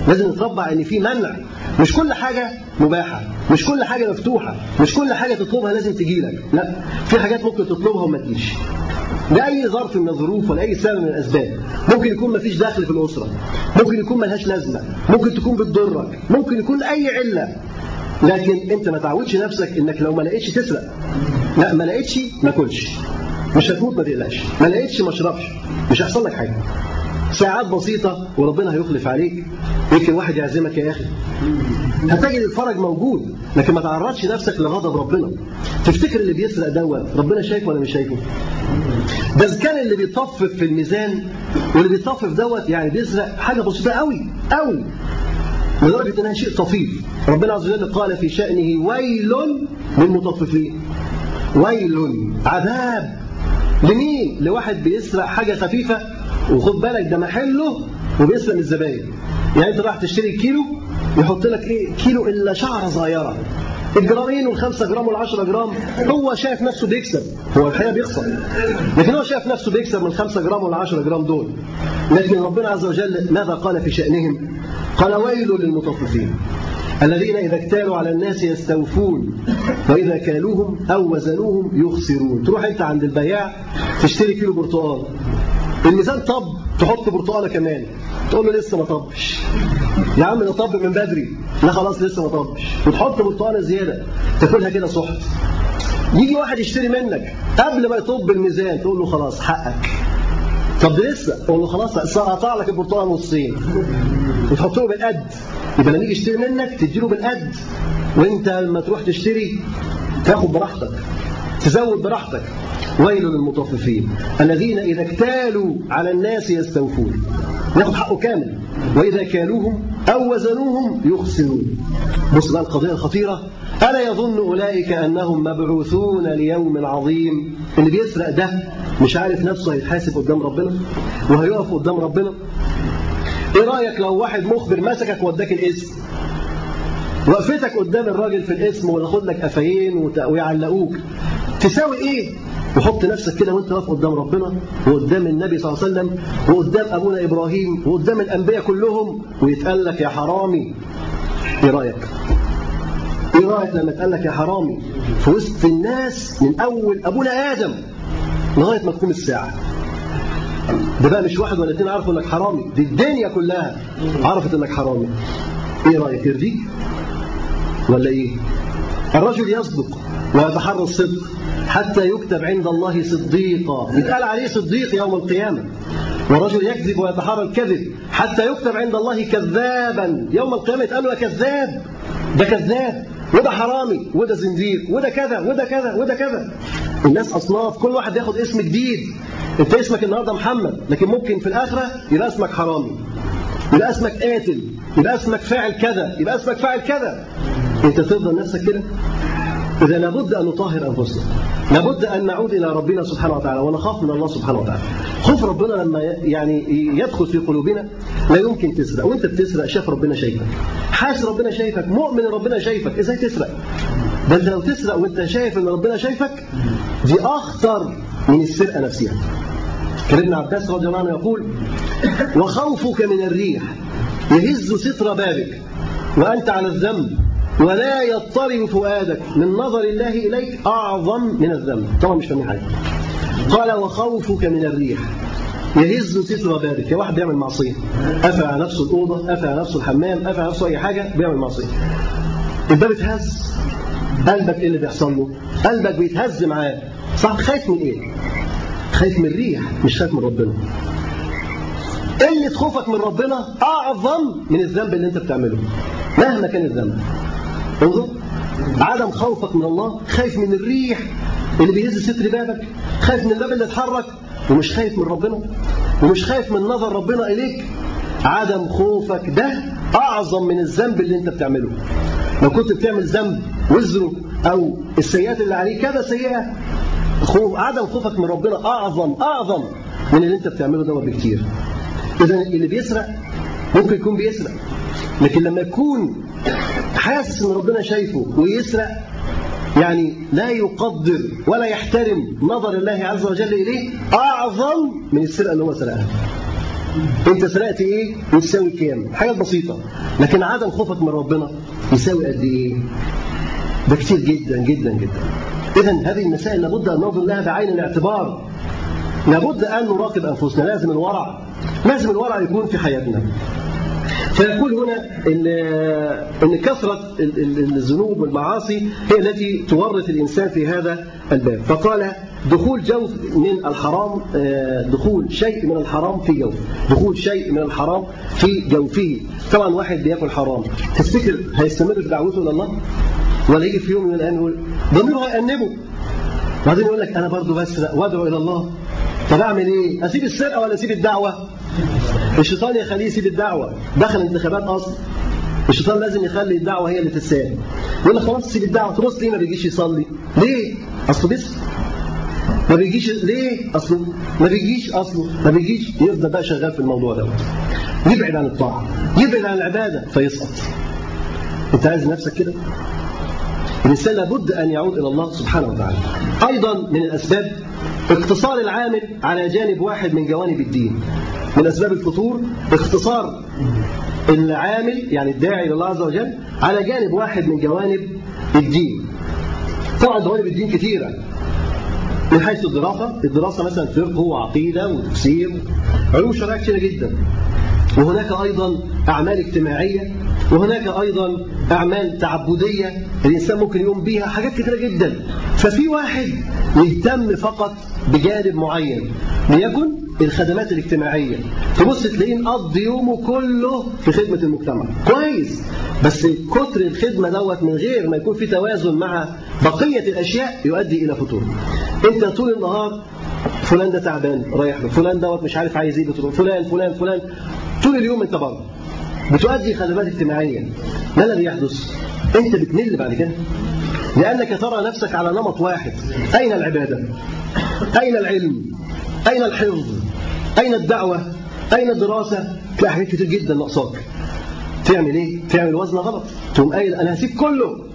لازم نتربى ان في منع. مش كل حاجة مباحة مش كل حاجة مفتوحة مش كل حاجة تطلبها لازم تجيلك لا في حاجات ممكن تطلبها وما تجيش. لأي ظرف من الظروف ولا أي سبب من الأسباب. ممكن يكون مفيش دخل في الأسرة. ممكن يكون ملهاش لازمة. ممكن تكون بتضرك. ممكن يكون أي علة. لكن أنت ما تعودش نفسك إنك لو ما لقيتش تسرق. لا ما لقيتش ما كلش. مش هتموت ما تقلقش. ما لقيتش ما اشربش. مش هيحصل لك حاجة. ساعات بسيطة وربنا هيخلف عليك. يمكن واحد يعزمك يا أخي. هتجد الفرج موجود لكن ما تعرضش نفسك لغضب ربنا. تفتكر اللي بيسرق دوت ربنا شايفه ولا مش شايفه؟ ده كان اللي بيطفف في الميزان واللي بيطفف دوت يعني بيسرق حاجة بسيطة قوي قوي لدرجة انها شيء طفيف. ربنا عز وجل قال في شأنه ويل للمطففين. ويل عذاب. لمين؟ لواحد بيسرق حاجة خفيفة وخد بالك ده محله وبيسرق من الزباين. يعني انت رايح تشتري كيلو يحط لك إيه؟ كيلو إلا شعرة صغيرة. الجرامين والخمسة جرام والعشرة جرام هو شايف نفسه بيكسب. هو الحقيقة بيخسر. لكن هو شايف نفسه بيكسب من الخمسة جرام والعشرة جرام دول. لكن ربنا عز وجل ماذا قال في شأنهم؟ قال ويل للمطففين الذين إذا اكتالوا على الناس يستوفون وإذا كالوهم أو وزنوهم يخسرون. تروح أنت عند البياع تشتري كيلو برتقال. الميزان طب تحط برتقالة كمان. تقول له لسه ما طبش. يا عم ده طب من بدري. لا خلاص لسه ما طبش. وتحط برتقالة زيادة. تاكلها كده سحت يجي واحد يشتري منك. قبل ما يطب الميزان تقول له خلاص حقك. طب لسه؟ تقول له خلاص هقطع لك البرتقالة نصين. وتحطه بالقد. يبقى لما يجي يشتري منك تديله بالقد. وانت لما تروح تشتري تاخد براحتك. تزود براحتك. ويل للمطففين. الذين إذا اكتالوا على الناس يستوفون. ياخد حقه كامل. وإذا كالوهم أو وزنوهم يخسرون. بص بقى القضية الخطيرة. ألا يظن أولئك أنهم مبعوثون ليوم عظيم؟ اللي بيسرق ده مش عارف نفسه هيتحاسب قدام ربنا؟ وهيقف قدام ربنا؟ إيه رأيك لو واحد مخبر مسكك وداك الاسم؟ وقفتك قدام الراجل في الاسم وياخد لك قفايين ويعلقوك. تساوي إيه؟ وحط نفسك كده وأنت واقف قدام ربنا وقدام النبي صلى الله عليه وسلم وقدام أبونا إبراهيم وقدام الأنبياء كلهم ويتقال لك يا حرامي. إيه رأيك؟ إيه رأيك لما يتقال لك يا حرامي في وسط الناس من أول أبونا آدم لغاية ما تقوم الساعة؟ ده بقى مش واحد ولا اتنين عرفوا إنك حرامي دي الدنيا كلها عرفت إنك حرامي. إيه رأيك؟ يرضيك؟ ولا إيه؟ الرجل يصدق ويتحرى الصدق حتى يكتب عند الله صديقا. يتقال عليه صديق يوم القيامة. ورجل يكذب ويتحرى الكذب حتى يكتب عند الله كذابا. يوم القيامة يتقال له كذاب. ده كذاب. وده حرامي. وده زنديق وده كذا. وده كذا. وده كذا. الناس أصناف. كل واحد ياخد اسم جديد. انت اسمك النهارده محمد لكن ممكن في الآخرة يبقى اسمك حرامي. يبقى اسمك قاتل. يبقى اسمك فاعل كذا. يبقى اسمك فاعل كذا. انت تفضل نفسك كده؟ إذا لابد أن نطهر أنفسنا. لابد أن نعود إلى ربنا سبحانه وتعالى ونخاف من الله سبحانه وتعالى. خوف ربنا لما يعني يدخل في قلوبنا لا يمكن تسرق. وأنت بتسرق شاف ربنا شايفك. حاسس ربنا شايفك. مؤمن ربنا شايفك. إزاي تسرق؟ انت لو تسرق وأنت شايف إن ربنا شايفك دي أخطر من السرقة نفسها ابن عباس رضي الله عنه يقول وخوفك من الريح يهز ستر بابك وأنت على الذنب. ولا يضطرب فؤادك من نظر الله إليك أعظم من الذنب. طبعا مش فاهمين حاجة. قال وخوفك من الريح. يهز ستر بابك. يا واحد بيعمل معصية. قفل على نفسه الأوضة قفل على نفسه الحمام قفل على نفسه أي حاجة بيعمل معصية. الباب اتهز. قلبك إيه اللي بيحصل له؟ قلبك بيتهز معاه. صح خايف من إيه؟ خايف من الريح مش خايف من ربنا. قلة خوفك من ربنا أعظم من الذنب اللي أنت بتعمله مهما كان الذنب. انظر. عدم خوفك من الله خايف من الريح اللي بيهز ستر بابك خايف من الباب اللي اتحرك ومش خايف من ربنا ومش خايف من نظر ربنا إليك. عدم خوفك ده أعظم من الذنب اللي أنت بتعمله. لو كنت بتعمل ذنب وزره أو السيئات اللي عليه كذا سيئة. خوف عدم خوفك من ربنا أعظم أعظم من اللي أنت بتعمله ده بكتير. إذا اللي بيسرق ممكن يكون بيسرق لكن لما يكون حاسس إن ربنا شايفه ويسرق يعني لا يقدر ولا يحترم نظر الله عز وجل إليه أعظم من السرقة اللي هو سرقها. أنت سرقت إيه؟ وتساوي كام؟ حاجات بسيطة لكن عدم خوفك من ربنا يساوي قد إيه؟ ده كتير جدا جدا جدا. اذا هذه المسائل لابد أن ننظر لها بعين الاعتبار. لابد أن نراقب أنفسنا لازم الورع لازم الورع يكون في حياتنا. فيقول هنا إن إن كثرة الذنوب والمعاصي هي التي تورط الإنسان في هذا الباب. فقال دخول جوف من الحرام دخول شيء من الحرام في جوف. دخول شيء من الحرام في جوفه. طبعا واحد بيأكل حرام. تفتكر هيستمر في دعوته إلى الله؟ ولا يجي في يوم من الأيام يقول ضميره هيأنبه. بعدين يقول لك أنا برضه بسرق وادعو إلى الله. طب أعمل إيه؟ أسيب السرقة ولا أسيب الدعوة؟ الشيطان يخليه يسيب الدعوة. دخل انتخابات أصلا الشيطان لازم يخلي الدعوة هي اللي تتسال يقول لك خلاص سيب الدعوة. تبص ليه ما بيجيش يصلي؟ ليه؟ أصله بس. ما بيجيش ليه؟ أصله ما بيجيش أصله ما بيجيش. يفضل بقى شغال في الموضوع ده. يبعد عن الطاعة. يبعد عن العبادة. فيسقط. أنت عايز نفسك كده؟ الإنسان لابد أن يعود إلى الله سبحانه وتعالى. أيضا من الأسباب اقتصار العامل على جانب واحد من جوانب الدين. من أسباب الفتور اختصار العامل يعني الداعي الله عز وجل على جانب واحد من جوانب الدين. طبعا جوانب الدين كثيرة. من حيث الدراسة الدراسة مثلا فقه وعقيدة وتفسير علوم شرعية كثيرة جدا. وهناك أيضا أعمال اجتماعية وهناك أيضا أعمال تعبدية الإنسان ممكن يقوم بيها حاجات كثيرة جدا. ففي واحد يهتم فقط بجانب معين ليكن الخدمات الاجتماعية. تبص تلاقيه مقضي يومه كله في خدمة المجتمع. كويس. بس كتر الخدمة دوت من غير ما يكون في توازن مع بقية الأشياء يؤدي إلى فتور. أنت طول النهار فلان ده تعبان رايح له فلان دوت مش عارف عايز إيه فلان فلان فلان. طول اليوم أنت بره. بتؤدي خدمات اجتماعية. ما الذي يحدث. انت بتمل بعد كده. لأنك ترى نفسك على نمط واحد. أين العبادة؟ أين العلم؟ أين الحفظ؟ أين الدعوة؟ أين الدراسة؟ تلاقي حاجات كتير جدا ناقصاك. تعمل إيه؟ تعمل وزن غلط. تقوم قايل أنا هسيب كله.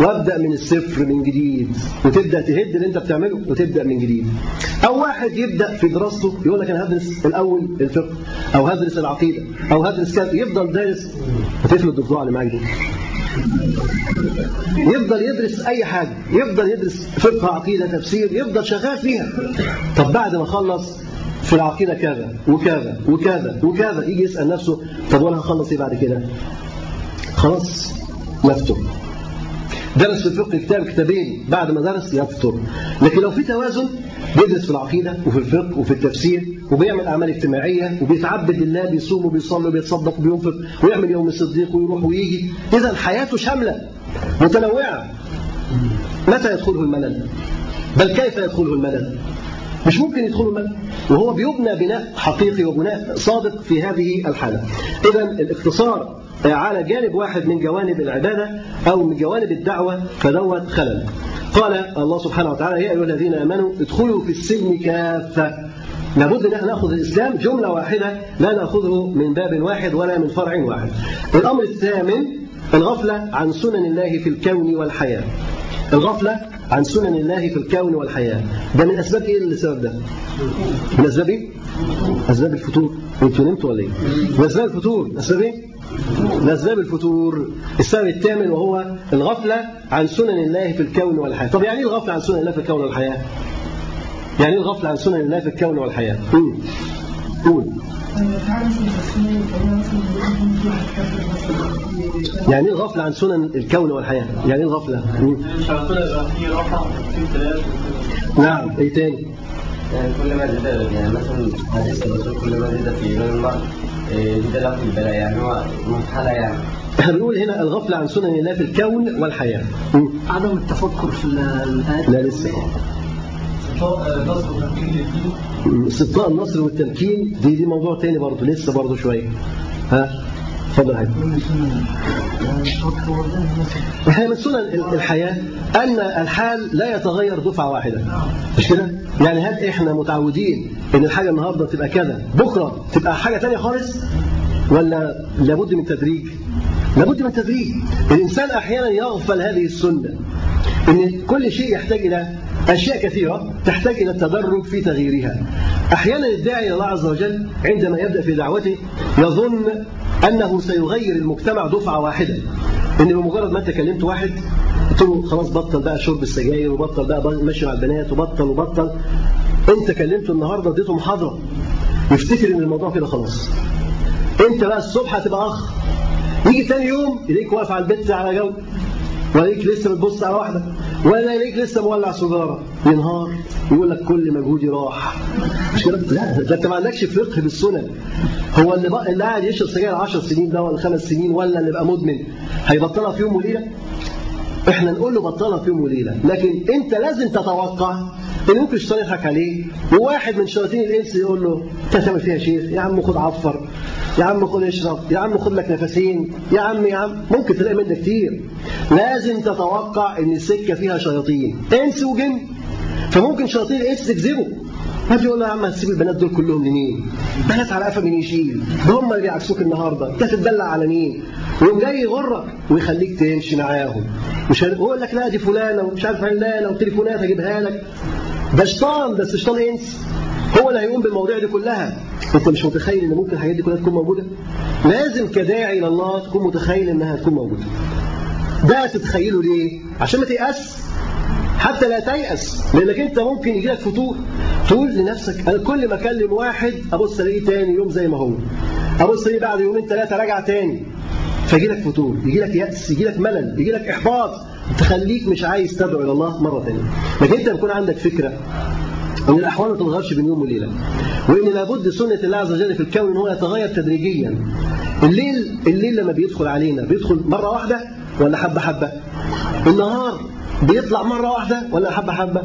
وابدأ من الصفر من جديد. وتبدأ تهد اللي انت بتعمله وتبدأ من جديد. أو واحد يبدأ في دراسته يقول لك أنا هدرس الأول الفقه أو هدرس العقيدة أو هدرس كذا يفضل دارس. هتقفل الضفدع اللي معاك دي. يفضل يدرس أي حاجة يفضل يدرس فقه عقيدة تفسير يفضل شغال فيها. طب بعد ما خلص في العقيدة كذا وكذا وكذا وكذا يجي يسأل نفسه طب وأنا هخلص إيه بعد كده؟ خلاص نفتر درس في الفقه كتاب كتابين بعد ما درس يفطر. لكن لو في توازن بيدرس في العقيدة وفي الفقه وفي التفسير وبيعمل أعمال اجتماعية وبيتعبد لله بيصوم وبيصلي وبيتصدق وبينفق ويعمل يوم الصديق ويروح ويجي. إذا حياته شاملة متنوعة. متى يدخله الملل؟ بل كيف يدخله الملل؟ مش ممكن يدخله الملل. وهو بيبنى بناء حقيقي وبناء صادق في هذه الحالة. إذا الاختصار على جانب واحد من جوانب العبادة أو من جوانب الدعوة فدوت خلل قال الله سبحانه وتعالى يا أيها الذين آمنوا ادخلوا في السلم كافة لابد أن إحنا نأخذ الإسلام جملة واحدة لا نأخذه من باب واحد ولا من فرع واحد. الأمر الثامن الغفلة عن سنن الله في الكون والحياة. الغفلة عن سنن الله في الكون والحياة. ده من أسباب إيه السبب ده؟ من أسباب إيه؟ أسباب الفتور. أنتوا نمتوا ولا إيه؟ من أسباب الفتور، أسباب إيه؟ من أسباب الفتور السبب الثامن وهو الغفلة عن سنن الله في الكون والحياة. طب يعني إيه الغفلة عن سنن الله في الكون والحياة؟ يعني إيه الغفلة عن سنن الله في الكون والحياة؟ قول. قول. يعني إيه الغفلة عن سنن الكون والحياة؟ يعني إيه الغفلة؟ نعم إيه تاني؟ يعني كل ما زاد يعني مثلا حديث الرسول كل ما زاد في يوم المرء له في البلاء يعني هو مرحلة يعني إحنا بنقول هنا الغفلة عن سنن الله في الكون والحياة. عدم التفكر في الآيات. لا لسه. استبقاء النصر والتمكين دي دي موضوع تاني برضه لسه برضه شوية. ها؟ حاجة الحياة من سنن الحياة أن الحال لا يتغير دفعة واحدة. مش كده؟ يعني هل إحنا متعودين إن الحاجة النهاردة تبقى كذا بكرة تبقى حاجة تانية خالص؟ ولا لابد من تدريج؟ لابد من تدريج. الإنسان أحيانا يغفل هذه السنة إن كل شيء يحتاج إلى أشياء كثيرة تحتاج إلى التدرج في تغييرها. أحيانا الداعي إلى الله عز وجل عندما يبدأ في دعوته يظن أنه سيغير المجتمع دفعة واحدة. إن بمجرد ما أنت كلمت واحد قلت له خلاص بطل بقى شرب السجاير وبطل بقى ماشي مع البنات وبطل وبطل. أنت كلمته النهاردة اديته محاضرة. يفتكر إن الموضوع كده خلاص. أنت بقى الصبح هتبقى أخ. يجي تاني يوم يلاقيك واقف على البيت على جو ولا يلاقيك لسه بتبص على واحدة. ولا يلاقيك لسه مولع سيجارة. ينهار يقول لك كل مجهودي راح. مش كده؟ لا ده انت ما عندكش فقه بالسنن هو اللي بقى اللي قاعد يشرب سجاير 10 سنين ده ولا خمس سنين ولا اللي بقى مدمن. هيبطلها في يوم وليلة؟ إحنا نقول له بطلها في يوم وليلة. لكن انت لازم تتوقع ان ممكن الشيطان يضحك عليه وواحد من شياطين الإنس يقول له انت هتعمل فيها شيخ يا عم خد عفر يا عم خد اشرب يا عم خد لك نفسين يا عم يا عم ممكن تلاقي منه كتير لازم تتوقع إن السكة فيها شياطين إنس وجن فممكن شياطين الإنس تكذبه ما يقول له يا عم هتسيب البنات دول كلهم لمين؟ بنات على قفا مين يشيل؟ هم اللي بيعكسوك النهارده، انت هتتدلع على مين؟ ويقوم جاي يغرك ويخليك تمشي معاهم. مش ويقول لك لا دي فلانة ومش عارف علانه وتليفونات اجيبها لك ده شيطان بس شيطان إنس. هو اللي هيقوم بالمواضيع دي كلها. أنت مش متخيل إن ممكن الحاجات دي كلها تكون موجودة؟ لازم كداعي إلى الله تكون متخيل إنها تكون موجودة. ده تتخيله ليه؟ عشان ما تيأس. حتى لا تيأس. لأنك أنت ممكن يجي لك فتور تقول لنفسك أنا كل ما أكلم واحد أبص ألاقيه تاني يوم زي ما هو. أبص ألاقيه بعد يومين ثلاثة راجع تاني. فيجي لك فتور يجي لك يأس يجي لك ملل يجي لك إحباط. تخليك مش عايز تدعو إلى الله مرة ثانية لكن أنت بيكون عندك فكرة إن الأحوال ما تتغيرش بين يوم وليلة. وإن لابد سنة الله عز وجل في الكون إن هو يتغير تدريجيا. الليل الليل لما بيدخل علينا بيدخل مرة واحدة ولا حبة حبة؟ النهار بيطلع مرة واحدة ولا حبة حبة؟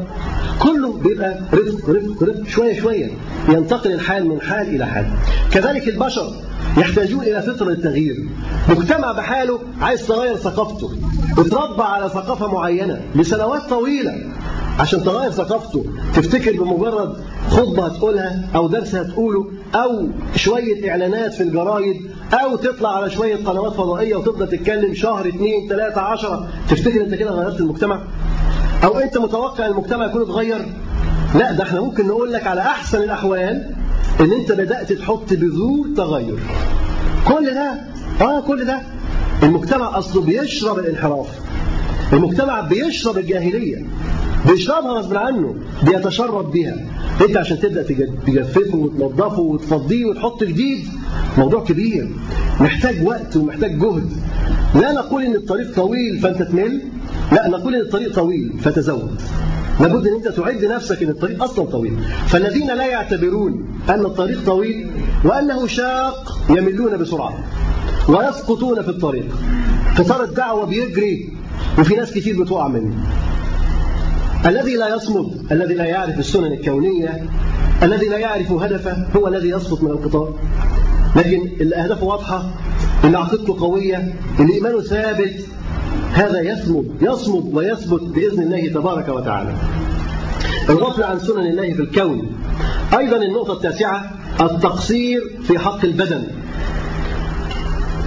كله بيبقى رفق رفق رفق شوية شوية. ينتقل الحال من حال إلى حال. كذلك البشر يحتاجون إلى فتره التغيير. مجتمع بحاله عايز تغير ثقافته. اتربى على ثقافة معينة لسنوات طويلة. عشان تغير ثقافته تفتكر بمجرد خطبة هتقولها أو درس هتقوله أو شوية إعلانات في الجرايد أو تطلع على شوية قنوات فضائية وتفضل تتكلم شهر اثنين ثلاثة عشرة. تفتكر أنت كده غيرت المجتمع؟ أو أنت متوقع المجتمع يكون اتغير؟ لا ده إحنا ممكن نقول لك على أحسن الأحوال إن أنت بدأت تحط بذور تغير. كل ده آه كل ده. المجتمع أصله بيشرب الانحراف. المجتمع بيشرب الجاهلية. بيشربها غصب عنه بيتشرب بيها. انت عشان تبدأ تج- تجففه وتنظفه وتفضيه وتحط جديد موضوع كبير. محتاج وقت ومحتاج جهد. لا نقول إن الطريق طويل فأنت تمل. لا نقول إن الطريق طويل فتزود. لابد إن أنت تعد نفسك إن الطريق أصلا طويل. فالذين لا يعتبرون أن الطريق طويل وأنه شاق يملون بسرعة. ويسقطون في الطريق. قطار الدعوه بيجري وفي ناس كتير بتقع منه. الذي لا يصمد الذي لا يعرف السنن الكونية الذي لا يعرف هدفه هو الذي يسقط من القطار لكن اللي أهدافه واضحة اللي عقيدته قوية اللي إيمانه ثابت. هذا يصمد يصمد ويثبت بإذن الله تبارك وتعالى. الغفل عن سنن الله في الكون. أيضا النقطة التاسعة التقصير في حق البدن.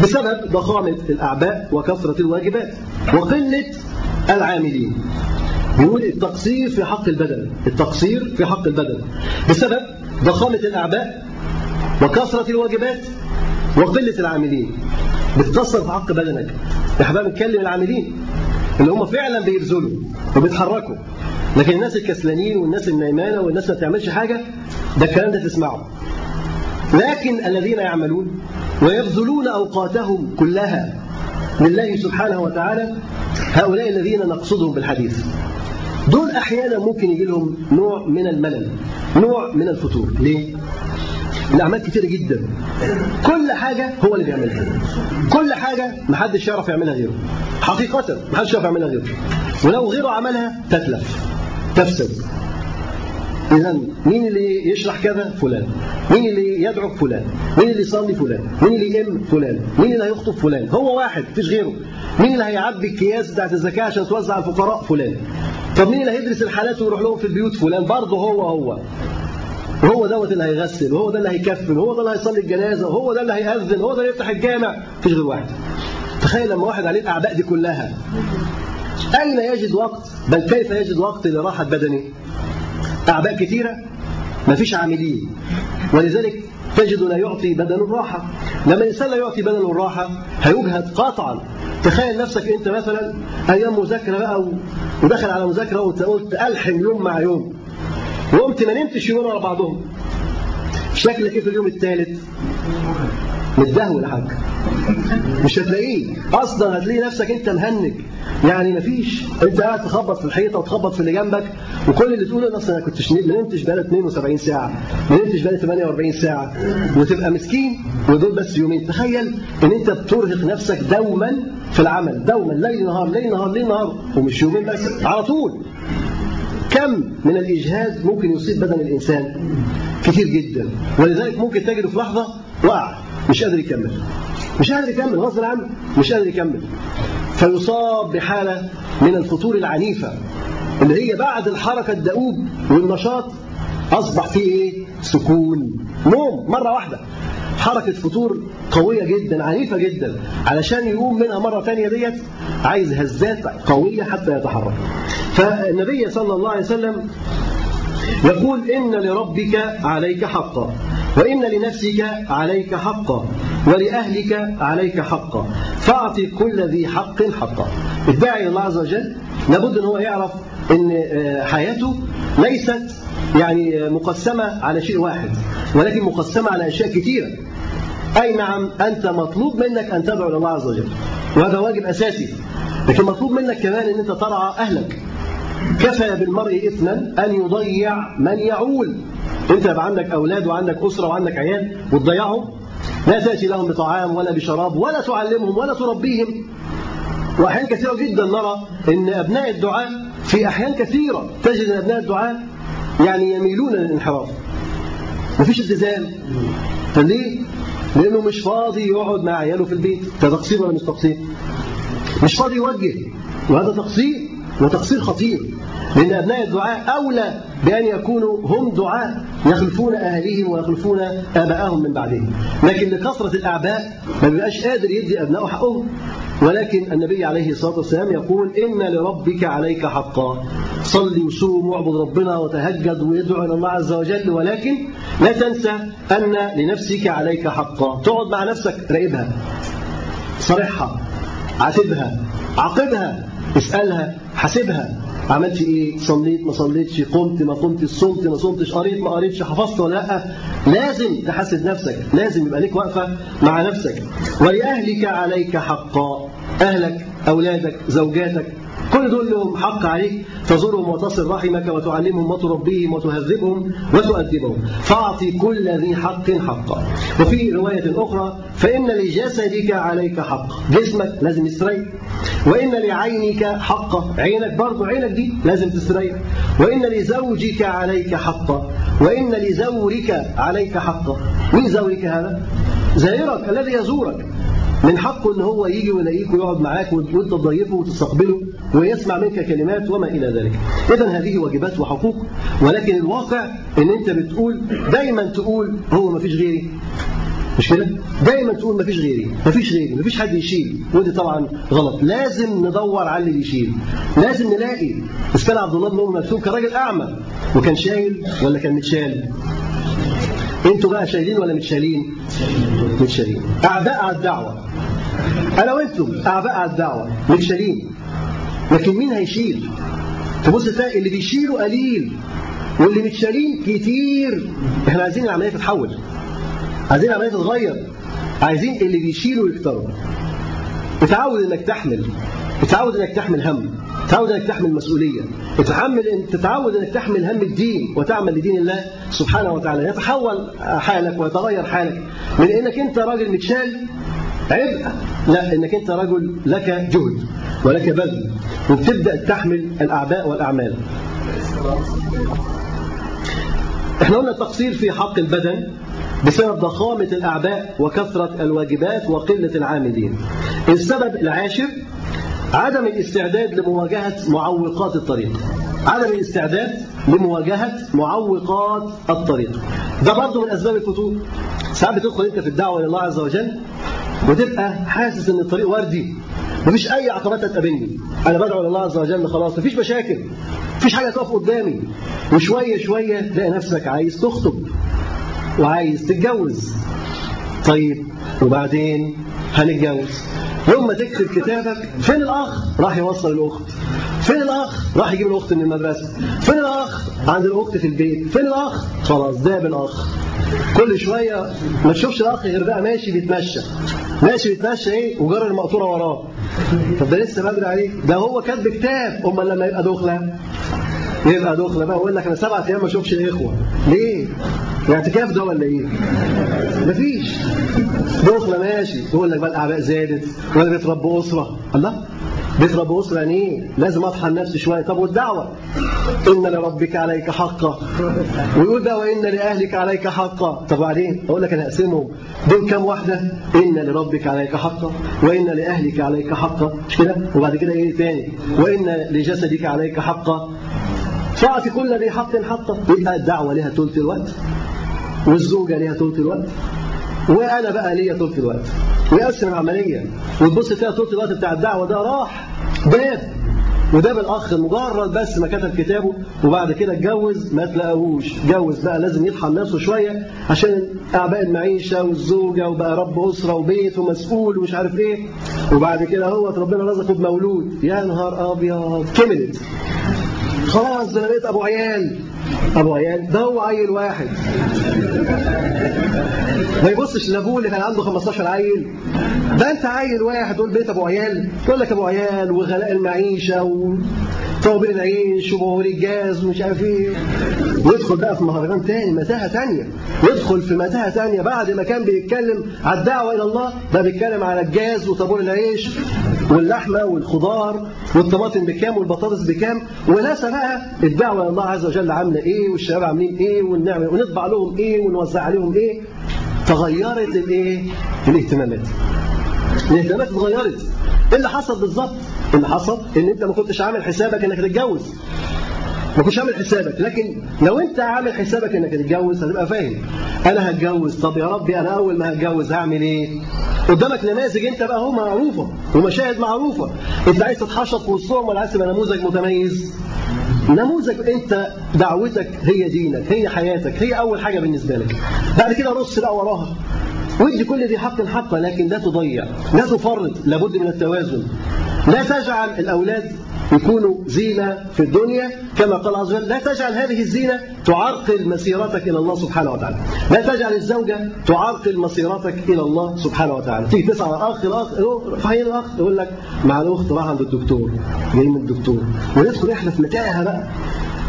بسبب ضخامة الأعباء وكثرة الواجبات وقلة العاملين. بيقول التقصير في حق البدن التقصير في حق البدن. بسبب ضخامة الأعباء وكثرة الواجبات وقلة العاملين. بتقصر في حق بدنك. يا حبايبي نتكلم العاملين اللي هم فعلا بيبذلوا وبيتحركوا. لكن الناس الكسلانين والناس النايمانه والناس ما بتعملش حاجة ده الكلام ده تسمعه. لكن الذين يعملون ويبذلون أوقاتهم كلها لله سبحانه وتعالى هؤلاء الذين نقصدهم بالحديث. دول أحيانا ممكن يجي لهم نوع من الملل نوع من الفتور. ليه؟ الاعمال كتيرة جدا. كل حاجة هو اللي بيعملها. كل حاجة محدش يعرف يعملها غيره. حقيقة محدش يعرف يعملها غيره. ولو غيره عملها تتلف تفسد. إذا مين اللي يشرح كذا؟ فلان. مين اللي يدعو فلان مين اللي يصلي فلان؟ مين اللي يم فلان؟ مين اللي هيخطب فلان؟ هو واحد مفيش غيره. مين اللي هيعبي الكياس بتاعت الزكاة عشان توزع على الفقراء؟ فلان. طب مين اللي هيدرس الحالات ويروح لهم في البيوت؟ فلان. برضه هو هو. وهو دوت اللي هيغسل وهو ده اللي هيكفن وهو ده اللي هيصلي الجنازة وهو ده اللي هيأذن وهو ده اللي يفتح الجامع. مفيش غير واحد. تخيل لما واحد عليه الأعباء دي كلها. أين يجد وقت؟ بل كيف يجد وقت لراحة بدنه أعباء كثيرة ما فيش عاملين. ولذلك تجد لا يعطي بدن الراحة. لما الإنسان لا يعطي بدن الراحة هيجهد قاطعا. تخيل نفسك أنت مثلا أيام مذاكرة بقى ودخل على مذاكرة وأنت قلت ألحم يوم مع يوم. وقمت ما نمتش يومين ورا بعضهم. شكلك إيه في اليوم الثالث. متدهول يا حاج. مش هتلاقيه. أصلا هتلاقي نفسك أنت مهنج. يعني مفيش. أنت قاعد تخبط في الحيطة وتخبط في اللي جنبك وكل اللي تقوله أصلا أنا ما نمتش بقالي 72 ساعة. ما نمتش بقالي 48 ساعة. وتبقى مسكين ودول بس يومين. تخيل إن أنت بترهق نفسك دوما في العمل. دوما. ليل نهار ليل نهار ليل نهار. ومش يومين بس. على طول. كم من الإجهاد ممكن يصيب بدن الإنسان؟ كتير جدا. ولذلك ممكن تجده في لحظة وقع. مش قادر يكمل. مش قادر يكمل غصب عنه مش قادر يكمل. فيصاب بحالة من الفتور العنيفة اللي هي بعد الحركة الدؤوب والنشاط أصبح فيه إيه؟ سكون. نوم مرة واحدة. حركة فتور قوية جدا عنيفة جدا علشان يقوم منها مرة ثانية ديت عايز هزات قوية حتى يتحرك. فالنبي صلى الله عليه وسلم يقول إن لربك عليك حقا. وإن لنفسك عليك حقا ولأهلك عليك حقا فأعطي كل ذي حق حقا الداعي الله عز وجل. لابد أن هو يعرف أن حياته ليست يعني مقسمة على شيء واحد ولكن مقسمة على أشياء كثيرة. أي نعم أنت مطلوب منك أن تدعو إلى الله عز وجل. وهذا واجب أساسي. لكن مطلوب منك كمان أن أنت ترعى أهلك. كفى بالمرء إثما أن يضيع من يعول. أنت يبقى عندك أولاد وعندك أسرة وعندك عيال وتضيعهم؟ لا تأتي لهم بطعام ولا بشراب ولا تعلمهم ولا تربيهم. وأحيان كثيرة جدا نرى أن أبناء الدعاء في أحيان كثيرة تجد أن أبناء الدعاء يعني يميلون للانحراف. مفيش التزام. فليه؟ لأنه مش فاضي يقعد مع عياله في البيت. ده تقصير ولا مش تقصير؟ مش فاضي يوجه. وهذا تقصير وتقصير خطير لأن أبناء الدعاء أولى بأن يكونوا هم دعاء يخلفون أهليهم ويخلفون آباءهم من بعدهم. لكن لكثرة الأعباء ما بيبقاش قادر يدي أبنائه حقهم. ولكن النبي عليه الصلاة والسلام يقول إن لربك عليك حقا. صلي وصوم واعبد ربنا وتهجد ويدعو إلى الله عز وجل. ولكن لا تنسى أن لنفسك عليك حقا. تقعد مع نفسك راقبها صرحها عاتبها عاقبها. اسألها حاسبها. عملت إيه؟ صليت ما صليتش قمت ما قمتش صمت ما صمتش قريت ما قريتش حفظت ولا لأ؟ لازم تحاسب نفسك لازم يبقى ليك وقفة مع نفسك. ولأهلك عليك حقا أهلك أولادك زوجاتك. كل دول لهم حق عليك. تزورهم وتصل رحمك وتعلمهم وتربيهم وتهذبهم وتؤدبهم. فأعطي كل ذي حق حقا وفي رواية أخرى فإن لجسدك عليك حق. جسمك لازم يستريح. وإن لعينك حقا عينك برضه عينك دي لازم تستريح. وإن لزوجك عليك حقا وإن لزورك عليك حقا مين زورك هذا؟ زائرك الذي يزورك. من حقه إن هو يجي ويلاقيك ويقعد معاك وأنت تضيفه وتستقبله ويسمع منك كلمات وما إلى ذلك. اذا هذه واجبات وحقوق ولكن الواقع إن أنت بتقول دايما تقول هو ما فيش غيري. مش كده؟ دايما تقول ما فيش غيري، ما فيش غيري، ما فيش حد يشيل، ودي طبعا غلط، لازم ندور على اللي يشيل، لازم نلاقي، كان عبد الله بن ام مكتوم كان راجل أعمى وكان شايل ولا كان متشال؟ أنتوا بقى شايلين ولا متشالين؟ على الدعوة. أنا وأنتم؟ اعباء على الدعوة. متشالين لكن مين هيشيل؟ تبص تلاقي اللي بيشيلوا قليل واللي متشالين كتير. إحنا عايزين العملية تتحول. عايزين العملية تتغير. عايزين اللي بيشيلوا يكتروا. اتعود إنك تحمل. اتعود إنك تحمل هم. تتعود انك تحمل مسؤوليه تتحمل ان تتعود انك تحمل هم الدين وتعمل لدين الله سبحانه وتعالى. يتحول حالك ويتغير حالك. من إنك أنت راجل متشال عبء. لا إنك أنت رجل لك جهد ولك بذل. وبتبدأ تحمل الاعباء والأعمال. إحنا قلنا التقصير في حق البدن بسبب ضخامة الأعباء وكثرة الواجبات وقلة العاملين. السبب العاشر عدم الاستعداد لمواجهة معوقات الطريق. عدم الاستعداد لمواجهة معوقات الطريق. ده برضه من أسباب الفتور ساعات بتدخل أنت في الدعوة إلى الله عز وجل وتبقى حاسس إن الطريق وردي. مفيش أي عقبات هتقابلني أنا بدعو لله عز وجل خلاص. مفيش مشاكل. مفيش حاجة تقف قدامي. وشوية شوية تلاقي نفسك عايز تخطب وعايز تتجوز. طيب وبعدين هنتجوز. يوم ما تكتب كتابك فين الأخ؟ راح يوصل الأخت. فين الأخ؟ راح يجيب الأخت من المدرسة. فين الأخ؟ عند الأخت في البيت. فين الأخ؟ خلاص ده بالاخ كل شوية ما تشوفش الأخ غير بقى ماشي بيتمشى. ماشي بيتمشى إيه؟ وجر المقطوره وراه. طب ده لسه بدري عليه ده هو كاتب كتاب. أمال لما يبقى دخلة؟ يبقى دخله بقى يقول لك أنا سبعة أيام ما أشوفش الاخوه ليه؟ الاعتكاف ده ولا إيه؟ مفيش دخله ماشي يقول لك بقى الأعباء زادت وأنا بيتربوا أسرة الله بيتربوا أسرة يعني إيه؟ لازم أطحن نفسي شوية طب والدعوة؟ إن لربك عليك حقا ويقول بقى وإن لأهلك عليك حقا طب وبعدين أقول لك أنا اقسمهم دول كام واحدة؟ إن لربك عليك حقا وإن لأهلك عليك حقا مش كده؟ وبعد كده إيه تاني؟ وإن لجسدك عليك حقا فاعطي كل ذي حق حقه. يبقى الدعوه لها ثلث الوقت. والزوجة لها ثلث الوقت. وأنا بقى ليا طول الوقت. ويقسم العملية وتبص تلاقي طول الوقت بتاع الدعوة ده راح داب وده بالاخ مجرد بس ما كتب كتابه. وبعد كده اتجوز ما تلاقوش اتجوز بقى لازم يطحن نفسه شوية عشان أعباء المعيشة والزوجة وبقى رب أسرة وبيت ومسؤول ومش عارف إيه. وبعد كده هو ربنا رزقه بمولود. يا نهار أبيض. كملت. خلاص ده بقيت أبو عيال. أبو عيال. ده هو عيل واحد. ما يبصش لأبوه اللي كان عنده 15 عيل. ده أنت عيل واحد. تقول بقيت أبو عيال. يقول لك أبو عيال وغلاء المعيشة و طوابير العيش وطوابير الجاز ومش عارف إيه. ويدخل بقى في مهرجان تاني متاهة تانية. يدخل في متاهة تانية بعد ما كان بيتكلم على الدعوة إلى الله. ده بيتكلم على الجاز وطابور العيش. واللحمة والخضار والطماطم بكام والبطاطس بكام وناسى بقى الدعوة إلى الله عز وجل عاملة إيه والشباب عاملين إيه ونعمل ونطبع لهم إيه ونوزع عليهم إيه؟ تغيرت الإيه؟ الاهتمامات. الاهتمامات اتغيرت. إيه اللي حصل بالظبط؟ اللي حصل؟ إن أنت ما كنتش عامل حسابك إنك تتجوز. ما كنتش عامل حسابك. لكن لو انت عامل حسابك انك تتجوز هتبقى فاهم. أنا هتجوز. طب يا ربي أنا اول ما هتجوز هعمل إيه؟ قدامك نماذج انت بقى هو معروفة ومشاهد معروفة. انت عايز تتحشط في وسطهم ولا عايز تبقى نموذج متميز؟ نموذج انت دعوتك هي دينك هي حياتك هي اول حاجة بالنسبة لك. بعد كده رص بقى وراها. وادي كل ذي حق حقه لكن لا تضيع لا تفرط لابد من التوازن. لا تجعل الأولاد يكونوا زينة في الدنيا. كما قال عز وجل لا تجعل هذه الزينة تعرقل مسيرتك إلى الله سبحانه وتعالى. لا تجعل الزوجة تعرقل مسيرتك إلى الله سبحانه وتعالى. تيجي تسعى الأخ الأخ فهين الأخ يقول لك مع الأخت راح عند الدكتور جاي من الدكتور. وندخل إحنا في متاهة بقى.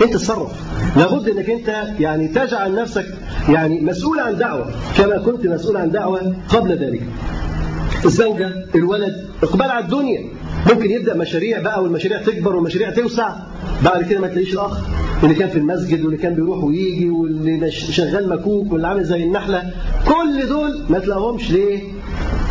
أنت تصرف. لابد إنك أنت يعني تجعل نفسك يعني مسؤول عن دعوة. كما كنت مسؤول عن دعوة قبل ذلك. الزوجة الولد اقبال على الدنيا. ممكن يبدأ مشاريع بقى والمشاريع تكبر والمشاريع توسع. بعد كده ما تلاقيش الأخ اللي كان في المسجد واللي كان بيروح ويجي واللي شغال مكوك واللي عامل زي النحلة. كل دول ما تلاقوهمش ليه؟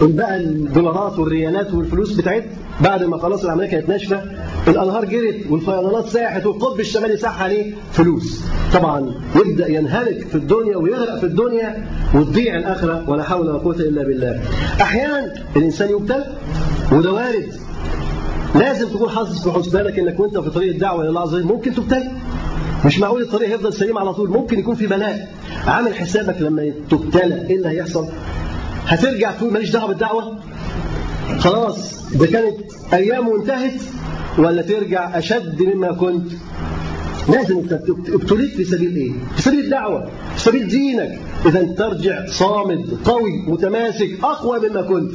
بقى الدولارات والريالات والفلوس بتاعت بعد ما خلاص العملية كانت ناشفة الأنهار جرت والفيضانات ساحت والقطب الشمالي ساح عليه فلوس. طبعا يبدأ ينهلك في الدنيا ويغرق في الدنيا وتضيع الآخرة ولا حول ولا قوة إلا بالله. أحيانا الإنسان يبتلى وده وارد. لازم تكون حاسس في حسبانك إنك وأنت في طريق الدعوة إلى الله عز وجل. ممكن تبتلى مش معقول الطريق هيفضل سليم على طول. ممكن يكون في بلاء. عامل حسابك لما تبتلى إيه اللي هيحصل. هترجع تقول ماليش دعوة بالدعوة؟ خلاص. ده كانت أيام وانتهت ولا ترجع أشد مما كنت؟ لازم أنت ابتليت في سبيل إيه؟ في سبيل الدعوة. في سبيل دينك. إذا ترجع صامد قوي متماسك أقوى مما كنت.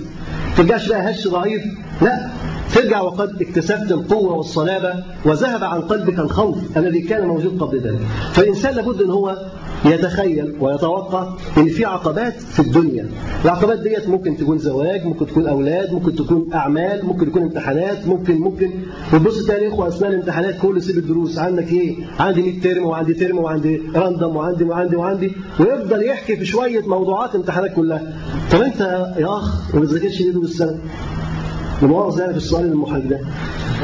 ترجعش بقى هش ضعيف. لا. ترجع وقد اكتسبت القوة والصلابة وذهب عن قلبك الخوف الذي كان موجود قبل ذلك. فالإنسان لابد أن هو يتخيل ويتوقع إن في عقبات في الدنيا. العقبات ديت ممكن تكون زواج ممكن تكون أولاد ممكن تكون أعمال ممكن تكون امتحانات ممكن ممكن. وتبص تلاقي إخوة اثناء الامتحانات كل سيب الدروس. عندك إيه؟ عندي 100 ترم وعندي ترم وعندي راندم وعندي وعندي وعندي. ويفضل يحكي في شوية موضوعات امتحانات كلها. طب أنت يا أخ ما بتذاكرش ليه طول السنة؟ المؤاخذه يعني في السؤال المحرج ده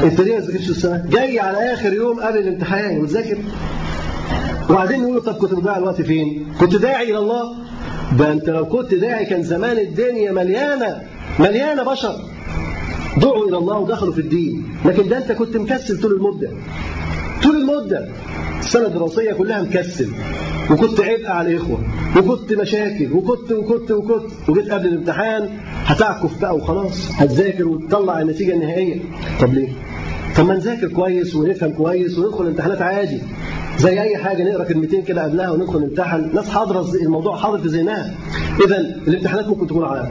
انت ليه ما بتذاكرش السنة؟ جاي على آخر يوم قبل الامتحان وتذاكر وبعدين نقول طب كنت بتضيع الوقت فين؟ كنت داعي إلى الله؟ ده أنت لو كنت داعي كان زمان الدنيا مليانة مليانة بشر. دعوا إلى الله ودخلوا في الدين. لكن ده أنت كنت مكسل طول المدة. طول المدة. السنة الدراسية كلها مكسل. وكنت عبء على الإخوة. وكنت مشاكل. وكنت وكنت وكنت. وجيت قبل الامتحان هتعكف بقى وخلاص. هتذاكر وتطلع النتيجة النهائية. طب ليه؟ طب ما نذاكر كويس ونفهم كويس وندخل الامتحانات عادي. زي أي حاجة نقرأ كلمتين كده قبلها وندخل نمتحن ناس حاضرة الموضوع حاضر في ذهنها. اذا الامتحانات ممكن تكون عائق.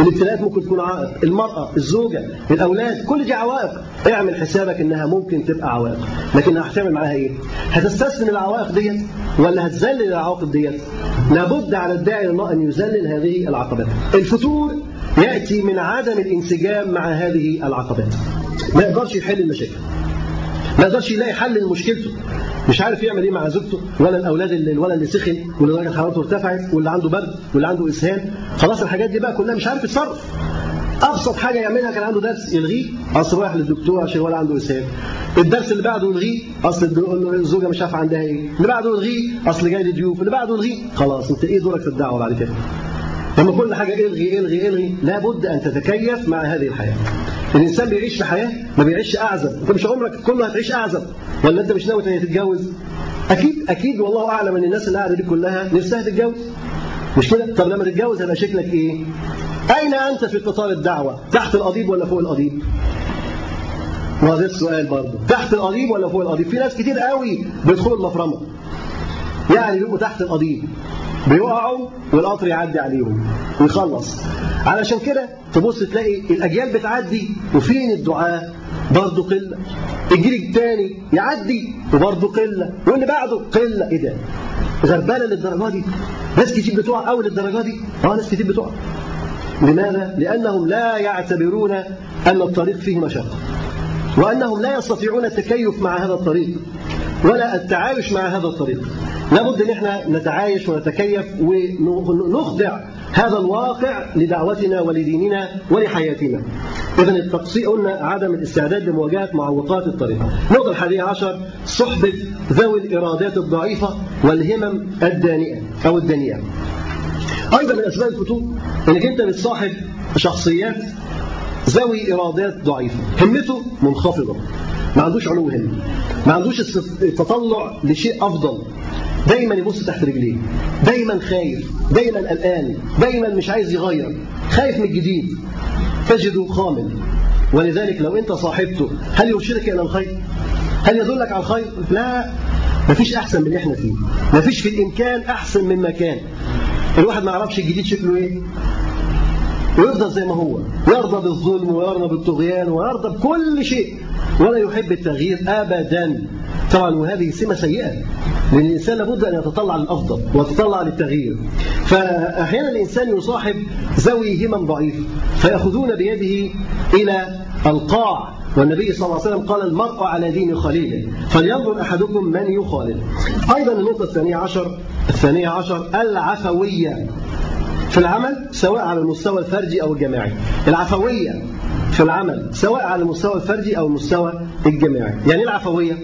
الابتلاءات ممكن تكون عائق. المرأة الزوجة الأولاد كل دي عوائق. اعمل حسابك إنها ممكن تبقى عوائق. لكن هتعمل معاها إيه؟ هتستسلم العوائق ديت ولا هتذلل العواقب ديت؟ لابد على الداعي أن يذلل هذه العقبات. الفتور يأتي من عدم الانسجام مع هذه العقبات. ما يقدرش يحل المشاكل. ما يقدرش يلاقي حل لمشكلته. مش عارف يعمل إيه مع زوجته ولا الأولاد اللي الولد اللي سخن واللي درجه حرارته ارتفعت واللي عنده برد واللي عنده اسهال خلاص الحاجات دي بقى كلها مش عارف يتصرف. أبسط حاجة يعملها كان عنده درس يلغيه. أصل رايح للدكتور عشان الولد عنده اسهال الدرس اللي بعده يلغيه. أصل الزوجة مش عارفة عندها إيه. اللي بعده يلغيه. أصل جاي لي ضيوف اللي بعده يلغيه. خلاص أنت إيه دورك في الدعوة بعد كده؟ لما كل حاجة الغي الغي الغي لابد أن تتكيف مع هذه الحياة. الإنسان بيعيش في حياة ما بيعيش أعزب. أنت مش عمرك كله هتعيش أعزب. ولا أنت مش ناوي تتجوز؟ أكيد أكيد والله أعلم أن الناس اللي قاعدة دي كلها نفسها تتجوز. مش كده؟ طب لما تتجوز هيبقى شكلك إيه؟ أين أنت في قطار الدعوة؟ تحت القضيب ولا فوق القضيب؟ وهذا السؤال برضه. تحت القضيب ولا فوق القضيب؟ في ناس كتير قوي بيدخلوا المفرمة. يعني بيبقوا تحت القضيب. بيقعوا والقطر يعدي عليهم ويخلص. علشان كده تبص تلاقي الأجيال بتعدي وفين الدعاء؟ برضه قلة. الجيل الثاني يعدي وبرضه قلة. واللي بعده قلة. إيه ده؟ غربانه للدرجة دي. ناس كتير بتقع قوي للدرجة دي. آه ناس كتير بتقع. لماذا؟ لأنهم لا يعتبرون أن الطريق فيه مشقة وأنهم لا يستطيعون التكيف مع هذا الطريق. ولا التعايش مع هذا الطريق. لابد أن إحنا نتعايش ونتكيف ونخضع هذا الواقع لدعوتنا ولديننا ولحياتنا. اذا التقصير قلنا عدم الاستعداد لمواجهة معوقات الطريق. النقطه الحادية عشر صحبة ذوي الإرادات الضعيفة والهمم الدانئة أو الدنيئة. أيضا من أسباب الفتور إنك أنت بتصاحب شخصيات ذوي إرادات ضعيفة. همته منخفضة. ما عندوش علو همه ما عندوش التطلع لشيء أفضل. دايما يبص تحت رجليه. دايما خايف. دايما قلقان. دايما مش عايز يغير. خايف من الجديد. تجده خامل. ولذلك لو أنت صاحبته هل يرشدك إلى الخير؟ هل يدلك على الخير؟ لا. مفيش أحسن من اللي إحنا فيه. مفيش في الإمكان أحسن من مكان. الواحد ما يعرفش الجديد شكله إيه. ويفضل زي ما هو. يرضى بالظلم ويرضى بالطغيان ويرضى بكل شيء. ولا يحب التغيير ابدا. طبعا وهذه سمة سيئة. لأن الانسان لابد أن يتطلع للأفضل ويتطلع للتغيير. فاحيانا الإنسان يصاحب ذوي همم ضعيف فيأخذون بيده إلى القاع. والنبي صلى الله عليه وسلم قال المرء على دين خليله فلينظر أحدكم من يخالل أيضا النقطه الثانية عشر الثانية عشر العفوية في العمل سواء على المستوى الفردي أو الجماعي. العفوية في العمل سواء على المستوى الفردي أو المستوى الجماعي. يعني إيه العفوية؟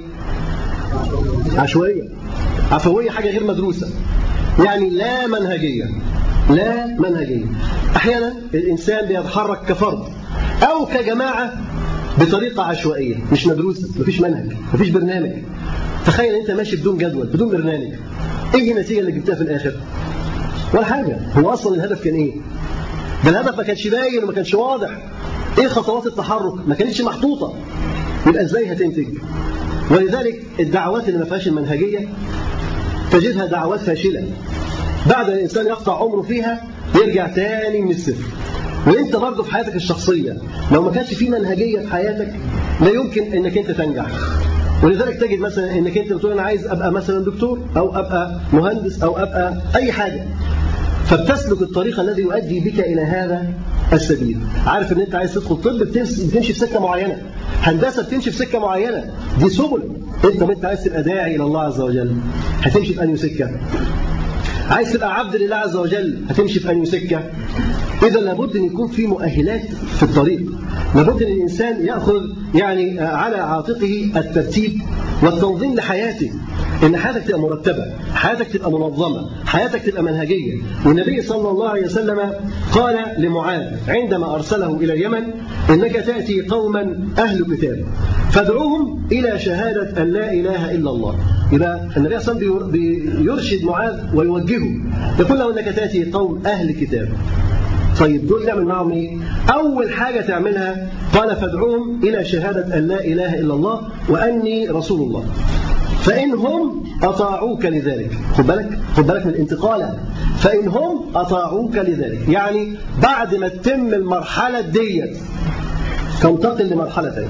عشوائية. عفوية حاجة غير مدروسة. يعني لا منهجية. لا منهجية. أحيانا الإنسان بيتحرك كفرد أو كجماعة بطريقة عشوائية. مش مدروسة مفيش منهج مفيش برنامج. تخيل أنت ماشي بدون جدول بدون برنامج. إيه النتيجة اللي جبتها في الآخر؟ ولا حاجة. هو أصلا الهدف كان إيه؟ ده الهدف ما كانش باين وما كانش واضح. إيه خطوات التحرك؟ ما كانتش محطوطة. يبقى إزاي هتنتج؟ ولذلك الدعوات اللي ما فيهاش المنهجية تجدها دعوات فاشلة. بعد الإنسان يقطع عمره فيها يرجع تاني من الصفر. وأنت برضه في حياتك الشخصية لو ما كانش في منهجية في حياتك لا يمكن إنك أنت تنجح. ولذلك تجد مثلا إنك أنت بتقول أنا عايز أبقى مثلا دكتور أو أبقى مهندس أو أبقى أي حاجة. فبتسلك الطريق الذي يؤدي بك إلى هذا السبيل. عارف إن أنت عايز تدخل طب بتمشي في سكة معينة. هندسة بتمشي في سكة معينة. دي سبل. أنت أنت عايز تبقى داعي إلى الله عز وجل. هتمشي في أنهي سكة؟ عايز تبقى عبد لله عز وجل هتمشي في أنهي سكة؟ إذا لابد أن يكون في مؤهلات في الطريق. لابد أن الإنسان يأخذ يعني على عاتقه الترتيب والتنظيم لحياته. إن حياتك تبقى مرتبة حياتك تبقى منظمة حياتك تبقى منهجية. والنبي صلى الله عليه وسلم قال لمعاذ عندما أرسله إلى اليمن إنك تأتي قوما أهل كتاب فادعوهم إلى شهادة أن لا إله إلا الله. يبقى النبي صلى الله عليه وسلم بيرشد معاذ ويوجهه. يقول له إنك تأتي قوم أهل كتاب. طيب دول تعمل معهم إيه؟ أول حاجة تعملها قال فادعوهم إلى شهادة أن لا إله إلا الله وأني رسول الله. فإن هم أطاعوك لذلك. خد بالك؟ خد بالك من الانتقالة فإن هم أطاعوك لذلك. يعني بعد ما تتم المرحلة ديت تنتقل لمرحلة ثانية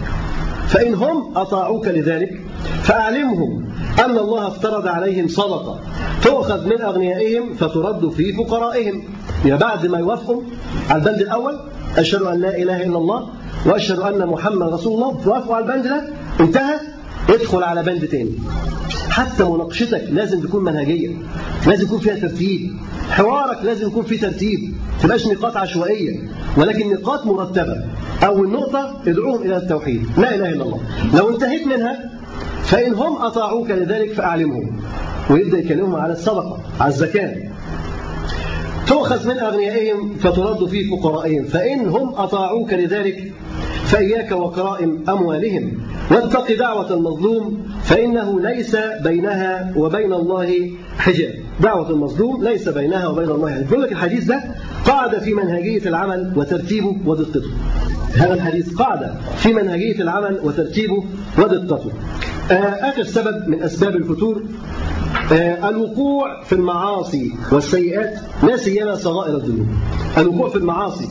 فإن هم أطاعوك لذلك فأعلمهم أن الله افترض عليهم صدقة. تؤخذ من أغنيائهم فترد في فقرائهم. يا بعد ما يوافقوا على البند الأول أشهد أن لا إله إلا الله وأشهد أن محمد رسول الله. توافقوا على البند ده؟ انتهى؟ ادخل على بند تاني. حتى مناقشتك لازم تكون منهجية. لازم يكون فيها ترتيب. حوارك لازم يكون فيه ترتيب. ما تبقاش نقاط عشوائية ولكن نقاط مرتبة. أول نقطة ادعوهم إلى التوحيد. لا إله إلا الله. لو انتهيت منها فإن هم أطاعوك لذلك فأعلمهم. ويبدأ يكلمهم على الصدقة على الزكاة. تؤخذ من أغنيائهم فترد في فقرائهم. فإن هم أطاعوك لذلك فإياك وكرائم أموالهم. واتق دعوة المظلوم فإنه ليس بينها وبين الله حجاب. دعوة المظلوم ليس بينها وبين الله حجاب. يقول لك الحديث ده قاعدة في منهجية العمل وترتيبه ودقته. هذا الحديث قاعدة في منهجية العمل وترتيبه ودقته. آخر سبب من أسباب الفتور آه، الوقوع في المعاصي والسيئات لا سيما صغائر الذنوب. الوقوع في المعاصي.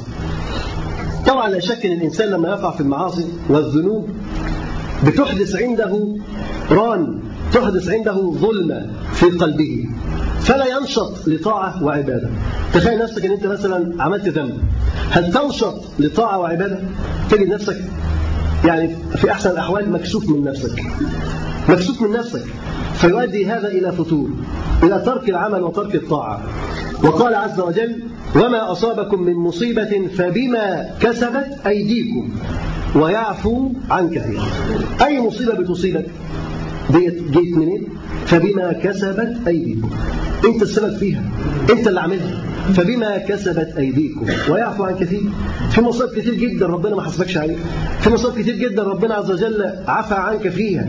طبعا لا شك إن الإنسان لما يقع في المعاصي والذنوب بتحدث عنده ران تحدث عنده ظلمة في قلبه فلا ينشط لطاعة وعبادة. تخيل نفسك إن أنت مثلا عملت ذنب هل تنشط لطاعة وعبادة؟ تجد نفسك يعني في أحسن الأحوال مكشوف من نفسك. مكشوف من نفسك. فيؤدي هذا إلى فتور إلى ترك العمل وترك الطاعة. وقال عز وجل وما أصابكم من مصيبة فبما كسبت أيديكم ويعفو عن كثير. أي مصيبة بتصيبك؟ ديت جيت منين؟ فبما كسبت أيديكم. أنت السبب فيها. أنت اللي عاملها فبما كسبت أيديكم ويعفو عن كثير. في مصائب كتير جدا ربنا ما حسبكش عليها في مصائب كتير جدا ربنا عز وجل عفى عنك فيها.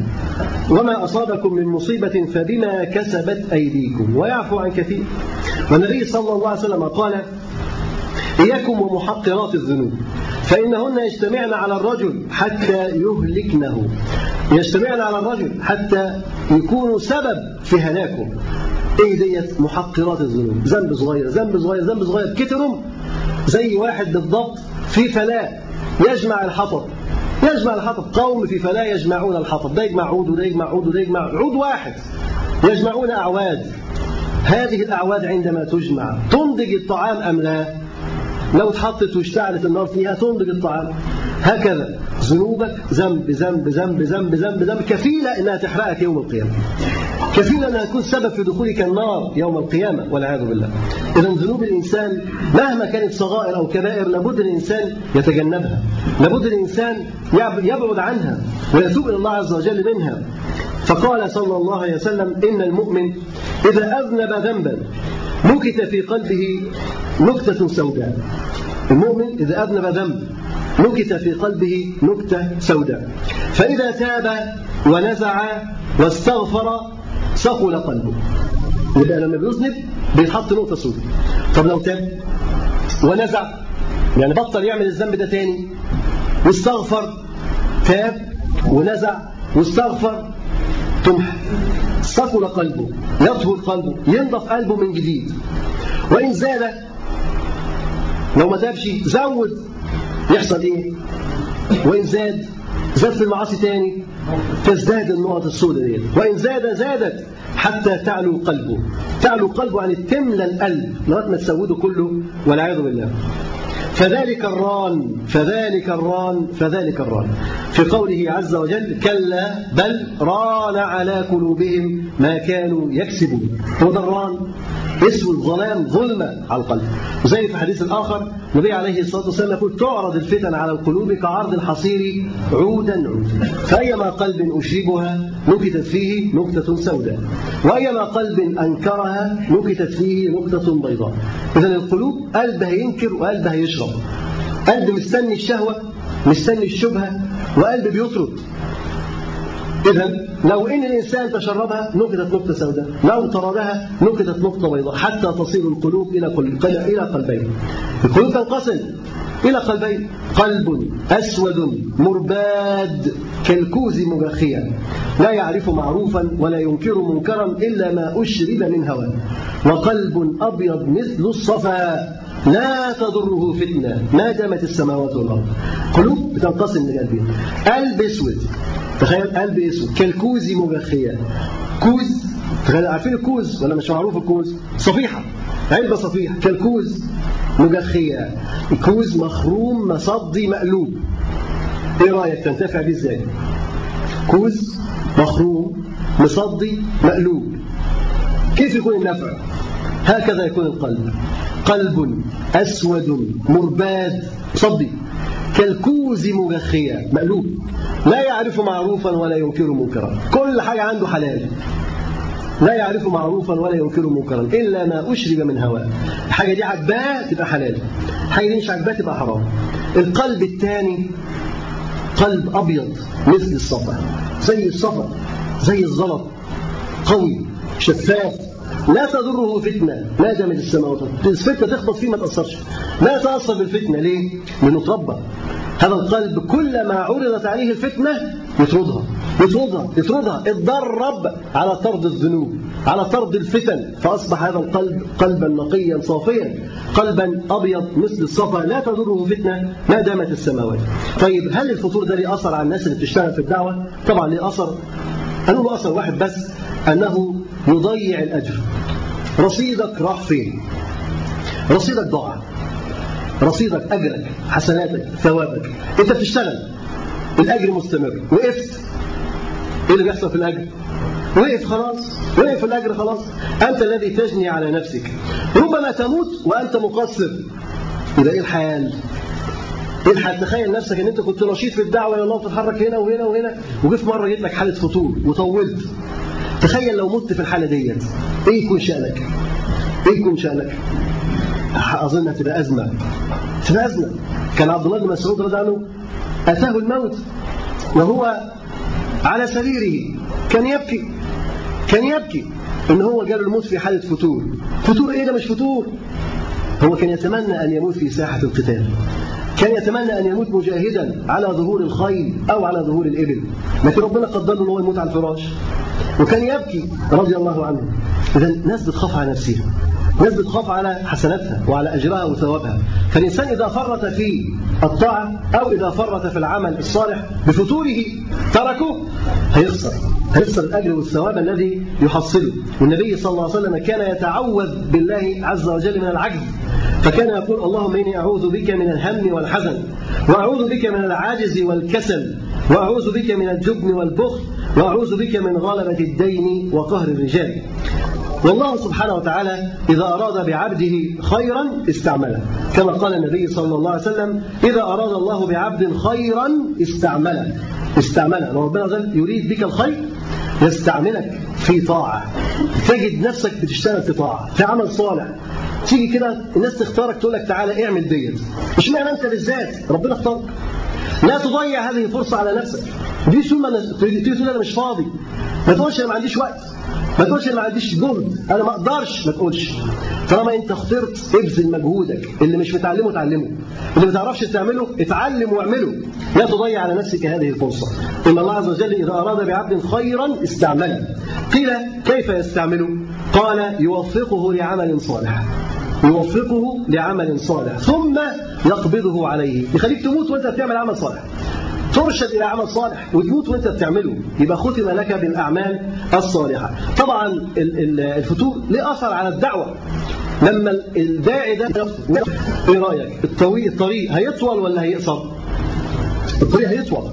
وما أصابكم من مصيبة فبما كسبت أيديكم ويعفو عن كثير. والنبي صلى الله عليه وسلم قال إياكم ومحقرات الذنوب. فإنهن يجتمعن على الرجل حتى يهلكنه. يجتمعن على الرجل حتى يكونوا سبب في هلاكه. إيه ديت محقرات الذنوب. ذنب صغير ذنب صغير ذنب صغير. كترهم زي واحد بالضبط في فلاة يجمع الحطب. يجمع الحطب. قوم في فلاة يجمعون الحطب. ده يجمع عود وده يجمع عود وده يجمع عود واحد. يجمعون أعواد. هذه الأعواد عندما تجمع تنضج الطعام أم لا؟ لو اتحطت واشتعلت النار فيها تنضج الطعام. هكذا. ذنوبك ذنب ذنب ذنب ذنب ذنب ذنب كفيلة إنها تحرقك يوم القيامة. كفيلة أنها تكون سبب في دخولك النار يوم القيامة والعياذ بالله. إذا ذنوب الإنسان مهما كانت صغائر أو كبائر لابد الإنسان يتجنبها. لابد الإنسان يبعد عنها ويتوب إلى الله عز وجل منها. فقال صلى الله عليه وسلم إن المؤمن إذا أذنب ذنبا نكت في قلبه نكتة سوداء. المؤمن إذا أذنب ذنب نكت في قلبه نكتة سوداء. فإذا تاب ونزع واستغفر ثقل قلبه. يبقى لما بيذنب بيتحط نقطة سوداء. طب لو تاب ونزع يعني بطل يعمل الذنب ده تاني واستغفر تاب ونزع واستغفر تمحى ثقل قلبه يطهر قلبه ينضف قلبه من جديد. وإن زاد لو ما تابش زود يحصل إيه؟ وإن زاد زاد في المعاصي تاني تزداد النقط السوداء دي وإن زاد زادت حتى تعلو قلبه. تعلو قلبه يعني تملى القلب لغاية ما تسوده كله والعياذ بالله. فذلك الران فذلك الران فذلك الران. في قوله عز وجل كلا بل ران على قلوبهم ما كانوا يكسبون. هو ده الران. اسود ظلام ظلمة على القلب. وزي في حديث الآخر النبي عليه الصلاة والسلام يقول تعرض الفتن على القلوب كعرض الحصير عودا عودا. فأيما قلب أشربها نكتت فيه نكتة سوداء. وأيما قلب أنكرها نكتت فيه نكتة بيضاء. إذا القلوب قلب هينكر وقلب هيشرب قلب مستني الشهوة مستني الشبهة وقلب بيطرد. إذا لو إن الإنسان تشربها نكتت نكتة سوداء. لو طردها نكتت نقطة بيضاء. حتى تصير القلوب إلى إلى قلبين. القلوب تنقسم إلى قلبين قلب أسود مرباد كالكوز مجخيا لا يعرف معروفا ولا ينكر منكرا إلا ما أشرب من هوى وقلب أبيض مثل الصفا. لا تضره فتنة. ما دامت السماوات والأرض. قلوب بتنقسم لقلبين قلب أسود. تخيل قلب أسود. كالكوز مجخيا كوز. تخيل عارفين الكوز ولا مش معروف الكوز؟ صفيحة. علبة صفيحة. كالكوز مجخيا الكوز مخروم مصدي مقلوب. إيه رأيك؟ تنتفع بيه إزاي؟ كوز مخروم مصدي مقلوب. كيف يكون النفع؟ هكذا يكون القلب. قلب أسود مرباد صدي. كالكوز مجخيا مقلوب لا يعرف معروفا ولا ينكر منكرا. كل حاجة عنده حلال. لا يعرف معروفا ولا ينكر منكرا. إلا ما أشرب من هواه الحاجة دي عجباه تبقى حلال. الحاجة دي مش عجباه تبقى حرام. القلب الثاني قلب أبيض مثل الصفا. زي الصفا زي الزلط. قوي شفاف. لا تضره فتنة. ما دامت السماوات الفتنة تخبط فيه ما تأثرش. لا تأثر بالفتنة. ليه؟ لأنه اتربى هذا القلب كلما عرضت عليه الفتنة يطردها. يطردها. يطردها. اتدرب على طرد الذنوب على طرد الفتن. فأصبح هذا القلب قلبا نقيا صافيا قلبا أبيض مثل الصفا. لا تضره فتنة. ما دامت السماوات. طيب هل الفطور ده ليه أثر على الناس اللي بتشتغل في الدعوة؟ طبعا ليه قالوا له أثر واحد بس. أنه يضيع الأجر. رصيدك راح فين؟ رصيدك ضاع. رصيدك أجرك حسناتك ثوابك. أنت بتشتغل. الأجر مستمر. وقفت إيه اللي بيحصل في الأجر؟ وقف خلاص. وقف الأجر خلاص. أنت الذي تجني على نفسك. ربما تموت وأنت مقصر. يبقى إيه الحال؟ إيه الحال؟ تخيل نفسك إن أنت كنت نشيط في الدعوة إلى الله وتتحرك هنا وهنا وهنا. وجه في مرة جت لك حالة فطور وطولت. تخيل لو مت في الحالة ديت إيه يكون شأنك؟ إيه يكون شأنك؟ أظن هتبقى أزمة. تبقى أزمة. كان عبد الله بن مسعود رضي عنه أتاه الموت وهو على سريره. كان يبكي. كان يبكي إن هو جاله الموت في حالة فتور. فتور إيه ده؟ مش فتور. هو كان يتمنى أن يموت في ساحة القتال. كان يتمنى أن يموت مجاهدا على ظهور الخيل أو على ظهور الإبل. لكن ربنا قدر له إن هو يموت على الفراش. وكان يبكي رضي الله عنه. اذا ناس بتخاف على نفسها ناس بتخاف على حسناتها وعلى اجرها وثوابها. فالإنسان إذا فرط في الطاعة أو إذا فرط في العمل الصالح بفتوره تركه هيخسر. هيخسر الأجر والثواب الذي يحصله. والنبي صلى الله عليه وسلم كان يتعوذ بالله عز وجل من العجز. فكان يقول اللهم إني أعوذ بك من الهم والحزن وأعوذ بك من العجز والكسل وأعوذ بك من الجبن والبخل وأعوذ بك من غلبة الدين وقهر الرجال. والله سبحانه وتعالى إذا أراد بعبده خيرا استعمله كما قال النبي صلى الله عليه وسلم إذا أراد الله بعبد خيرا استعمله. استعمله ربنا قال يريد بك الخير يستعملك في طاعة تجد نفسك بتشتغل في طاعة في عمل صالح. تيجي كده الناس تختارك تقول لك تعالى اعمل ديت. مش معنى انت بالذات ربنا اختارك لا تضيع هذه الفرصة على نفسك. دي ثم تيجي تقول أنا مش فاضي. ما تقولش أنا ما عنديش وقت. ما تقولش أنا ما عنديش جهد. أنا ما أقدرش. ما تقولش. طالما أنت اخترت ابذل مجهودك. اللي مش متعلمه اتعلمه اللي ما تعرفش تعمله اتعلم واعمله. لا تضيع على نفسك هذه الفرصة. إن الله عز وجل إذا أراد بعبد خيرا استعمله. قيل كيف يستعمله؟ قال يوفقه لعمل صالح. يوفقه لعمل صالح. ثم يقبضه عليه. يخليك تموت وانت بتعمل عمل صالح. ترشد إلى عمل صالح وتموت وانت بتعمله. يبقى ختم لك بالأعمال الصالحة. طبعا الفتور له أثر على الدعوة؟ لما الداعي ده إيه رأيك الطريق الطريق هيطول ولا هيقصر؟ الطريق هيطول.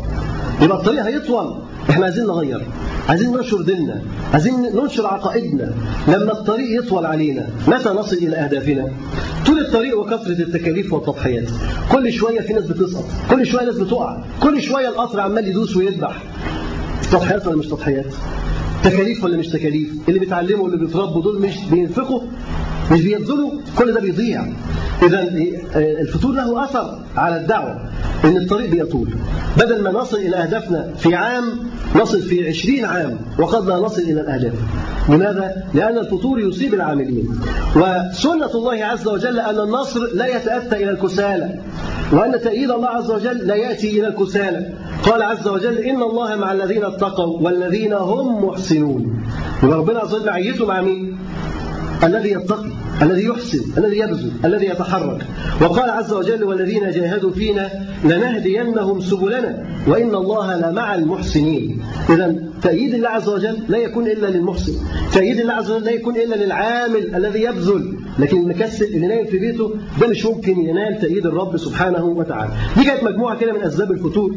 يبقى الطريق هيطول. إحنا عايزين نغير. عايزين ننشر ديننا عايزين ننشر عقائدنا لما الطريق يطول علينا. متى نصل إلى أهدافنا؟ طول الطريق وكثرة التكاليف والتضحيات. كل شوية في ناس بتسقط كل شوية ناس بتقع كل شوية القطر عمال يدوس ويذبح. تضحيات ولا مش تضحيات؟ تكاليف ولا مش تكاليف؟ اللي بيتعلموا واللي بيتربوا دول مش بينفقوا؟ مش بيبذلوا كل ده بيضيع. إذا الفتور له أثر على الدعوة إن الطريق بيطول. بدل ما نصل إلى أهدافنا في عام نصل في عشرين عام وقد لا نصل إلى الأهداف. لماذا؟ لأن الفطور يصيب العاملين. وسنة الله عز وجل أن النصر لا يتأتى إلى الكسالى وأن تأييد الله عز وجل لا يأتي إلى الكسالى. قال عز وجل إن الله مع الذين اتقوا والذين هم محسنون. ربنا عز وجل مع مين؟ الذي يتقي. الذي يحسن الذي يبذل الذي يتحرك. وقال عز وجل والذين جاهدوا فينا لنهدينهم سبلنا وإن الله لمع المحسنين. إذا تأييد الله عز وجل لا يكون إلا للمحسن تأييد الله عز وجل لا يكون إلا للعامل الذي يبذل. لكن المكسل اللي نايم في بيته ده مش ممكن ينال تأييد الرب سبحانه وتعالى. دي كانت مجموعة كده من أسباب الفتور.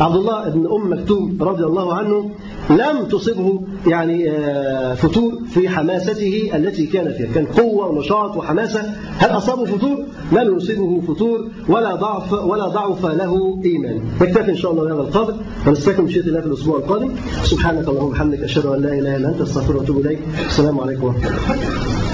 عبد الله بن أم مكتوم رضي الله عنه لم تصبه يعني آه، فتور في حماسته التي كان فيها. كان قوة ونشاط وحماسة. هل أصابه فتور؟ لم يصيبه فتور ولا ضعف ولا ضعف له إيمان. نكتفي إن شاء الله بهذا القدر. ونستكمل مشيئة الله في الأسبوع القادم. سبحانك اللهم وبحمدك أشهد أن لا إله إلا أنت أستغفرك وأتوب إليك. السلام عليكم ورحمة الله.